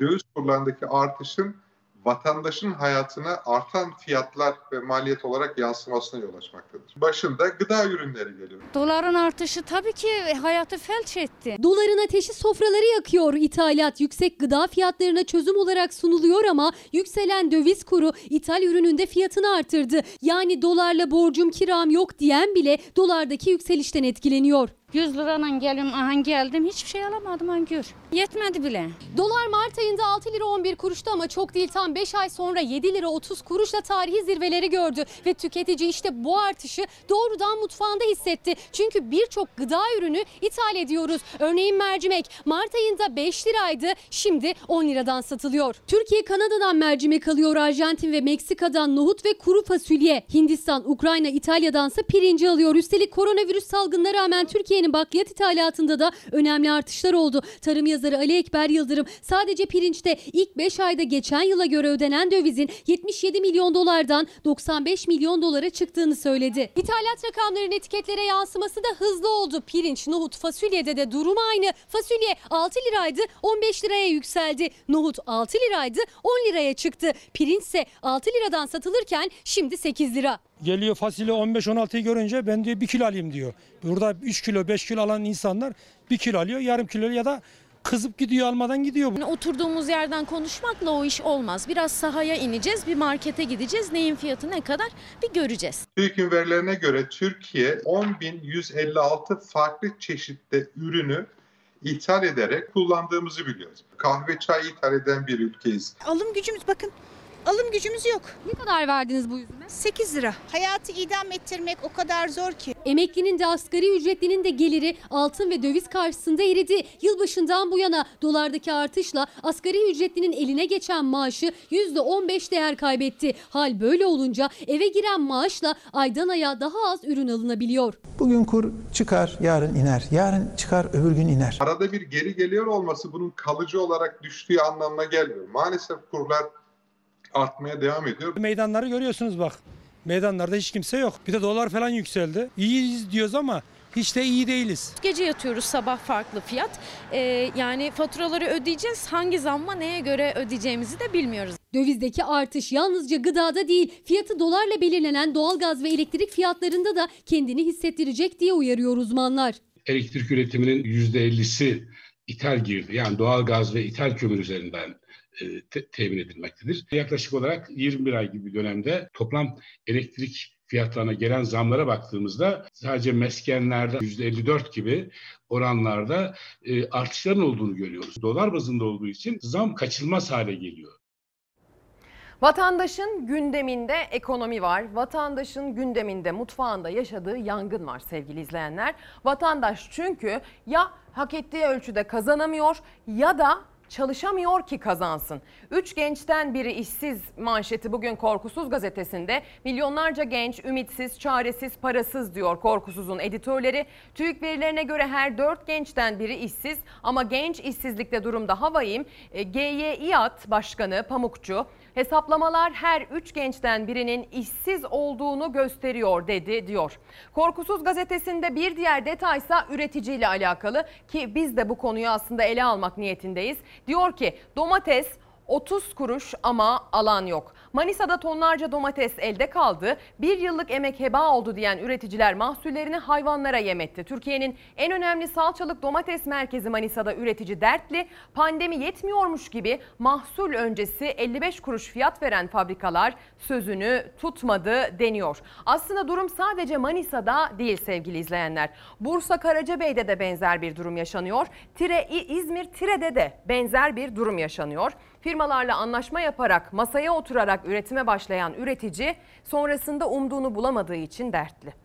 döviz kurlarındaki artışın vatandaşın hayatına artan fiyatlar ve maliyet olarak yansımasına yol açmaktadır. Başında gıda ürünleri geliyor. Doların artışı tabii ki hayatı felç etti. Doların ateşi sofraları yakıyor. İthalat yüksek gıda fiyatlarına çözüm olarak sunuluyor ama yükselen döviz kuru ithal ürününde fiyatını artırdı. Yani dolarla borcum kiram yok diyen bile dolardaki yükselişten etkileniyor. 100 liradan geliyorum aha geldim hiçbir şey alamadım an gör. Yetmedi bile. Dolar Mart ayında 6 lira 11 kuruştu ama çok değil tam 5 ay sonra 7 lira 30 kuruşla tarihi zirveleri gördü. Ve tüketici işte bu artışı doğrudan mutfağında hissetti. Çünkü birçok gıda ürünü ithal ediyoruz. Örneğin mercimek Mart ayında 5 liraydı şimdi 10 liradan satılıyor. Türkiye Kanada'dan mercimek alıyor Arjantin ve Meksika'dan nohut ve kuru fasulye. Hindistan, Ukrayna, İtalya'dansa pirinci alıyor. Üstelik koronavirüs salgınına rağmen Türkiye Türkiye'nin bakliyat ithalatında da önemli artışlar oldu. Tarım yazarı Ali Ekber Yıldırım sadece pirinçte ilk 5 ayda geçen yıla göre ödenen dövizin 77 milyon dolardan 95 milyon dolara çıktığını söyledi. İthalat rakamlarının etiketlere yansıması da hızlı oldu. Pirinç, nohut, fasulyede de durum aynı. Fasulye 6 liraydı 15 liraya yükseldi. Nohut 6 liraydı 10 liraya çıktı. Pirinç ise 6 liradan satılırken şimdi 8 lira. Geliyor fasulye 15-16'yı görünce ben diyor 1 kilo alayım diyor. Burada 3 kilo 5 kilo alan insanlar 1 kilo alıyor yarım kilo ya da kızıp gidiyor almadan gidiyor. Yani oturduğumuz yerden konuşmakla o iş olmaz. Biraz sahaya ineceğiz, bir markete gideceğiz. Neyin fiyatı ne kadar bir göreceğiz. TÜİK'in verilerine göre Türkiye 10.156 farklı çeşitte ürünü ithal ederek kullandığımızı biliyoruz. Kahve çay ithal eden bir ülkeyiz. Alım gücümüz bakın alım gücümüz yok. Ne kadar verdiniz bu üzüme? 8 lira. Hayatı idam ettirmek o kadar zor ki. Emeklinin de asgari ücretlinin de geliri altın ve döviz karşısında eridi. Yılbaşından bu yana dolardaki artışla asgari ücretlinin eline geçen maaşı %15 değer kaybetti. Hal böyle olunca eve giren maaşla aydan aya daha az ürün alınabiliyor. Bugün kur çıkar, yarın iner. Yarın çıkar, öbür gün iner. Arada bir geri geliyor olması bunun kalıcı olarak düştüğü anlamına gelmiyor. Maalesef kurlar artmaya devam ediyor. Meydanları görüyorsunuz bak. Meydanlarda hiç kimse yok. Bir de dolar falan yükseldi. İyiyiz diyoruz ama hiç de iyi değiliz. Gece yatıyoruz sabah farklı fiyat. Ee, yani faturaları ödeyeceğiz. Hangi zamma neye göre ödeyeceğimizi de bilmiyoruz. Dövizdeki artış yalnızca gıdada değil, fiyatı dolarla belirlenen doğalgaz ve elektrik fiyatlarında da kendini hissettirecek diye uyarıyor uzmanlar. Elektrik üretiminin %50'si ithal girdi. Yani doğalgaz ve ithal kömür üzerinden e, te- temin edilmektedir. Yaklaşık olarak 21 ay gibi bir dönemde toplam elektrik fiyatlarına gelen zamlara baktığımızda sadece meskenlerde %54 gibi oranlarda e, artışların olduğunu görüyoruz. Dolar bazında olduğu için zam kaçılmaz hale geliyor. Vatandaşın gündeminde ekonomi var. Vatandaşın gündeminde mutfağında yaşadığı yangın var sevgili izleyenler. Vatandaş çünkü ya hak ettiği ölçüde kazanamıyor ya da çalışamıyor ki kazansın. Üç gençten biri işsiz manşeti bugün Korkusuz gazetesinde. Milyonlarca genç ümitsiz, çaresiz, parasız diyor Korkusuz'un editörleri. TÜİK verilerine göre her dört gençten biri işsiz ama genç işsizlikte durum daha vahim. E, GYİAD Başkanı Pamukçu Hesaplamalar her üç gençten birinin işsiz olduğunu gösteriyor dedi diyor. Korkusuz gazetesinde bir diğer detaysa üreticiyle alakalı ki biz de bu konuyu aslında ele almak niyetindeyiz. Diyor ki domates 30 kuruş ama alan yok. Manisa'da tonlarca domates elde kaldı. Bir yıllık emek heba oldu diyen üreticiler mahsullerini hayvanlara yem etti. Türkiye'nin en önemli salçalık domates merkezi Manisa'da üretici dertli. Pandemi yetmiyormuş gibi mahsul öncesi 55 kuruş fiyat veren fabrikalar sözünü tutmadı deniyor. Aslında durum sadece Manisa'da değil sevgili izleyenler. Bursa Karacabey'de de benzer bir durum yaşanıyor. Tire İzmir Tire'de de benzer bir durum yaşanıyor. Firmalarla anlaşma yaparak masaya oturarak üretime başlayan üretici sonrasında umduğunu bulamadığı için dertli.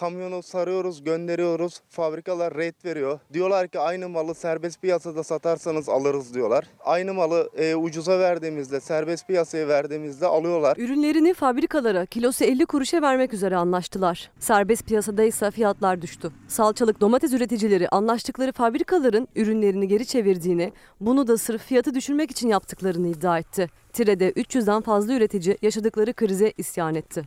Kamyonu sarıyoruz, gönderiyoruz. Fabrikalar rate veriyor. Diyorlar ki aynı malı serbest piyasada satarsanız alırız diyorlar. Aynı malı e, ucuza verdiğimizde, serbest piyasaya verdiğimizde alıyorlar. Ürünlerini fabrikalara kilosu 50 kuruşa vermek üzere anlaştılar. Serbest piyasada ise fiyatlar düştü. Salçalık domates üreticileri anlaştıkları fabrikaların ürünlerini geri çevirdiğini, bunu da sırf fiyatı düşürmek için yaptıklarını iddia etti. Tire'de 300'den fazla üretici yaşadıkları krize isyan etti.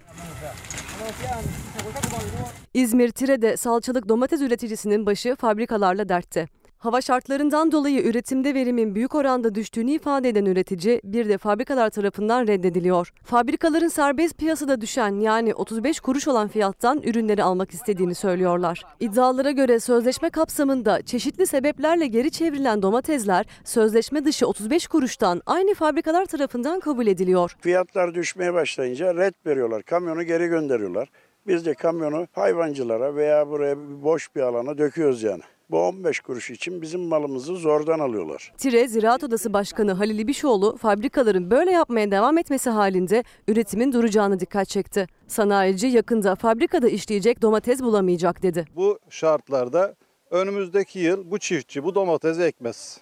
İzmir Tire'de salçalık domates üreticisinin başı fabrikalarla dertte. Hava şartlarından dolayı üretimde verimin büyük oranda düştüğünü ifade eden üretici bir de fabrikalar tarafından reddediliyor. Fabrikaların serbest piyasada düşen yani 35 kuruş olan fiyattan ürünleri almak istediğini söylüyorlar. İddialara göre sözleşme kapsamında çeşitli sebeplerle geri çevrilen domatesler sözleşme dışı 35 kuruştan aynı fabrikalar tarafından kabul ediliyor. Fiyatlar düşmeye başlayınca red veriyorlar. Kamyonu geri gönderiyorlar. Biz de kamyonu hayvancılara veya buraya boş bir alana döküyoruz yani. Bu 15 kuruş için bizim malımızı zordan alıyorlar. Tire Ziraat Odası Başkanı Halil İbişoğlu fabrikaların böyle yapmaya devam etmesi halinde üretimin duracağını dikkat çekti. Sanayici yakında fabrikada işleyecek domates bulamayacak dedi. Bu şartlarda önümüzdeki yıl bu çiftçi bu domatesi ekmez.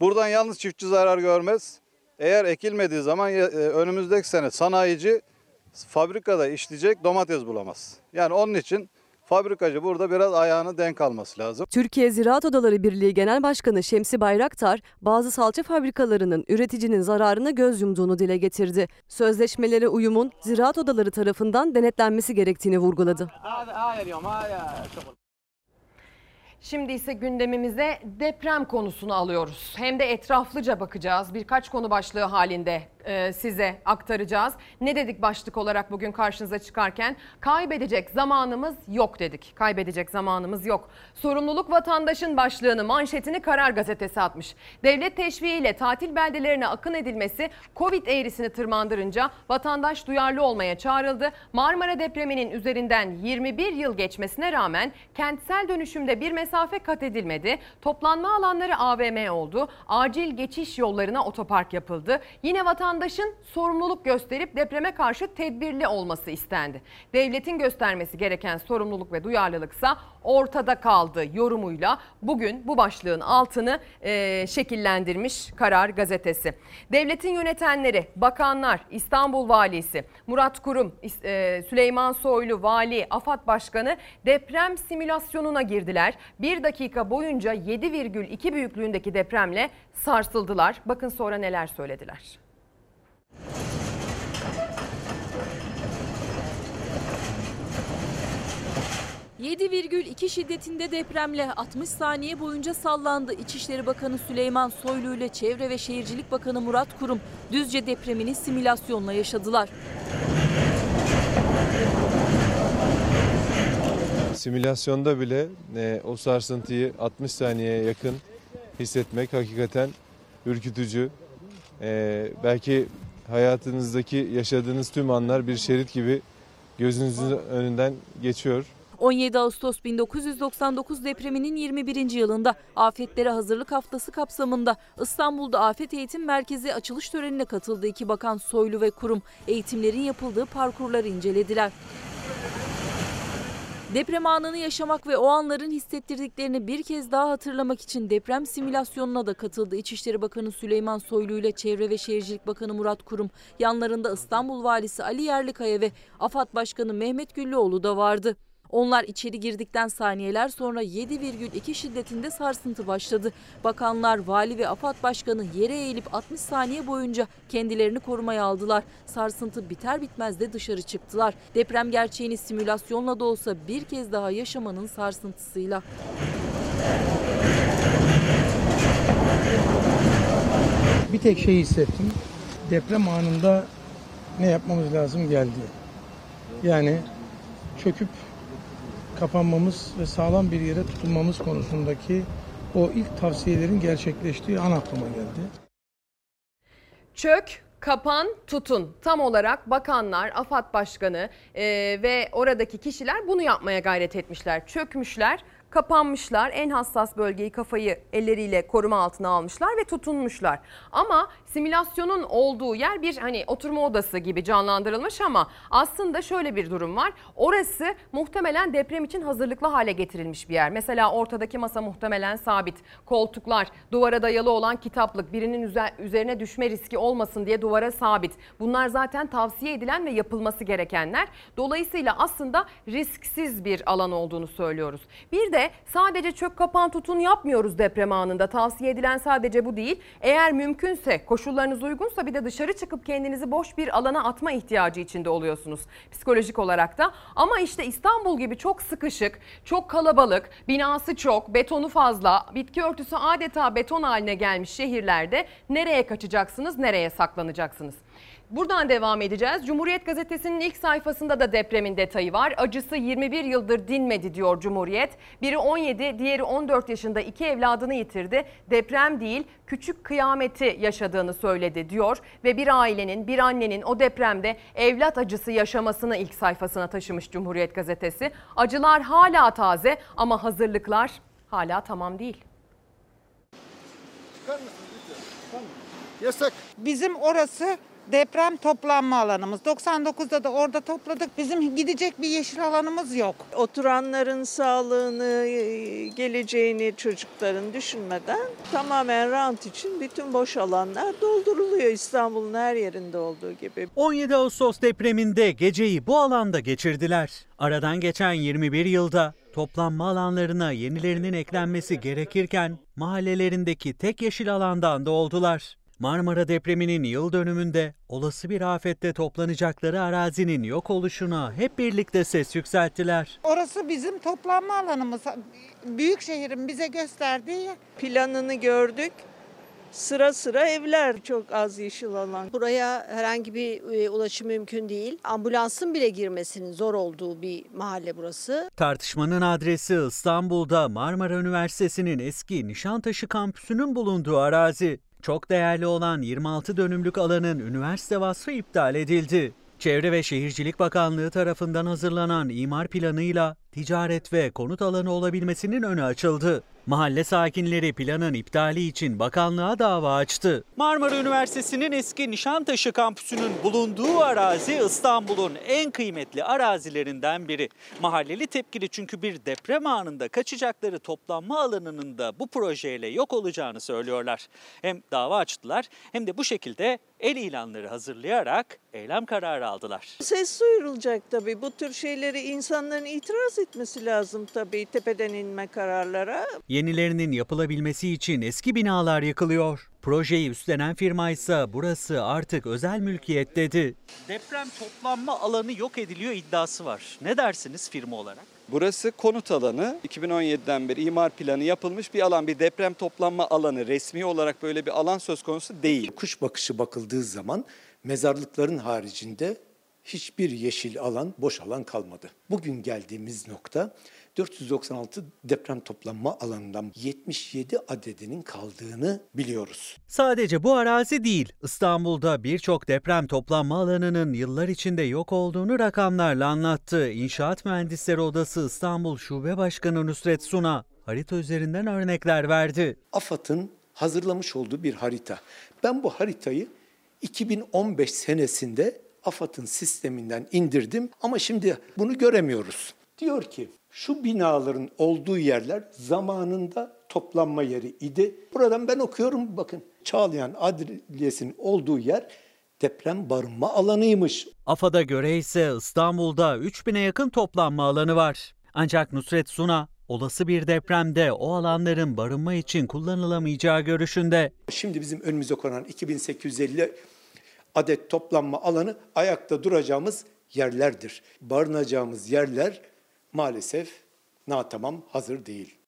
Buradan yalnız çiftçi zarar görmez. Eğer ekilmediği zaman e, önümüzdeki sene sanayici fabrikada işleyecek domates bulamaz. Yani onun için fabrikacı burada biraz ayağını denk alması lazım. Türkiye Ziraat Odaları Birliği Genel Başkanı Şemsi Bayraktar bazı salça fabrikalarının üreticinin zararına göz yumduğunu dile getirdi. Sözleşmelere uyumun ziraat odaları tarafından denetlenmesi gerektiğini vurguladı. Şimdi ise gündemimize deprem konusunu alıyoruz. Hem de etraflıca bakacağız. Birkaç konu başlığı halinde e, size aktaracağız. Ne dedik başlık olarak bugün karşınıza çıkarken? Kaybedecek zamanımız yok dedik. Kaybedecek zamanımız yok. Sorumluluk vatandaşın başlığını manşetini Karar Gazetesi atmış. Devlet teşviğiyle tatil beldelerine akın edilmesi Covid eğrisini tırmandırınca vatandaş duyarlı olmaya çağrıldı. Marmara depreminin üzerinden 21 yıl geçmesine rağmen kentsel dönüşümde bir mesafe kat edilmedi. Toplanma alanları AVM oldu. Acil geçiş yollarına otopark yapıldı. Yine vatandaşın sorumluluk gösterip depreme karşı tedbirli olması istendi. Devletin göstermesi gereken sorumluluk ve duyarlılıksa ortada kaldı yorumuyla bugün bu başlığın altını e, şekillendirmiş Karar Gazetesi. Devletin yönetenleri, bakanlar, İstanbul Valisi, Murat Kurum, e, Süleyman Soylu, Vali, AFAD Başkanı deprem simülasyonuna girdiler. Bir dakika boyunca 7,2 büyüklüğündeki depremle sarsıldılar. Bakın sonra neler söylediler. 7,2 şiddetinde depremle 60 saniye boyunca sallandı. İçişleri Bakanı Süleyman Soylu ile Çevre ve Şehircilik Bakanı Murat Kurum Düzce depremini simülasyonla yaşadılar. Simülasyonda bile e, o sarsıntıyı 60 saniyeye yakın hissetmek hakikaten ürkütücü. E, belki hayatınızdaki yaşadığınız tüm anlar bir şerit gibi gözünüzün önünden geçiyor. 17 Ağustos 1999 depreminin 21. yılında afetlere hazırlık haftası kapsamında İstanbul'da Afet Eğitim Merkezi açılış törenine katıldı iki bakan Soylu ve kurum eğitimlerin yapıldığı parkurları incelediler. Deprem anını yaşamak ve o anların hissettirdiklerini bir kez daha hatırlamak için deprem simülasyonuna da katıldı. İçişleri Bakanı Süleyman Soylu ile Çevre ve Şehircilik Bakanı Murat Kurum, yanlarında İstanbul Valisi Ali Yerlikaya ve AFAD Başkanı Mehmet Güllüoğlu da vardı. Onlar içeri girdikten saniyeler sonra 7,2 şiddetinde sarsıntı başladı. Bakanlar, vali ve AFAD başkanı yere eğilip 60 saniye boyunca kendilerini korumaya aldılar. Sarsıntı biter bitmez de dışarı çıktılar. Deprem gerçeğini simülasyonla da olsa bir kez daha yaşamanın sarsıntısıyla. Bir tek şey hissettim. Deprem anında ne yapmamız lazım geldi. Yani çöküp kapanmamız ve sağlam bir yere tutunmamız konusundaki o ilk tavsiyelerin gerçekleştiği an aklıma geldi. Çök, kapan, tutun. Tam olarak bakanlar, AFAD Başkanı e, ve oradaki kişiler bunu yapmaya gayret etmişler. Çökmüşler, kapanmışlar. En hassas bölgeyi kafayı elleriyle koruma altına almışlar ve tutunmuşlar. Ama simülasyonun olduğu yer bir hani oturma odası gibi canlandırılmış ama aslında şöyle bir durum var. Orası muhtemelen deprem için hazırlıklı hale getirilmiş bir yer. Mesela ortadaki masa muhtemelen sabit. Koltuklar, duvara dayalı olan kitaplık, birinin üzerine düşme riski olmasın diye duvara sabit. Bunlar zaten tavsiye edilen ve yapılması gerekenler. Dolayısıyla aslında risksiz bir alan olduğunu söylüyoruz. Bir de sadece çök kapan tutun yapmıyoruz deprem anında. Tavsiye edilen sadece bu değil. Eğer mümkünse koşullarınız uygunsa bir de dışarı çıkıp kendinizi boş bir alana atma ihtiyacı içinde oluyorsunuz psikolojik olarak da. Ama işte İstanbul gibi çok sıkışık, çok kalabalık, binası çok, betonu fazla, bitki örtüsü adeta beton haline gelmiş şehirlerde nereye kaçacaksınız, nereye saklanacaksınız? Buradan devam edeceğiz. Cumhuriyet Gazetesi'nin ilk sayfasında da depremin detayı var. Acısı 21 yıldır dinmedi diyor Cumhuriyet. Biri 17, diğeri 14 yaşında iki evladını yitirdi. Deprem değil, küçük kıyameti yaşadığını söyledi diyor. Ve bir ailenin, bir annenin o depremde evlat acısı yaşamasını ilk sayfasına taşımış Cumhuriyet Gazetesi. Acılar hala taze ama hazırlıklar hala tamam değil. Çıkar? Tamam. Yasak. Bizim orası deprem toplanma alanımız. 99'da da orada topladık. Bizim gidecek bir yeşil alanımız yok. Oturanların sağlığını, geleceğini çocukların düşünmeden tamamen rant için bütün boş alanlar dolduruluyor İstanbul'un her yerinde olduğu gibi. 17 Ağustos depreminde geceyi bu alanda geçirdiler. Aradan geçen 21 yılda toplanma alanlarına yenilerinin eklenmesi gerekirken mahallelerindeki tek yeşil alandan da oldular. Marmara depreminin yıl dönümünde olası bir afette toplanacakları arazinin yok oluşuna hep birlikte ses yükselttiler. Orası bizim toplanma alanımız. Büyük şehrin bize gösterdiği planını gördük. Sıra sıra evler çok az yeşil alan. Buraya herhangi bir e, ulaşım mümkün değil. Ambulansın bile girmesinin zor olduğu bir mahalle burası. Tartışmanın adresi İstanbul'da Marmara Üniversitesi'nin eski Nişantaşı kampüsünün bulunduğu arazi. Çok değerli olan 26 dönümlük alanın üniversite vasfı iptal edildi. Çevre ve Şehircilik Bakanlığı tarafından hazırlanan imar planıyla ticaret ve konut alanı olabilmesinin önü açıldı. Mahalle sakinleri planın iptali için bakanlığa dava açtı. Marmara Üniversitesi'nin eski Nişantaşı kampüsünün bulunduğu arazi İstanbul'un en kıymetli arazilerinden biri. Mahalleli tepkili çünkü bir deprem anında kaçacakları toplanma alanının da bu projeyle yok olacağını söylüyorlar. Hem dava açtılar hem de bu şekilde el ilanları hazırlayarak eylem kararı aldılar. Ses duyurulacak tabii. Bu tür şeyleri insanların itiraz etmesi lazım tabii tepeden inme kararlara. Yenilerinin yapılabilmesi için eski binalar yıkılıyor. Projeyi üstlenen firma ise burası artık özel mülkiyet dedi. Deprem toplanma alanı yok ediliyor iddiası var. Ne dersiniz firma olarak? Burası konut alanı. 2017'den beri imar planı yapılmış bir alan. Bir deprem toplanma alanı. Resmi olarak böyle bir alan söz konusu değil. Kuş bakışı bakıldığı zaman mezarlıkların haricinde hiçbir yeşil alan, boş alan kalmadı. Bugün geldiğimiz nokta 496 deprem toplanma alanından 77 adedinin kaldığını biliyoruz. Sadece bu arazi değil, İstanbul'da birçok deprem toplanma alanının yıllar içinde yok olduğunu rakamlarla anlattı. İnşaat Mühendisleri Odası İstanbul Şube Başkanı Nusret Suna harita üzerinden örnekler verdi. AFAD'ın hazırlamış olduğu bir harita. Ben bu haritayı 2015 senesinde AFAD'ın sisteminden indirdim ama şimdi bunu göremiyoruz. Diyor ki şu binaların olduğu yerler zamanında toplanma yeri idi. Buradan ben okuyorum bakın. Çağlayan Adliyesi'nin olduğu yer deprem barınma alanıymış. AFAD'a göre ise İstanbul'da 3000'e yakın toplanma alanı var. Ancak Nusret Suna olası bir depremde o alanların barınma için kullanılamayacağı görüşünde. Şimdi bizim önümüze konan 2850 adet toplanma alanı ayakta duracağımız yerlerdir. Barınacağımız yerler maalesef natamam hazır değil.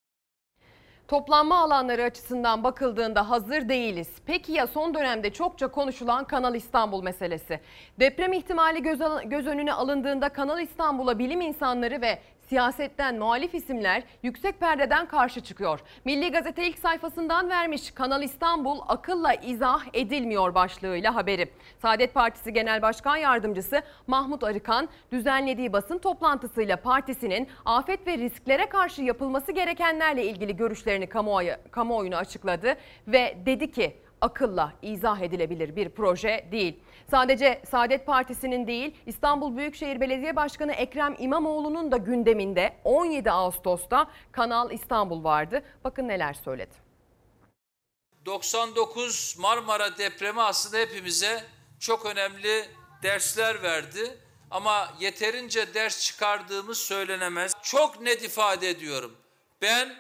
Toplanma alanları açısından bakıldığında hazır değiliz. Peki ya son dönemde çokça konuşulan Kanal İstanbul meselesi? Deprem ihtimali göz, göz önüne alındığında Kanal İstanbul'a bilim insanları ve siyasetten muhalif isimler yüksek perdeden karşı çıkıyor. Milli Gazete ilk sayfasından vermiş Kanal İstanbul akılla izah edilmiyor başlığıyla haberi. Saadet Partisi Genel Başkan Yardımcısı Mahmut Arıkan düzenlediği basın toplantısıyla partisinin afet ve risklere karşı yapılması gerekenlerle ilgili görüşlerini kamuoyu, kamuoyuna açıkladı ve dedi ki akılla izah edilebilir bir proje değil. Sadece Saadet Partisi'nin değil İstanbul Büyükşehir Belediye Başkanı Ekrem İmamoğlu'nun da gündeminde 17 Ağustos'ta Kanal İstanbul vardı. Bakın neler söyledi. 99 Marmara depremi aslında hepimize çok önemli dersler verdi. Ama yeterince ders çıkardığımız söylenemez. Çok net ifade ediyorum. Ben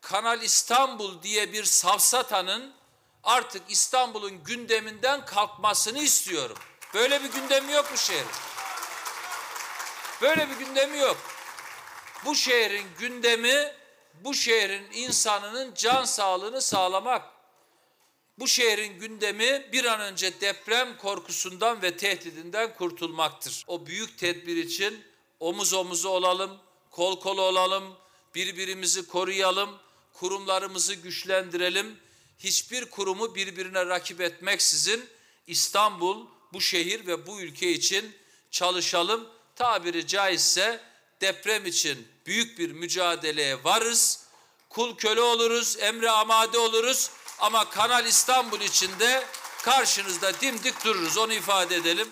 Kanal İstanbul diye bir safsatanın artık İstanbul'un gündeminden kalkmasını istiyorum. Böyle bir gündemi yok bu şehrin. Böyle bir gündemi yok. Bu şehrin gündemi bu şehrin insanının can sağlığını sağlamak. Bu şehrin gündemi bir an önce deprem korkusundan ve tehdidinden kurtulmaktır. O büyük tedbir için omuz omuza olalım, kol kola olalım, birbirimizi koruyalım, kurumlarımızı güçlendirelim hiçbir kurumu birbirine rakip etmeksizin İstanbul, bu şehir ve bu ülke için çalışalım. Tabiri caizse deprem için büyük bir mücadeleye varız. Kul köle oluruz, emre amade oluruz ama Kanal İstanbul içinde karşınızda dimdik dururuz onu ifade edelim.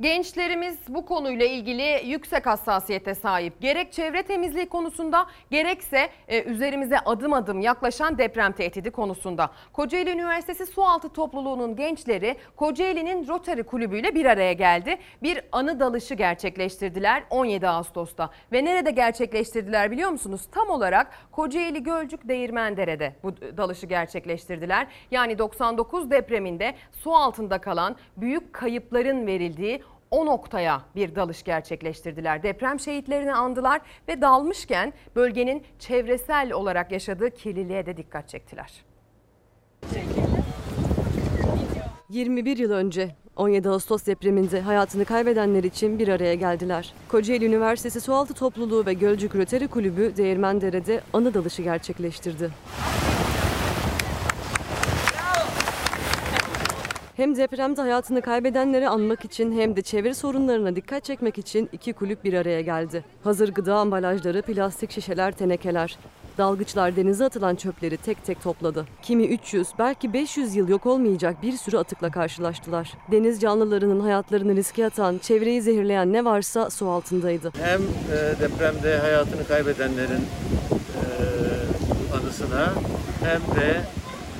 Gençlerimiz bu konuyla ilgili yüksek hassasiyete sahip. Gerek çevre temizliği konusunda gerekse e, üzerimize adım adım yaklaşan deprem tehdidi konusunda. Kocaeli Üniversitesi Sualtı Topluluğu'nun gençleri Kocaeli'nin Rotary Kulübü ile bir araya geldi. Bir anı dalışı gerçekleştirdiler 17 Ağustos'ta. Ve nerede gerçekleştirdiler biliyor musunuz? Tam olarak Kocaeli Gölcük Değirmendere'de bu dalışı gerçekleştirdiler. Yani 99 depreminde su altında kalan büyük kayıpların verildiği o noktaya bir dalış gerçekleştirdiler. Deprem şehitlerini andılar ve dalmışken bölgenin çevresel olarak yaşadığı kirliliğe de dikkat çektiler. 21 yıl önce 17 Ağustos depreminde hayatını kaybedenler için bir araya geldiler. Kocaeli Üniversitesi Sualtı Topluluğu ve Gölcük Rotary Kulübü Değirmendere'de anı dalışı gerçekleştirdi. Hem depremde hayatını kaybedenleri anmak için hem de çevre sorunlarına dikkat çekmek için iki kulüp bir araya geldi. Hazır gıda ambalajları, plastik şişeler, tenekeler. Dalgıçlar denize atılan çöpleri tek tek topladı. Kimi 300, belki 500 yıl yok olmayacak bir sürü atıkla karşılaştılar. Deniz canlılarının hayatlarını riske atan, çevreyi zehirleyen ne varsa su altındaydı. Hem e, depremde hayatını kaybedenlerin e, anısına hem de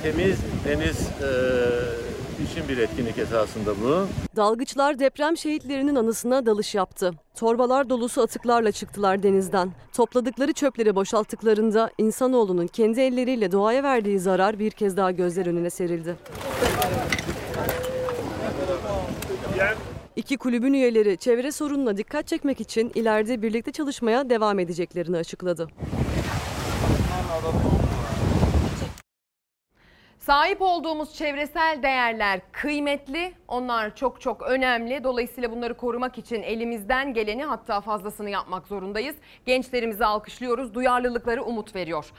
temiz deniz e, için bir etkinlik esasında bu. Dalgıçlar deprem şehitlerinin anısına dalış yaptı. Torbalar dolusu atıklarla çıktılar denizden. Topladıkları çöpleri boşalttıklarında insanoğlunun kendi elleriyle doğaya verdiği zarar bir kez daha gözler önüne serildi. İki kulübün üyeleri çevre sorununa dikkat çekmek için ileride birlikte çalışmaya devam edeceklerini açıkladı. Sahip olduğumuz çevresel değerler kıymetli, onlar çok çok önemli. Dolayısıyla bunları korumak için elimizden geleni hatta fazlasını yapmak zorundayız. Gençlerimizi alkışlıyoruz, duyarlılıkları umut veriyor.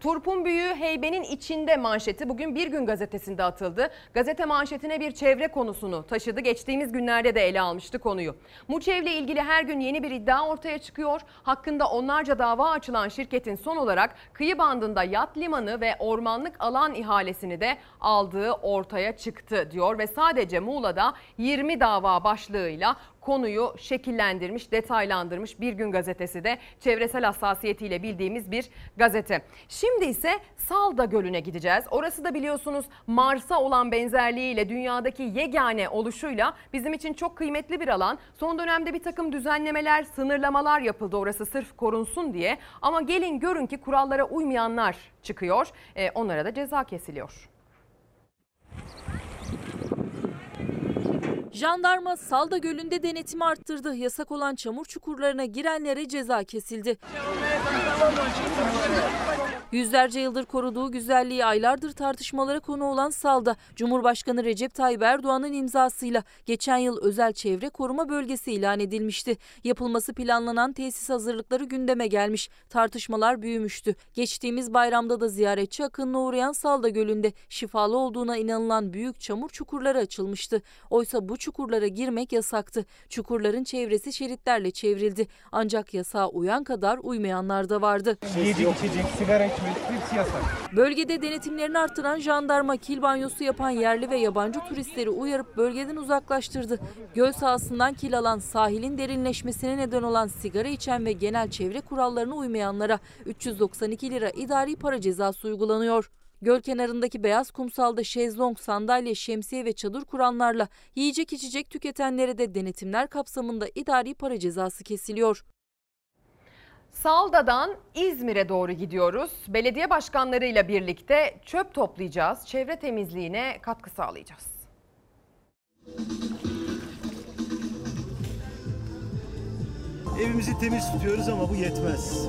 Turpun büyüğü heybenin içinde manşeti bugün Bir Gün gazetesinde atıldı. Gazete manşetine bir çevre konusunu taşıdı. Geçtiğimiz günlerde de ele almıştı konuyu. Muçev ile ilgili her gün yeni bir iddia ortaya çıkıyor. Hakkında onlarca dava açılan şirketin son olarak kıyı bandında yat limanı ve ormanlık alan ihalesini de aldığı ortaya çıktı diyor ve sadece Muğla'da 20 dava başlığıyla konuyu şekillendirmiş, detaylandırmış Bir Gün Gazetesi de çevresel hassasiyetiyle bildiğimiz bir gazete. Şimdi ise Salda Gölü'ne gideceğiz. Orası da biliyorsunuz Mars'a olan benzerliğiyle dünyadaki yegane oluşuyla bizim için çok kıymetli bir alan. Son dönemde bir takım düzenlemeler, sınırlamalar yapıldı orası sırf korunsun diye. Ama gelin görün ki kurallara uymayanlar çıkıyor. E, onlara da ceza kesiliyor. Jandarma Salda Gölü'nde denetimi arttırdı. Yasak olan çamur çukurlarına girenlere ceza kesildi. Yüzlerce yıldır koruduğu güzelliği aylardır tartışmalara konu olan Salda, Cumhurbaşkanı Recep Tayyip Erdoğan'ın imzasıyla geçen yıl özel çevre koruma bölgesi ilan edilmişti. Yapılması planlanan tesis hazırlıkları gündeme gelmiş. Tartışmalar büyümüştü. Geçtiğimiz bayramda da ziyaretçi akınına uğrayan Salda Gölü'nde şifalı olduğuna inanılan büyük çamur çukurları açılmıştı. Oysa bu çukurlara girmek yasaktı. Çukurların çevresi şeritlerle çevrildi. Ancak yasağa uyan kadar uymayanlar da vardı. Yiyecek, içecek, sigara içmek hepsi yasak. Bölgede denetimlerini artıran jandarma kil banyosu yapan yerli ve yabancı turistleri uyarıp bölgeden uzaklaştırdı. Göl sahasından kil alan sahilin derinleşmesine neden olan sigara içen ve genel çevre kurallarına uymayanlara 392 lira idari para cezası uygulanıyor. Göl kenarındaki beyaz kumsalda şezlong, sandalye, şemsiye ve çadır kuranlarla yiyecek içecek tüketenlere de denetimler kapsamında idari para cezası kesiliyor. Salda'dan İzmir'e doğru gidiyoruz. Belediye başkanlarıyla birlikte çöp toplayacağız. Çevre temizliğine katkı sağlayacağız. Evimizi temiz tutuyoruz ama bu yetmez.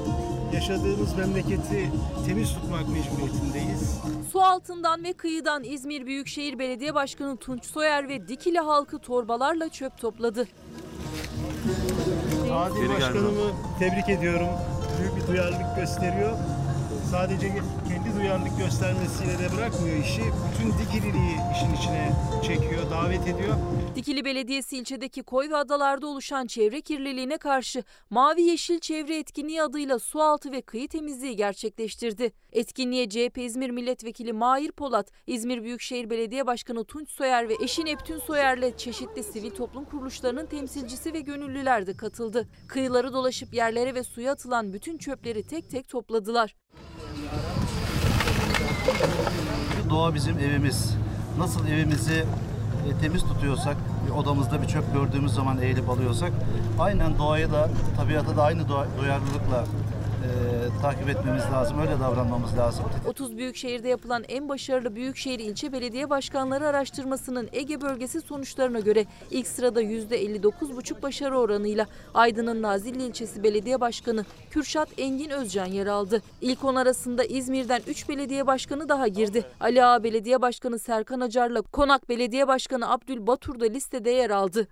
Yaşadığımız memleketi temiz tutmak mecburiyetindeyiz. Su altından ve kıyıdan İzmir Büyükşehir Belediye Başkanı Tunç Soyer ve Dikili halkı torbalarla çöp topladı. Adil Başkanımı tebrik ediyorum. Büyük bir duyarlılık gösteriyor. Sadece duyarlılık göstermesiyle de bırakmıyor işi. Bütün Dikililiği işin içine çekiyor, davet ediyor. Dikili Belediyesi ilçedeki koy ve adalarda oluşan çevre kirliliğine karşı Mavi Yeşil Çevre Etkinliği adıyla su altı ve kıyı temizliği gerçekleştirdi. Etkinliğe CHP İzmir Milletvekili Mahir Polat, İzmir Büyükşehir Belediye Başkanı Tunç Soyer ve eşi Neptün Soyer'le çeşitli sivil toplum kuruluşlarının temsilcisi ve gönüllüler de katıldı. Kıyıları dolaşıp yerlere ve suya atılan bütün çöpleri tek tek topladılar. Doğa bizim evimiz. Nasıl evimizi e, temiz tutuyorsak, odamızda bir çöp gördüğümüz zaman eğilip alıyorsak, aynen doğayı da, tabiata da aynı duyarlılıkla e, takip etmemiz lazım, öyle davranmamız lazım. 30 büyük şehirde yapılan en başarılı büyükşehir ilçe belediye başkanları araştırmasının Ege bölgesi sonuçlarına göre ilk sırada %59,5 başarı oranıyla Aydın'ın Nazilli ilçesi belediye başkanı Kürşat Engin Özcan yer aldı. İlk 10 arasında İzmir'den 3 belediye başkanı daha girdi. Ali Ağa Belediye Başkanı Serkan Acar'la Konak Belediye Başkanı Abdül Batur da listede yer aldı.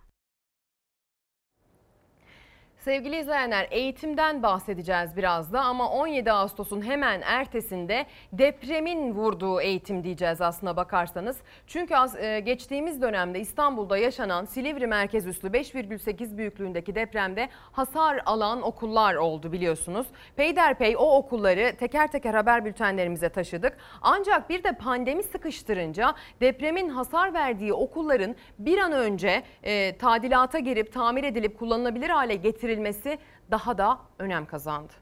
Sevgili izleyenler eğitimden bahsedeceğiz biraz da ama 17 Ağustos'un hemen ertesinde depremin vurduğu eğitim diyeceğiz aslına bakarsanız. Çünkü e, geçtiğimiz dönemde İstanbul'da yaşanan Silivri merkez üslü 5,8 büyüklüğündeki depremde hasar alan okullar oldu biliyorsunuz. Peyderpey o okulları teker teker haber bültenlerimize taşıdık. Ancak bir de pandemi sıkıştırınca depremin hasar verdiği okulların bir an önce e, tadilata girip tamir edilip kullanılabilir hale getirilmesi verilmesi daha da önem kazandı.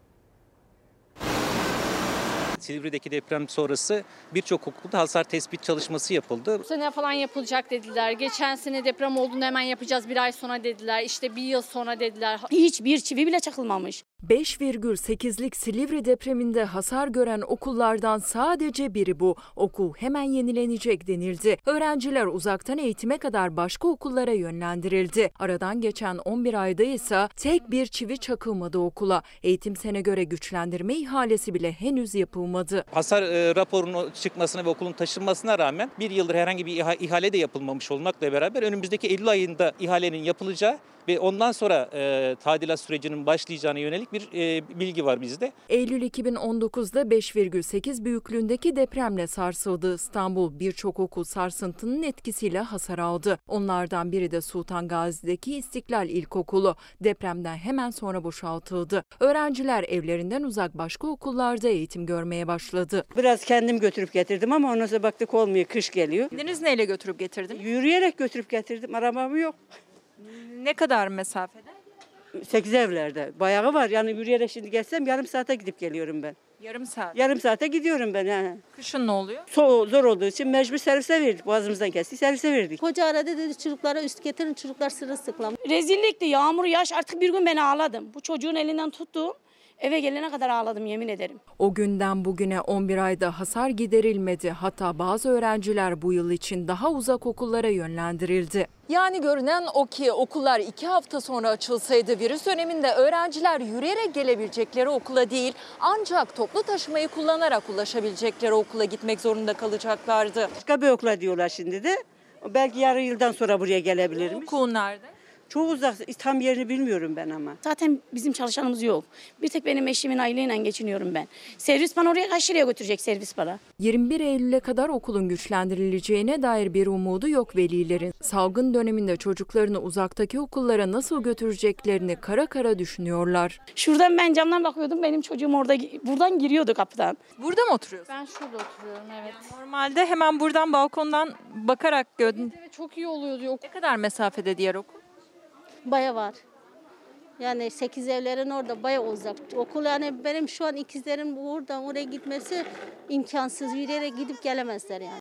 Silivri'deki deprem sonrası birçok okulda hasar tespit çalışması yapıldı. Bu sene falan yapılacak dediler. Geçen sene deprem olduğunda hemen yapacağız bir ay sonra dediler. İşte bir yıl sonra dediler. Hiçbir çivi bile çakılmamış. 5,8'lik Silivri depreminde hasar gören okullardan sadece biri bu. Okul hemen yenilenecek denildi. Öğrenciler uzaktan eğitime kadar başka okullara yönlendirildi. Aradan geçen 11 ayda ise tek bir çivi çakılmadı okula. Eğitim sene göre güçlendirme ihalesi bile henüz yapılmadı. Hasar e, raporunun çıkmasına ve okulun taşınmasına rağmen bir yıldır herhangi bir ihale de yapılmamış olmakla beraber önümüzdeki Eylül ayında ihalenin yapılacağı ve ondan sonra e, tadilat sürecinin başlayacağına yönelik bir e, bilgi var bizde. Eylül 2019'da 5,8 büyüklüğündeki depremle sarsıldı İstanbul. Birçok okul sarsıntının etkisiyle hasar aldı. Onlardan biri de Sultan Gazi'deki İstiklal İlkokulu. Depremden hemen sonra boşaltıldı. Öğrenciler evlerinden uzak başka okullarda eğitim görmeye başladı. Biraz kendim götürüp getirdim ama ondan sonra baktık olmuyor, kış geliyor. Deniz neyle götürüp getirdin? Yürüyerek götürüp getirdim, arabam yok. Ne kadar mesafede? 8 evlerde. Bayağı var. Yani yürüyerek şimdi gelsem yarım saate gidip geliyorum ben. Yarım saat. Yarım saate gidiyorum ben. Yani. Kışın ne oluyor? So zor olduğu için mecbur servise verdik. Boğazımızdan kestik servise verdik. Hoca aradı dedi çocuklara üst getirin çocuklar sırılsıklam. Rezillikti yağmur yaş artık bir gün beni ağladım. Bu çocuğun elinden tuttum. Eve gelene kadar ağladım yemin ederim. O günden bugüne 11 ayda hasar giderilmedi. Hatta bazı öğrenciler bu yıl için daha uzak okullara yönlendirildi. Yani görünen o ki okullar iki hafta sonra açılsaydı virüs döneminde öğrenciler yürüyerek gelebilecekleri okula değil ancak toplu taşımayı kullanarak ulaşabilecekleri okula gitmek zorunda kalacaklardı. Başka bir okula diyorlar şimdi de. Belki yarı yıldan sonra buraya gelebilirmiş. Okul nerede? Çok uzak. Tam yerini bilmiyorum ben ama. Zaten bizim çalışanımız yok. Bir tek benim eşimin aileyle geçiniyorum ben. Servis bana oraya kaç liraya götürecek servis bana? 21 Eylül'e kadar okulun güçlendirileceğine dair bir umudu yok velilerin. Salgın döneminde çocuklarını uzaktaki okullara nasıl götüreceklerini kara kara düşünüyorlar. Şuradan ben camdan bakıyordum. Benim çocuğum orada buradan giriyordu kapıdan. Burada mı oturuyorsun? Ben şurada oturuyorum evet. Normalde hemen buradan balkondan bakarak gördün. Evet çok iyi oluyordu. Ne kadar mesafede diğer okul? Baya var. Yani 8 evlerin orada baya uzak. Okul yani benim şu an ikizlerim buradan oraya gitmesi imkansız. Yürüyerek gidip gelemezler yani.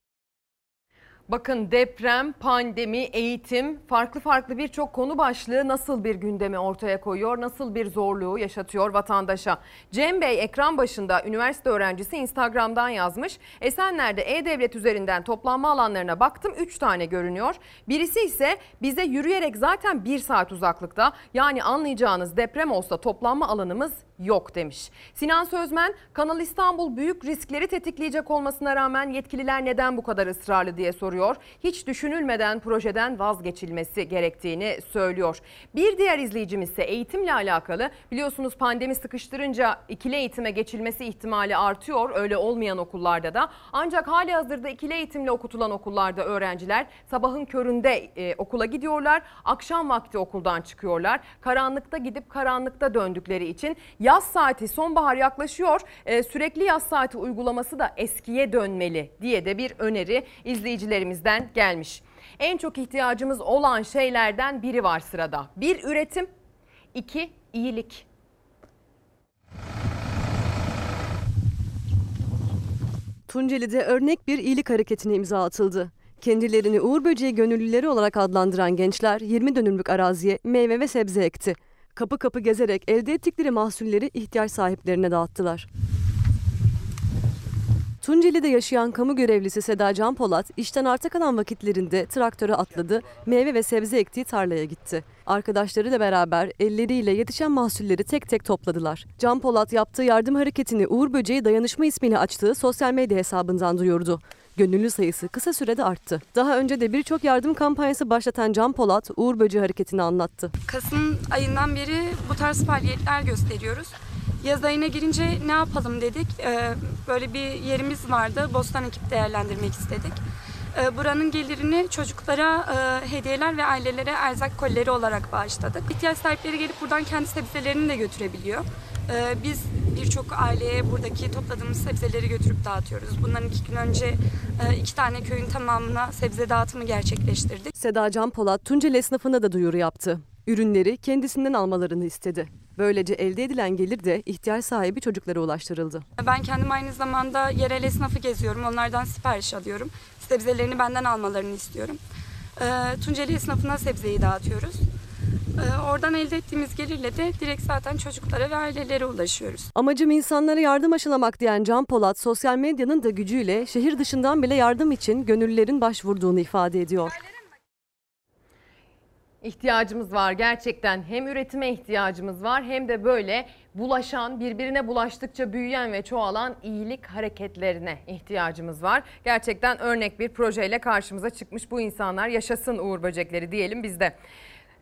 Bakın deprem, pandemi, eğitim farklı farklı birçok konu başlığı nasıl bir gündemi ortaya koyuyor, nasıl bir zorluğu yaşatıyor vatandaşa. Cem Bey ekran başında üniversite öğrencisi Instagram'dan yazmış. Esenler'de E-Devlet üzerinden toplanma alanlarına baktım 3 tane görünüyor. Birisi ise bize yürüyerek zaten 1 saat uzaklıkta yani anlayacağınız deprem olsa toplanma alanımız yok demiş. Sinan Sözmen Kanal İstanbul büyük riskleri tetikleyecek olmasına rağmen yetkililer neden bu kadar ısrarlı diye soruyor. Hiç düşünülmeden projeden vazgeçilmesi gerektiğini söylüyor. Bir diğer izleyicimiz ise eğitimle alakalı biliyorsunuz pandemi sıkıştırınca ikili eğitime geçilmesi ihtimali artıyor öyle olmayan okullarda da. Ancak hali hazırda ikili eğitimle okutulan okullarda öğrenciler sabahın köründe e, okula gidiyorlar. Akşam vakti okuldan çıkıyorlar. Karanlıkta gidip karanlıkta döndükleri için Yaz saati sonbahar yaklaşıyor. Ee, sürekli yaz saati uygulaması da eskiye dönmeli diye de bir öneri izleyicilerimizden gelmiş. En çok ihtiyacımız olan şeylerden biri var sırada. Bir üretim, iki iyilik. Tunceli'de örnek bir iyilik hareketine imza atıldı. Kendilerini Uğur Böceği gönüllüleri olarak adlandıran gençler 20 dönümlük araziye meyve ve sebze ekti. Kapı kapı gezerek elde ettikleri mahsulleri ihtiyaç sahiplerine dağıttılar. Tunceli'de yaşayan kamu görevlisi Seda Can Polat, işten arta kalan vakitlerinde traktöre atladı, meyve ve sebze ektiği tarlaya gitti. Arkadaşlarıyla beraber elleriyle yetişen mahsulleri tek tek topladılar. Can Polat yaptığı yardım hareketini Uğur Böceği Dayanışma ismiyle açtığı sosyal medya hesabından duyurdu. Gönüllü sayısı kısa sürede arttı. Daha önce de birçok yardım kampanyası başlatan Can Polat, Uğur Böceği hareketini anlattı. Kasım ayından beri bu tarz faaliyetler gösteriyoruz. Yaz ayına girince ne yapalım dedik. Ee, böyle bir yerimiz vardı. Bostan ekip değerlendirmek istedik. Ee, buranın gelirini çocuklara e, hediyeler ve ailelere erzak kolileri olarak bağışladık. İhtiyaç sahipleri gelip buradan kendi sebzelerini de götürebiliyor. Ee, biz birçok aileye buradaki topladığımız sebzeleri götürüp dağıtıyoruz. Bundan iki gün önce e, iki tane köyün tamamına sebze dağıtımı gerçekleştirdik. Seda Can Polat, Tunceli esnafına da duyuru yaptı. Ürünleri kendisinden almalarını istedi. Böylece elde edilen gelir de ihtiyaç sahibi çocuklara ulaştırıldı. Ben kendim aynı zamanda yerel esnafı geziyorum. Onlardan sipariş alıyorum. Sebzelerini benden almalarını istiyorum. Ee, Tunceli esnafına sebzeyi dağıtıyoruz. Ee, oradan elde ettiğimiz gelirle de direkt zaten çocuklara ve ailelere ulaşıyoruz. Amacım insanlara yardım aşılamak diyen Can Polat, sosyal medyanın da gücüyle şehir dışından bile yardım için gönüllülerin başvurduğunu ifade ediyor. İhtiyacımız var gerçekten hem üretime ihtiyacımız var hem de böyle bulaşan birbirine bulaştıkça büyüyen ve çoğalan iyilik hareketlerine ihtiyacımız var. Gerçekten örnek bir projeyle karşımıza çıkmış bu insanlar yaşasın Uğur Böcekleri diyelim biz de.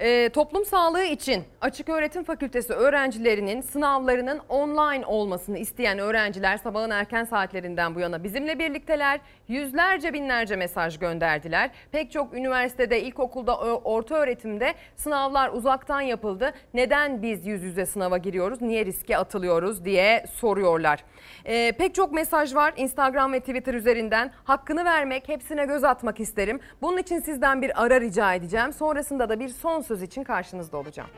Ee, toplum sağlığı için Açık Öğretim Fakültesi öğrencilerinin sınavlarının online olmasını isteyen öğrenciler sabahın erken saatlerinden bu yana bizimle birlikteler. Yüzlerce binlerce mesaj gönderdiler. Pek çok üniversitede, ilkokulda, orta öğretimde sınavlar uzaktan yapıldı. Neden biz yüz yüze sınava giriyoruz, niye riske atılıyoruz diye soruyorlar. Ee, pek çok mesaj var Instagram ve Twitter üzerinden. Hakkını vermek, hepsine göz atmak isterim. Bunun için sizden bir ara rica edeceğim. Sonrasında da bir son söz için karşınızda olacağım.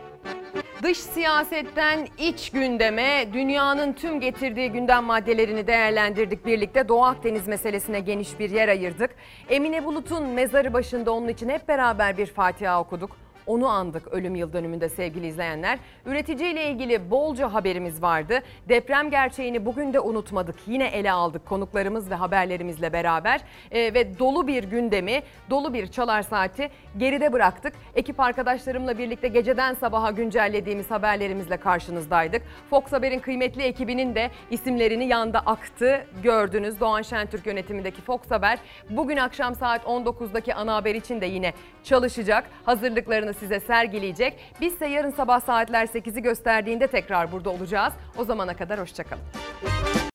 Dış siyasetten iç gündeme dünyanın tüm getirdiği gündem maddelerini değerlendirdik birlikte. Doğu Akdeniz meselesine geniş bir yer ayırdık. Emine Bulut'un mezarı başında onun için hep beraber bir Fatiha okuduk. Onu andık ölüm yıl dönümünde sevgili izleyenler. Üreticiyle ilgili bolca haberimiz vardı. Deprem gerçeğini bugün de unutmadık. Yine ele aldık konuklarımız ve haberlerimizle beraber. E, ve dolu bir gündemi, dolu bir çalar saati geride bıraktık. Ekip arkadaşlarımla birlikte geceden sabaha güncellediğimiz haberlerimizle karşınızdaydık. Fox Haber'in kıymetli ekibinin de isimlerini yanda aktı gördünüz. Doğan Şentürk yönetimindeki Fox Haber bugün akşam saat 19'daki ana haber için de yine çalışacak. Hazırlıklarını size sergileyecek. Biz ise yarın sabah saatler 8'i gösterdiğinde tekrar burada olacağız. O zamana kadar hoşçakalın.